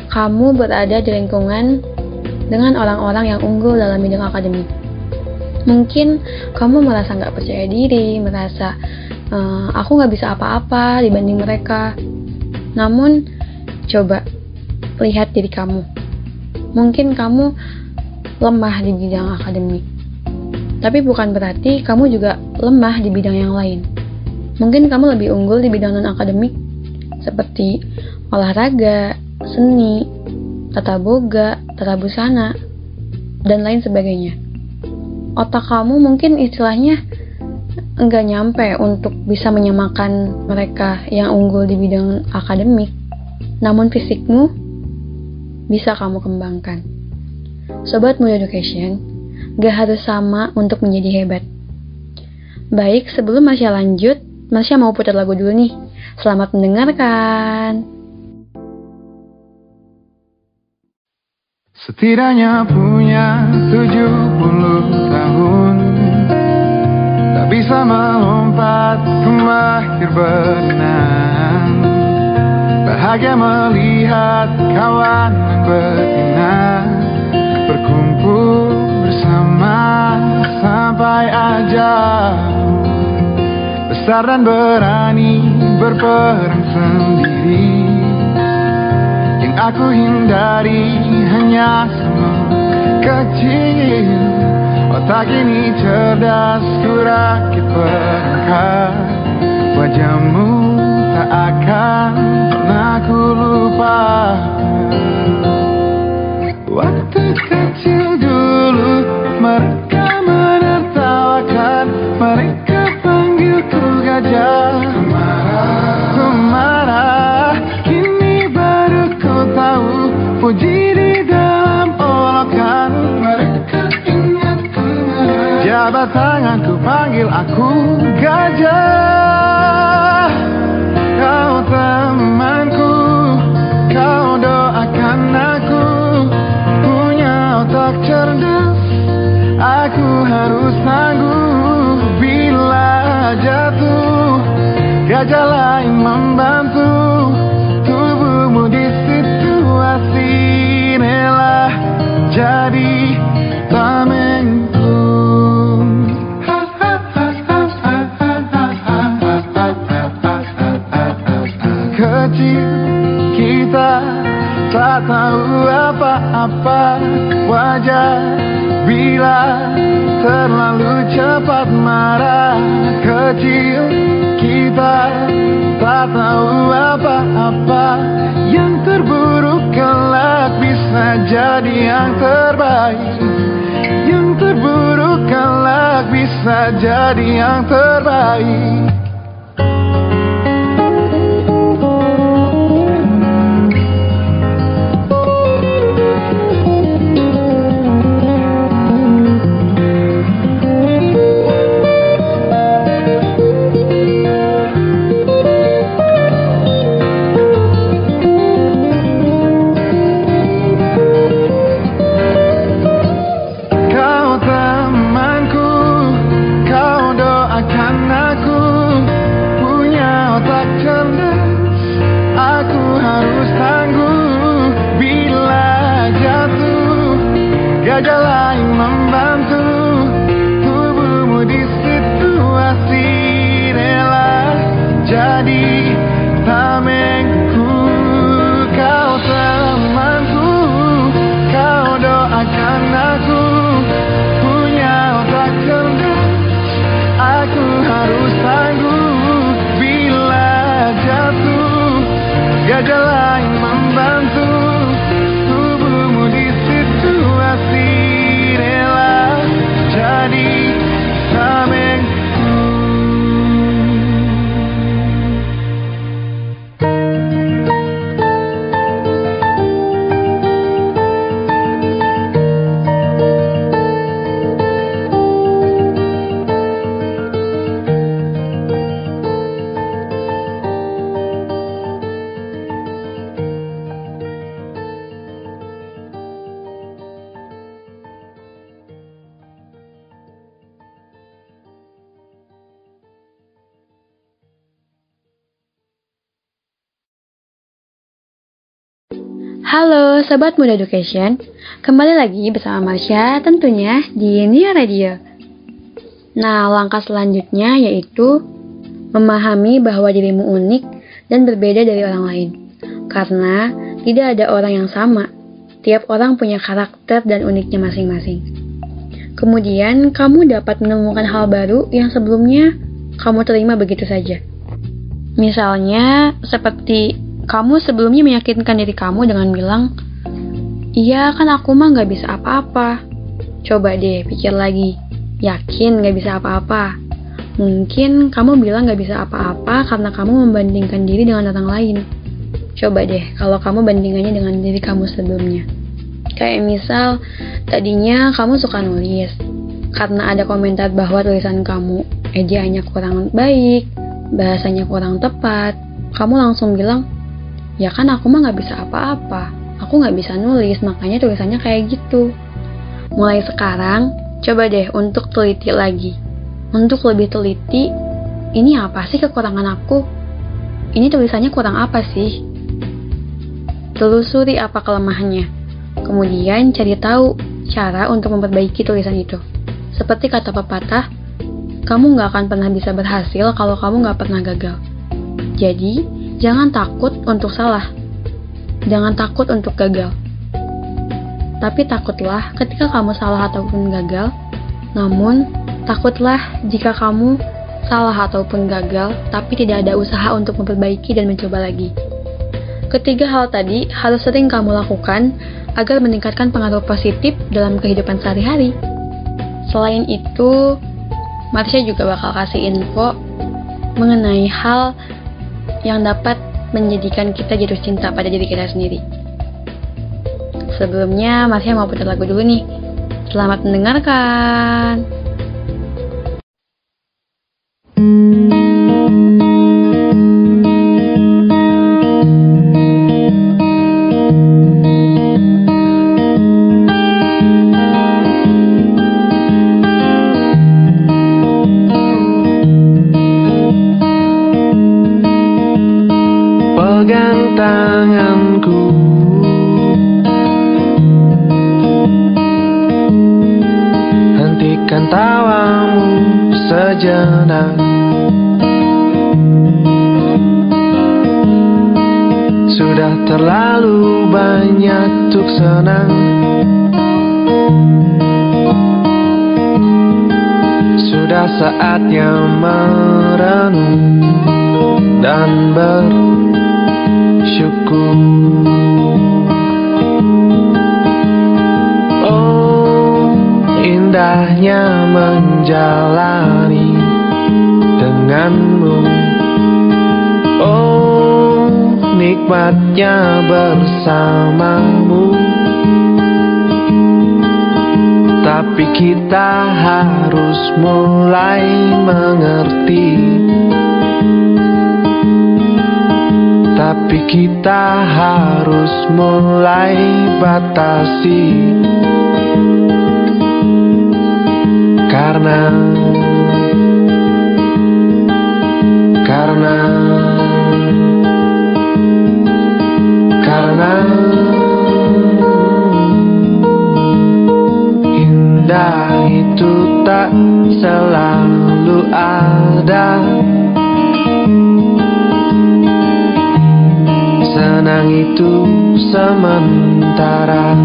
kamu berada di lingkungan dengan orang-orang yang unggul dalam bidang akademik. Mungkin kamu merasa nggak percaya diri, merasa uh, aku nggak bisa apa-apa dibanding mereka. Namun, coba lihat diri kamu. Mungkin kamu lemah di bidang akademik, tapi bukan berarti kamu juga lemah di bidang yang lain. Mungkin kamu lebih unggul di bidang non-akademik, seperti olahraga, seni, tata boga, tata busana, dan lain sebagainya. Otak kamu mungkin istilahnya enggak nyampe untuk bisa menyamakan mereka yang unggul di bidang akademik, namun fisikmu bisa kamu kembangkan. Sobat Muda Education, gak harus sama untuk menjadi hebat. Baik, sebelum Masya lanjut, Masya mau putar lagu dulu nih. Selamat mendengarkan. Setidaknya punya 70 tahun Tak bisa melompat ke mahir berenang Bahagia melihat kawan yang betina Berkumpul bersama sampai ajal Besar dan berani berperang sendiri. Yang aku hindari hanya semua kecil Otak ini cerdas ku rakit perangkat Wajahmu tak akan pernah ku lupa. Waktu kecil dulu mereka menertawakan. Mereka panggilku gajah Jabat tanganku panggil aku gajah. Kau temanku Kau doakan aku. Punya otak cerdas Aku harus tangguh Bila jatuh Gajah lain membantu. Tubuhmu di situasi Inilah jadi tahu apa-apa. Wajar bila terlalu cepat marah. Kecil kita tak tahu apa-apa. Yang terburuk kelak bisa jadi yang terbaik. Yang terburuk kelak bisa jadi yang terbaik gajah Halo Sobat Muda Education, kembali lagi bersama Marsha tentunya di Nia Radio. Nah, langkah selanjutnya yaitu memahami bahwa dirimu unik dan berbeda dari orang lain. Karena tidak ada orang yang sama, tiap orang punya karakter dan uniknya masing-masing. Kemudian, kamu dapat menemukan hal baru yang sebelumnya kamu terima begitu saja. Misalnya, seperti kamu sebelumnya meyakinkan diri kamu dengan bilang, Iya kan aku mah gak bisa apa-apa. Coba deh pikir lagi, yakin gak bisa apa-apa. Mungkin kamu bilang gak bisa apa-apa karena kamu membandingkan diri dengan orang lain. Coba deh kalau kamu bandingannya dengan diri kamu sebelumnya. Kayak misal, tadinya kamu suka nulis, karena ada komentar bahwa tulisan kamu ejaannya kurang baik, bahasanya kurang tepat, kamu langsung bilang, ya kan aku mah nggak bisa apa-apa. Aku nggak bisa nulis makanya tulisannya kayak gitu. Mulai sekarang coba deh untuk teliti lagi. Untuk lebih teliti ini apa sih kekurangan aku? Ini tulisannya kurang apa sih? Telusuri apa kelemahannya. Kemudian cari tahu cara untuk memperbaiki tulisan itu. Seperti kata pepatah kamu nggak akan pernah bisa berhasil kalau kamu nggak pernah gagal. Jadi Jangan takut untuk salah. Jangan takut untuk gagal. Tapi takutlah ketika kamu salah ataupun gagal. Namun, takutlah jika kamu salah ataupun gagal, tapi tidak ada usaha untuk memperbaiki dan mencoba lagi. Ketiga hal tadi harus sering kamu lakukan agar meningkatkan pengaruh positif dalam kehidupan sehari-hari. Selain itu, Marsha juga bakal kasih info mengenai hal yang dapat menjadikan kita jatuh cinta pada diri kita sendiri. Sebelumnya, Marsha mau putar lagu dulu nih. Selamat mendengarkan. Pegang saatnya merenung dan bersyukur. Oh indahnya menjalani denganmu. Oh nikmatnya bersamamu Tapi kita harus mulai mengerti. Tapi kita harus mulai batasi. Karena Karena Karena Indah itu tak selalu ada. Senang itu sementara.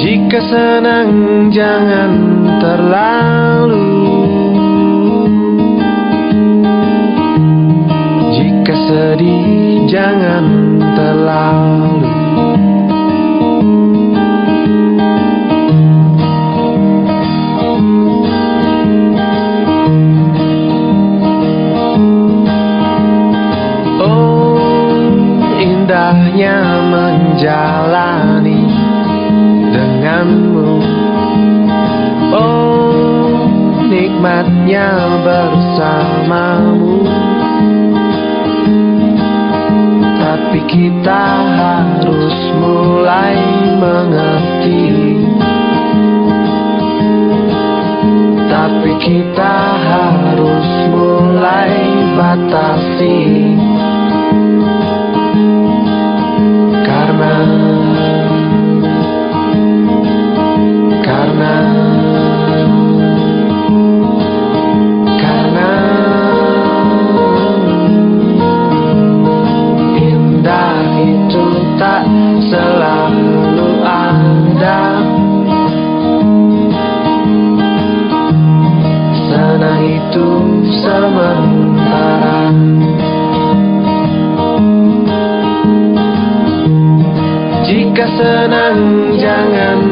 Jika senang jangan terlalu. Jika sedih jangan terlalu indahnya menjalani denganmu. Oh nikmatnya bersamamu. Tapi kita harus mulai mengerti. Tapi kita harus mulai batasi Karena Karena Indah itu tak selalu ada. Senang itu sementara Jika senang jangan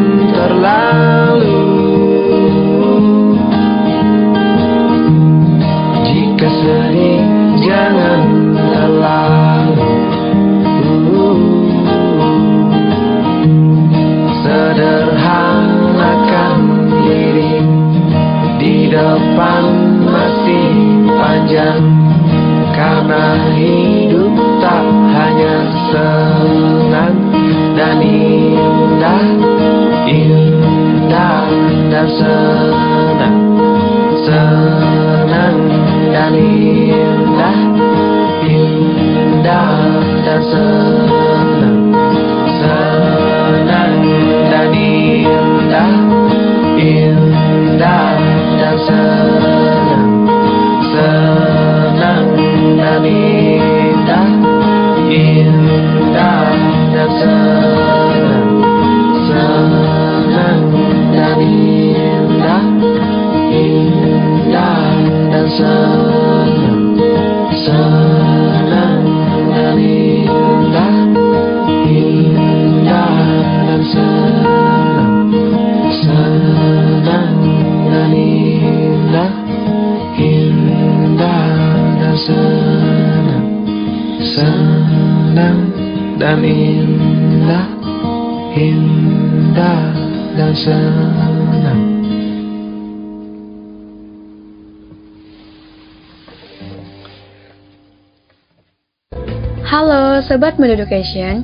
Sobat Mood Education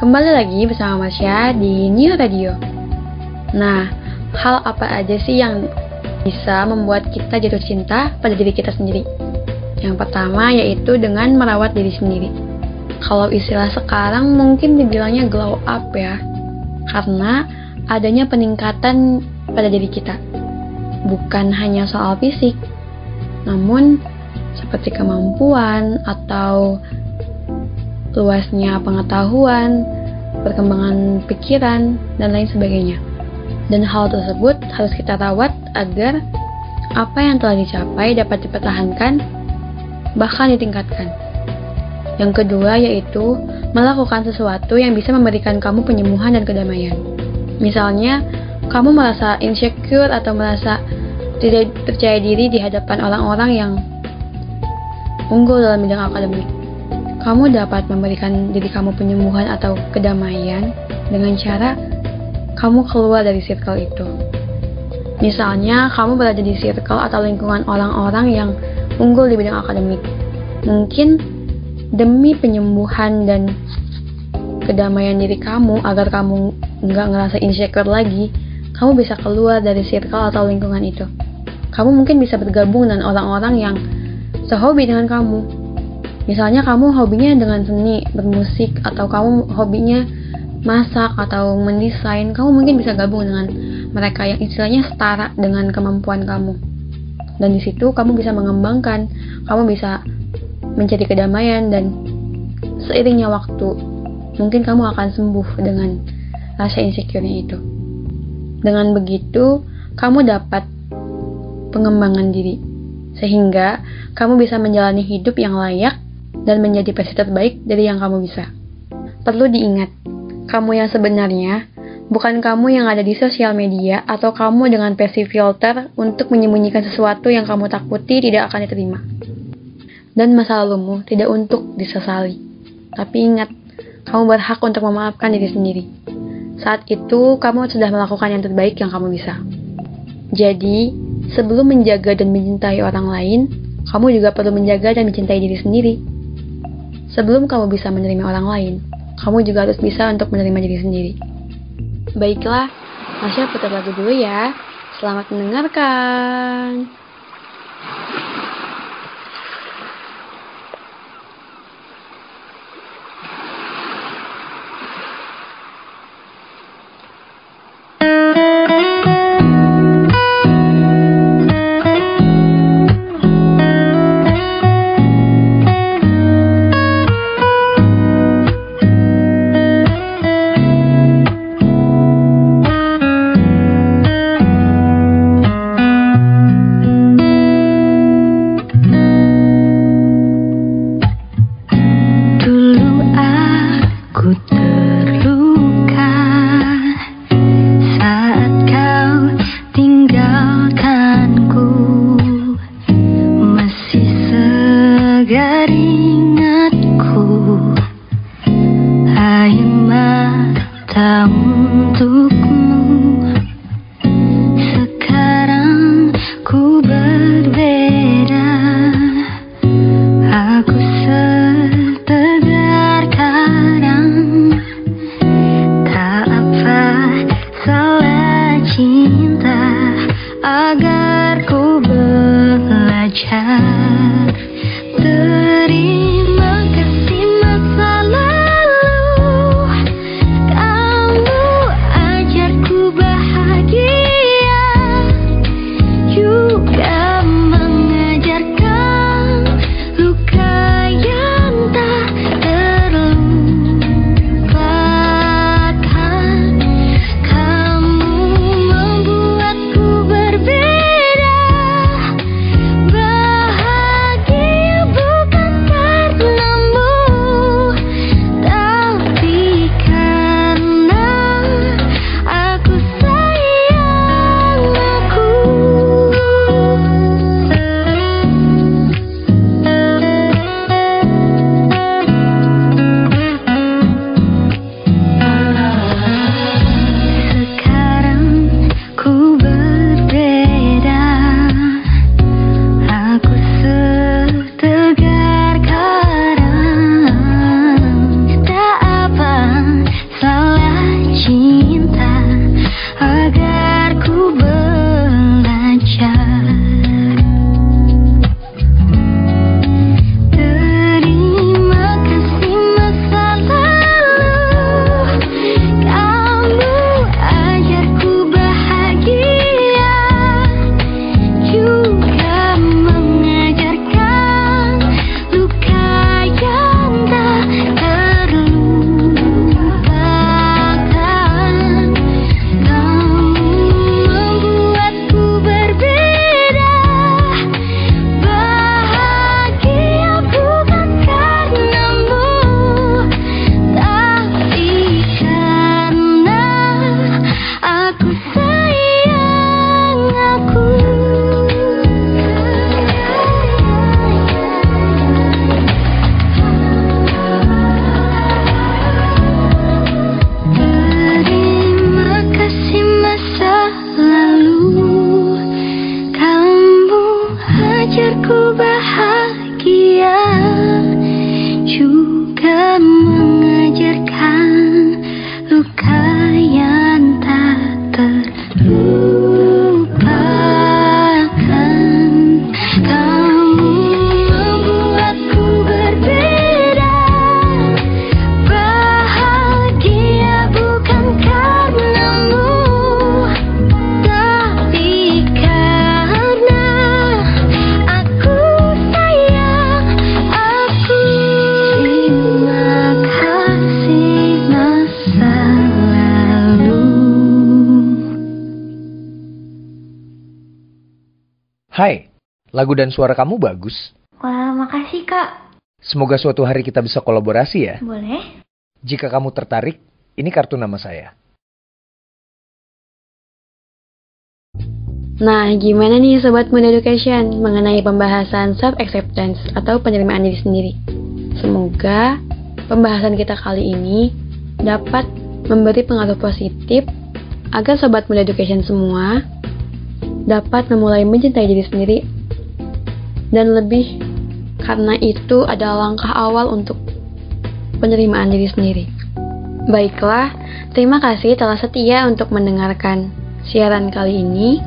Kembali lagi bersama Masya di New Radio. Nah, hal apa aja sih yang bisa membuat kita jatuh cinta pada diri kita sendiri? Yang pertama yaitu dengan merawat diri sendiri. Kalau istilah sekarang mungkin dibilangnya glow up ya Karena adanya peningkatan pada diri kita. Bukan hanya soal fisik Namun seperti kemampuan atau luasnya pengetahuan, perkembangan pikiran, dan lain sebagainya. Dan hal tersebut harus kita rawat agar apa yang telah dicapai dapat dipertahankan, bahkan ditingkatkan. Yang kedua yaitu melakukan sesuatu yang bisa memberikan kamu penyembuhan dan kedamaian. Misalnya, kamu merasa insecure atau merasa tidak percaya diri di hadapan orang-orang yang unggul dalam bidang akademik. Kamu dapat memberikan diri kamu penyembuhan atau kedamaian dengan cara kamu keluar dari circle itu. Misalnya, kamu berada di circle atau lingkungan orang-orang yang unggul di bidang akademik. Mungkin demi penyembuhan dan kedamaian diri kamu agar kamu nggak ngerasa insecure lagi, kamu bisa keluar dari circle atau lingkungan itu. Kamu mungkin bisa bergabung dengan orang-orang yang sehobi dengan kamu. Misalnya kamu hobinya dengan seni, bermusik, atau kamu hobinya masak atau mendesain, kamu mungkin bisa gabung dengan mereka yang istilahnya setara dengan kemampuan kamu. Dan di situ kamu bisa mengembangkan, kamu bisa mencari kedamaian dan seiringnya waktu mungkin kamu akan sembuh dengan rasa insecure itu. Dengan begitu, kamu dapat pengembangan diri sehingga kamu bisa menjalani hidup yang layak dan menjadi versi terbaik dari yang kamu bisa. Perlu diingat, kamu yang sebenarnya bukan kamu yang ada di sosial media atau kamu dengan versi filter untuk menyembunyikan sesuatu yang kamu takuti tidak akan diterima. Dan masa lalumu tidak untuk disesali. Tapi ingat, kamu berhak untuk memaafkan diri sendiri. Saat itu, kamu sudah melakukan yang terbaik yang kamu bisa. Jadi, sebelum menjaga dan mencintai orang lain, kamu juga perlu menjaga dan mencintai diri sendiri. Sebelum kamu bisa menerima orang lain, kamu juga harus bisa untuk menerima diri sendiri. Baiklah, Masya putar lagu dulu ya. Selamat mendengarkan. Lagu dan suara kamu bagus. Wah, makasih kak. Semoga suatu hari kita bisa kolaborasi ya. Boleh? Jika kamu tertarik, ini kartu nama saya. Nah, gimana nih Sobat Muda Education mengenai pembahasan self-acceptance atau penerimaan diri sendiri? Semoga pembahasan kita kali ini dapat memberi pengaruh positif agar Sobat Muda Education semua dapat memulai mencintai diri sendiri dan lebih karena itu adalah langkah awal untuk penerimaan diri sendiri. Baiklah, terima kasih telah setia untuk mendengarkan siaran kali ini.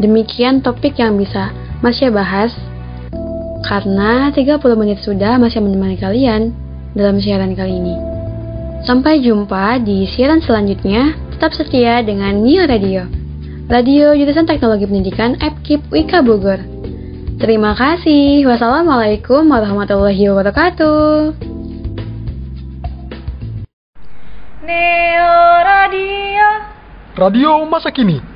Demikian topik yang bisa Masya bahas karena 30 menit sudah masih menemani kalian dalam siaran kali ini. Sampai jumpa di siaran selanjutnya. Tetap setia dengan Neo Radio. Radio Jurusan Teknologi Pendidikan FKIP Wika Bogor. Terima kasih. Wassalamualaikum warahmatullahi wabarakatuh. Neo Radio. Radio masa kini.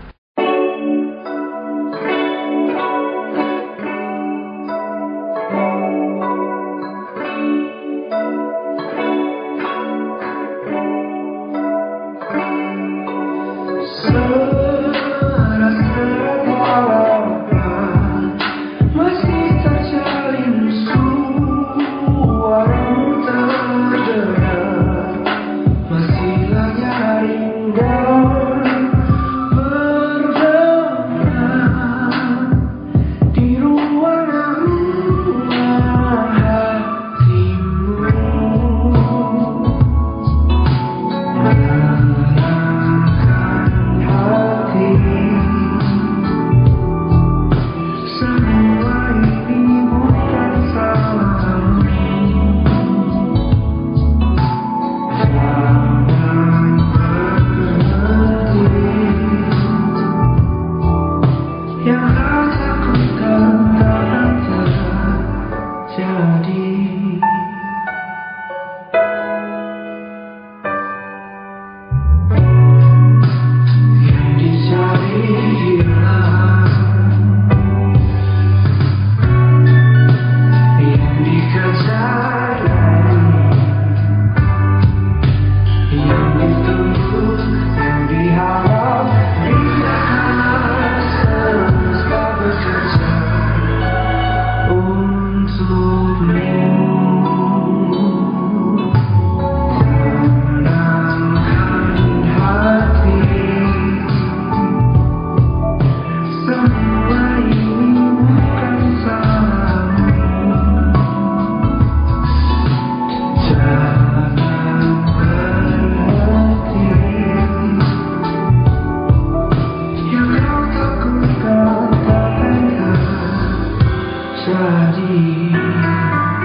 study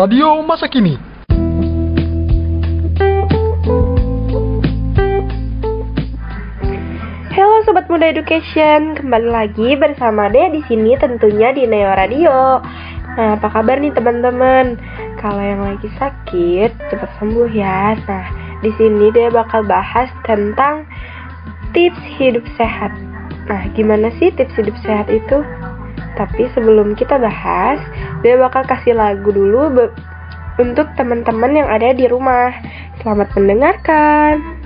Radio masa kini. Halo Sobat Muda Education, kembali lagi bersama Dea di sini tentunya di Neo Radio. Nah, apa kabar nih teman-teman? Kalau yang lagi sakit, cepat sembuh ya. Nah, di sini Dea bakal bahas tentang tips hidup sehat. Nah, gimana sih tips hidup sehat itu? Tapi sebelum kita bahas, Dea bakal kasih lagu dulu untuk teman-teman yang ada di rumah. Selamat mendengarkan.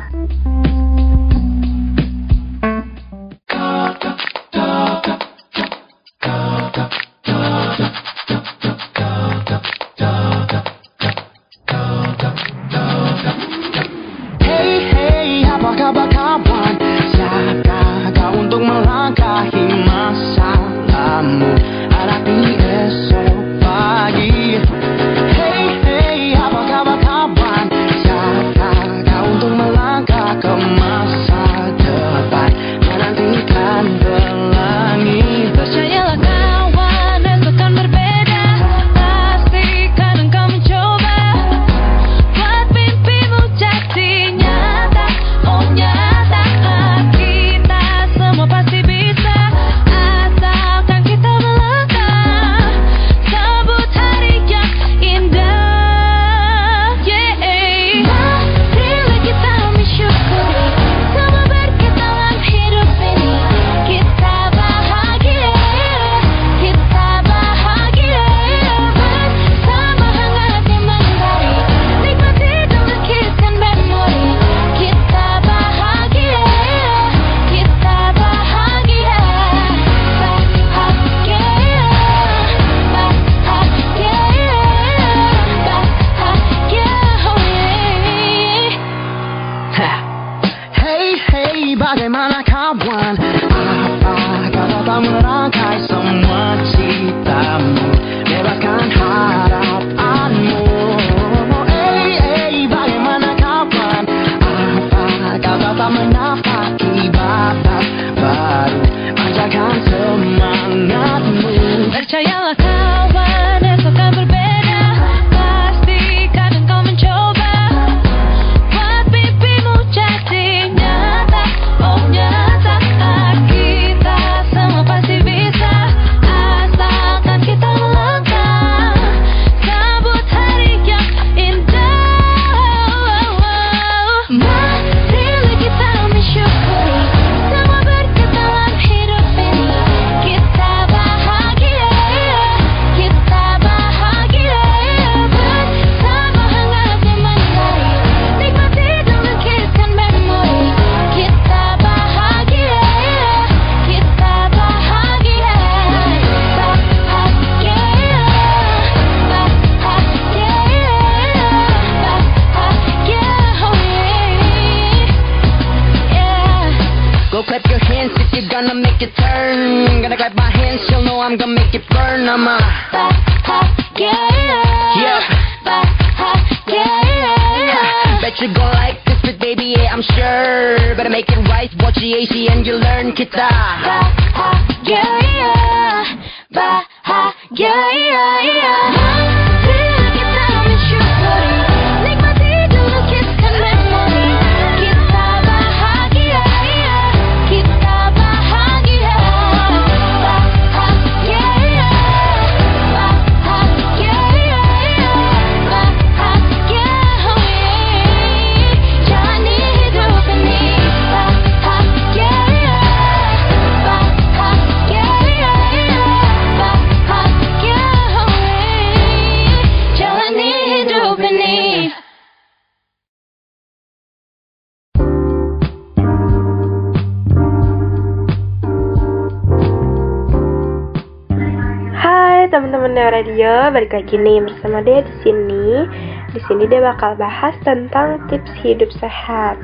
Lagi nih bersama dia di sini. Di sini dia bakal bahas tentang tips hidup sehat.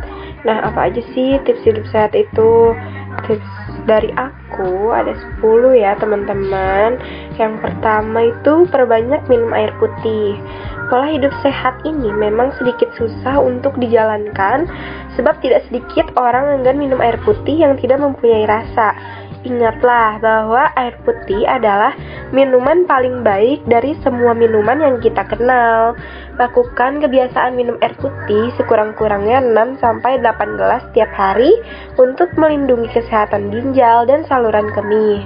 Nah, apa aja sih tips hidup sehat itu? Tips dari aku ada 10 ya, teman-teman. Yang pertama itu perbanyak minum air putih. Pola hidup sehat ini memang sedikit susah untuk dijalankan sebab tidak sedikit orang enggan minum air putih yang tidak mempunyai rasa. Ingatlah bahwa air putih adalah minuman paling baik dari semua minuman yang kita kenal. Lakukan kebiasaan minum air putih sekurang-kurangnya 6 sampai 8 gelas setiap hari untuk melindungi kesehatan ginjal dan saluran kemih.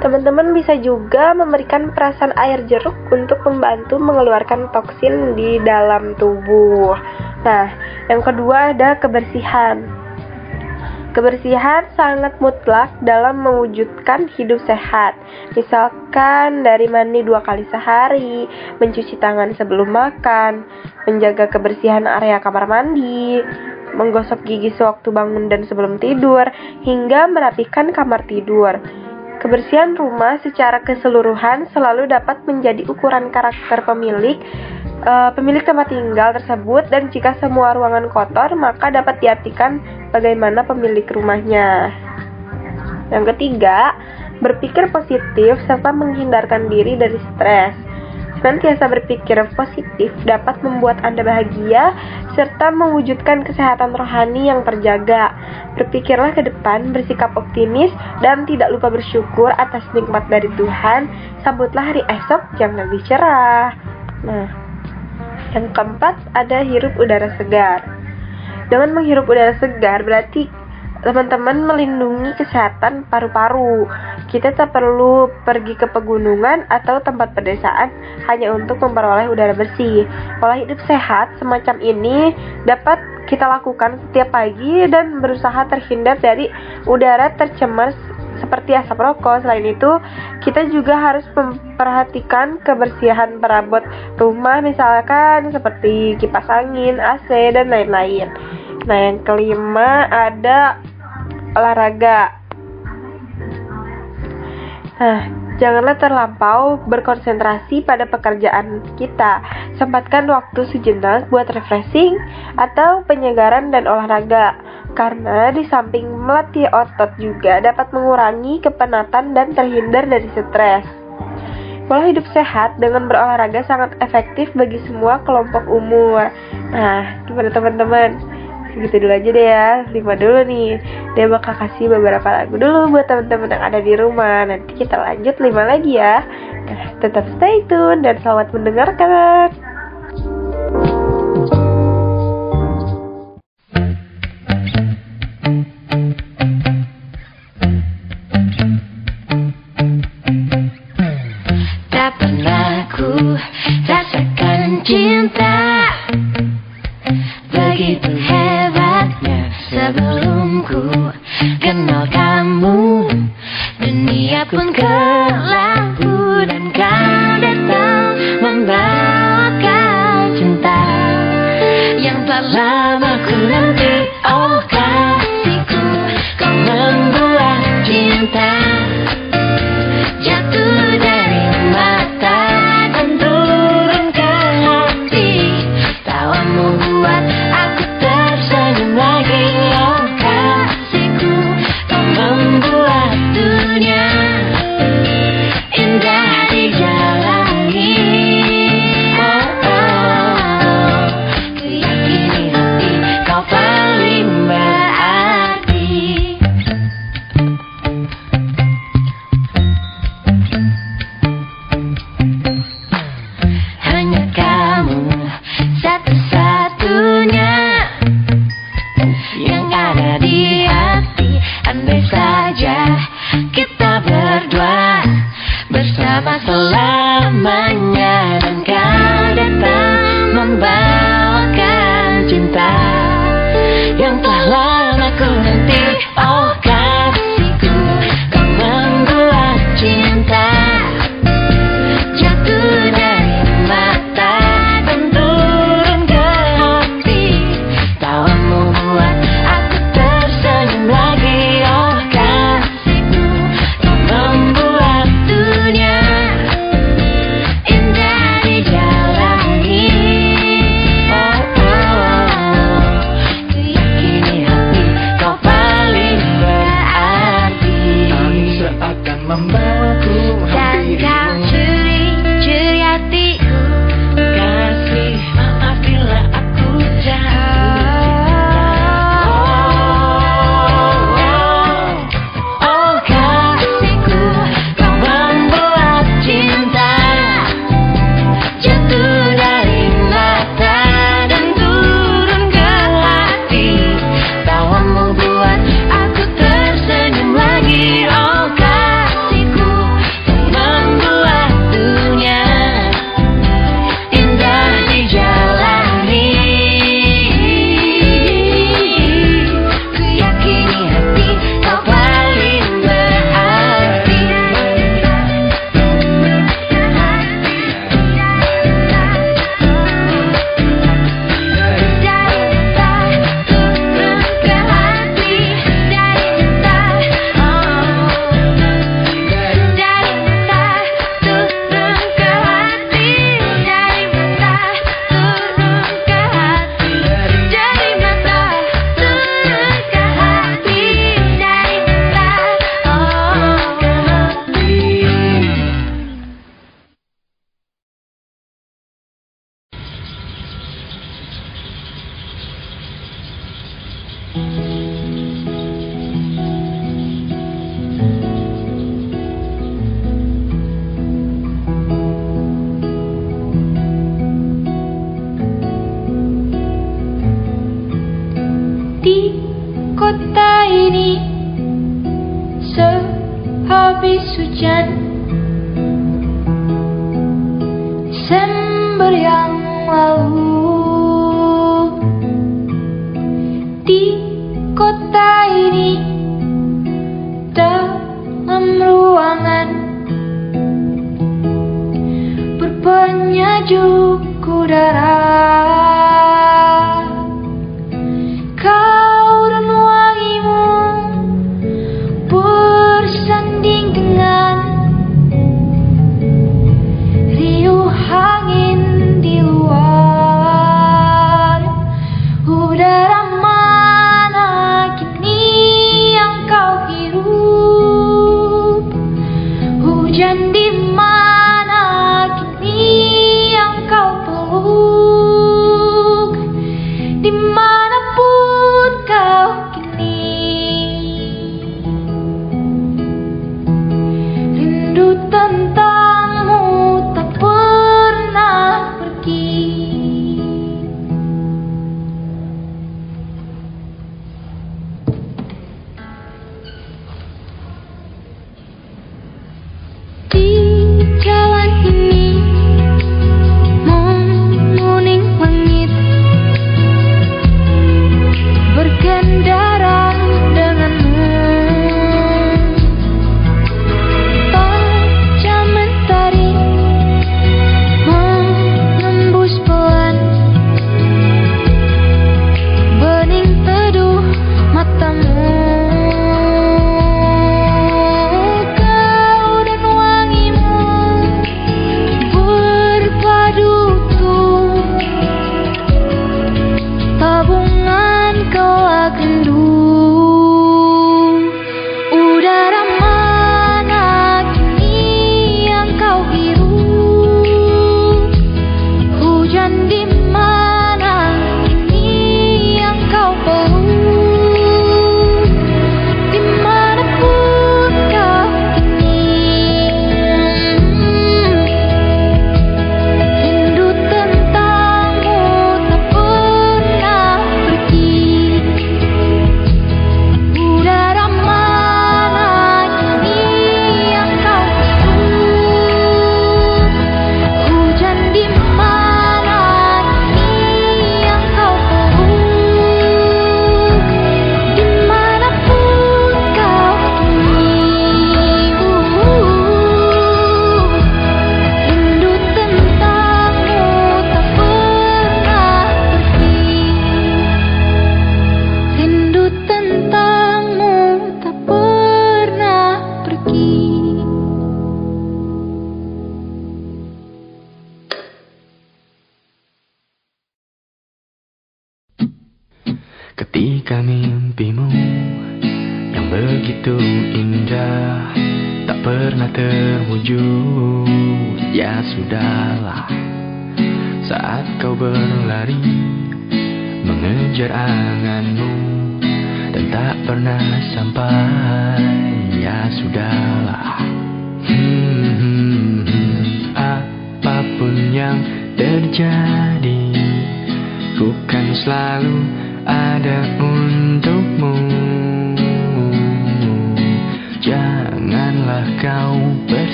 Teman-teman bisa juga memberikan perasan air jeruk untuk membantu mengeluarkan toksin di dalam tubuh. Nah, yang kedua ada kebersihan. Kebersihan sangat mutlak dalam mewujudkan hidup sehat. Misalkan dari mandi dua kali sehari, mencuci tangan sebelum makan, menjaga kebersihan area kamar mandi, menggosok gigi sewaktu bangun dan sebelum tidur, hingga merapikan kamar tidur. Kebersihan rumah secara keseluruhan selalu dapat menjadi ukuran karakter pemilik uh, pemilik tempat tinggal tersebut dan jika semua ruangan kotor maka dapat diartikan bagaimana pemilik rumahnya. Yang ketiga, berpikir positif serta menghindarkan diri dari stres. Senantiasa berpikir positif dapat membuat Anda bahagia serta mewujudkan kesehatan rohani yang terjaga. Berpikirlah ke depan, bersikap optimis, dan tidak lupa bersyukur atas nikmat dari Tuhan. Sambutlah hari esok yang lebih cerah. Nah, yang keempat ada hirup udara segar. Dengan menghirup udara segar berarti teman-teman melindungi kesehatan paru-paru. Kita tak perlu pergi ke pegunungan atau tempat pedesaan hanya untuk memperoleh udara bersih. Pola hidup sehat semacam ini dapat kita lakukan setiap pagi dan berusaha terhindar dari udara tercemar seperti asap rokok. Selain itu, kita juga harus memperhatikan kebersihan perabot rumah misalkan seperti kipas angin, AC, dan lain-lain. Nah, yang kelima ada olahraga. Nah, janganlah terlampau berkonsentrasi pada pekerjaan kita. Sempatkan waktu sejenak buat refreshing atau penyegaran dan olahraga karena di samping melatih otot juga dapat mengurangi kepenatan dan terhindar dari stres. Pola hidup sehat dengan berolahraga sangat efektif bagi semua kelompok umur. Nah, gimana teman-teman? Segitu dulu aja deh ya, lima dulu nih. Dia bakal kasih beberapa lagu dulu buat teman-teman yang ada di rumah. Nanti kita lanjut lima lagi ya. Nah, tetap stay tune dan selamat mendengarkan. Aku rasakan cinta. Begitu hebatnya sebelum ku kenal kamu Dunia pun gelap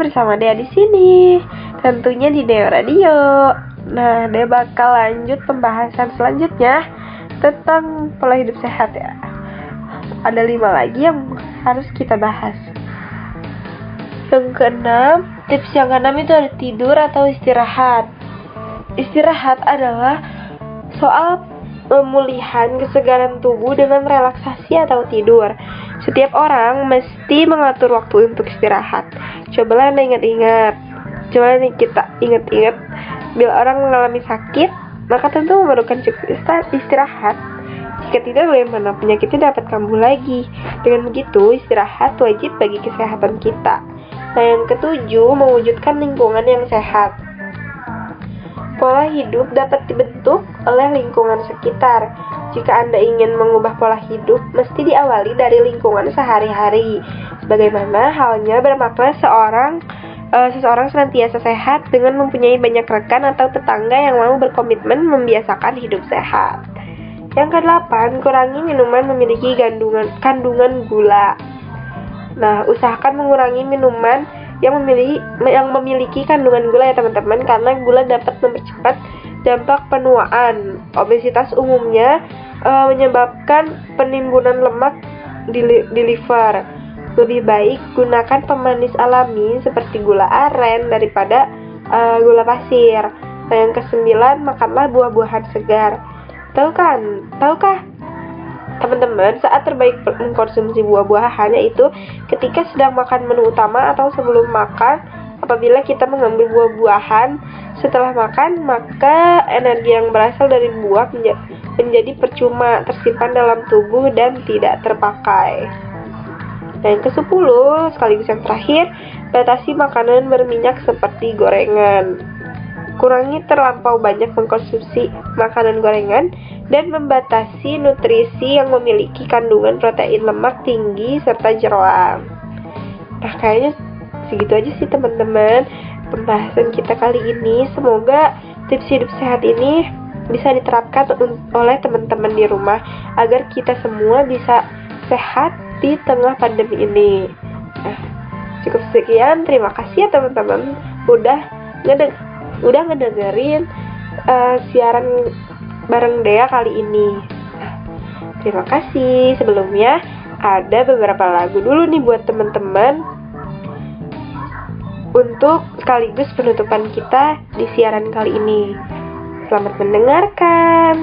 bersama Dea di sini. Tentunya di Dea Radio. Nah, Dea bakal lanjut pembahasan selanjutnya tentang pola hidup sehat ya. Ada lima lagi yang harus kita bahas. Yang keenam, tips yang keenam itu ada tidur atau istirahat. Istirahat adalah soal pemulihan kesegaran tubuh dengan relaksasi atau tidur. Setiap orang mesti mengatur waktu untuk istirahat. Cobalah Anda ingat-ingat. Coba nih kita ingat-ingat bila orang mengalami sakit, maka tentu memerlukan cukup istirahat. Jika tidak, bagaimana penyakitnya dapat kambuh lagi? Dengan begitu, istirahat wajib bagi kesehatan kita. Nah, yang ketujuh, mewujudkan lingkungan yang sehat. Pola hidup dapat dibentuk oleh lingkungan sekitar. Jika Anda ingin mengubah pola hidup, mesti diawali dari lingkungan sehari-hari. Sebagaimana halnya bermakna seorang eh, seseorang senantiasa sehat dengan mempunyai banyak rekan atau tetangga yang mau berkomitmen membiasakan hidup sehat. Yang kedelapan, kurangi minuman memiliki kandungan kandungan gula. Nah, usahakan mengurangi minuman yang memiliki yang memiliki kandungan gula ya teman-teman karena gula dapat mempercepat dampak penuaan. Obesitas umumnya eh, menyebabkan penimbunan lemak di, di liver. Lebih baik gunakan pemanis alami seperti gula aren daripada eh, gula pasir. Nah, yang kesembilan, makanlah buah-buahan segar. Tahu kan? Tahukah teman-teman saat terbaik mengkonsumsi buah-buahan yaitu ketika sedang makan menu utama atau sebelum makan apabila kita mengambil buah-buahan setelah makan maka energi yang berasal dari buah menja- menjadi percuma tersimpan dalam tubuh dan tidak terpakai dan yang ke-10 sekaligus yang terakhir batasi makanan berminyak seperti gorengan kurangi terlampau banyak mengkonsumsi makanan gorengan dan membatasi nutrisi yang memiliki kandungan protein lemak tinggi serta jeroan. Nah, kayaknya segitu aja sih teman-teman pembahasan kita kali ini. Semoga tips hidup sehat ini bisa diterapkan oleh teman-teman di rumah agar kita semua bisa sehat di tengah pandemi ini. Nah, cukup sekian. Terima kasih ya teman-teman udah ngedeng udah ngedengerin uh, siaran bareng Dea kali ini. Nah, terima kasih. Sebelumnya ada beberapa lagu dulu nih buat teman-teman untuk sekaligus penutupan kita di siaran kali ini. Selamat mendengarkan.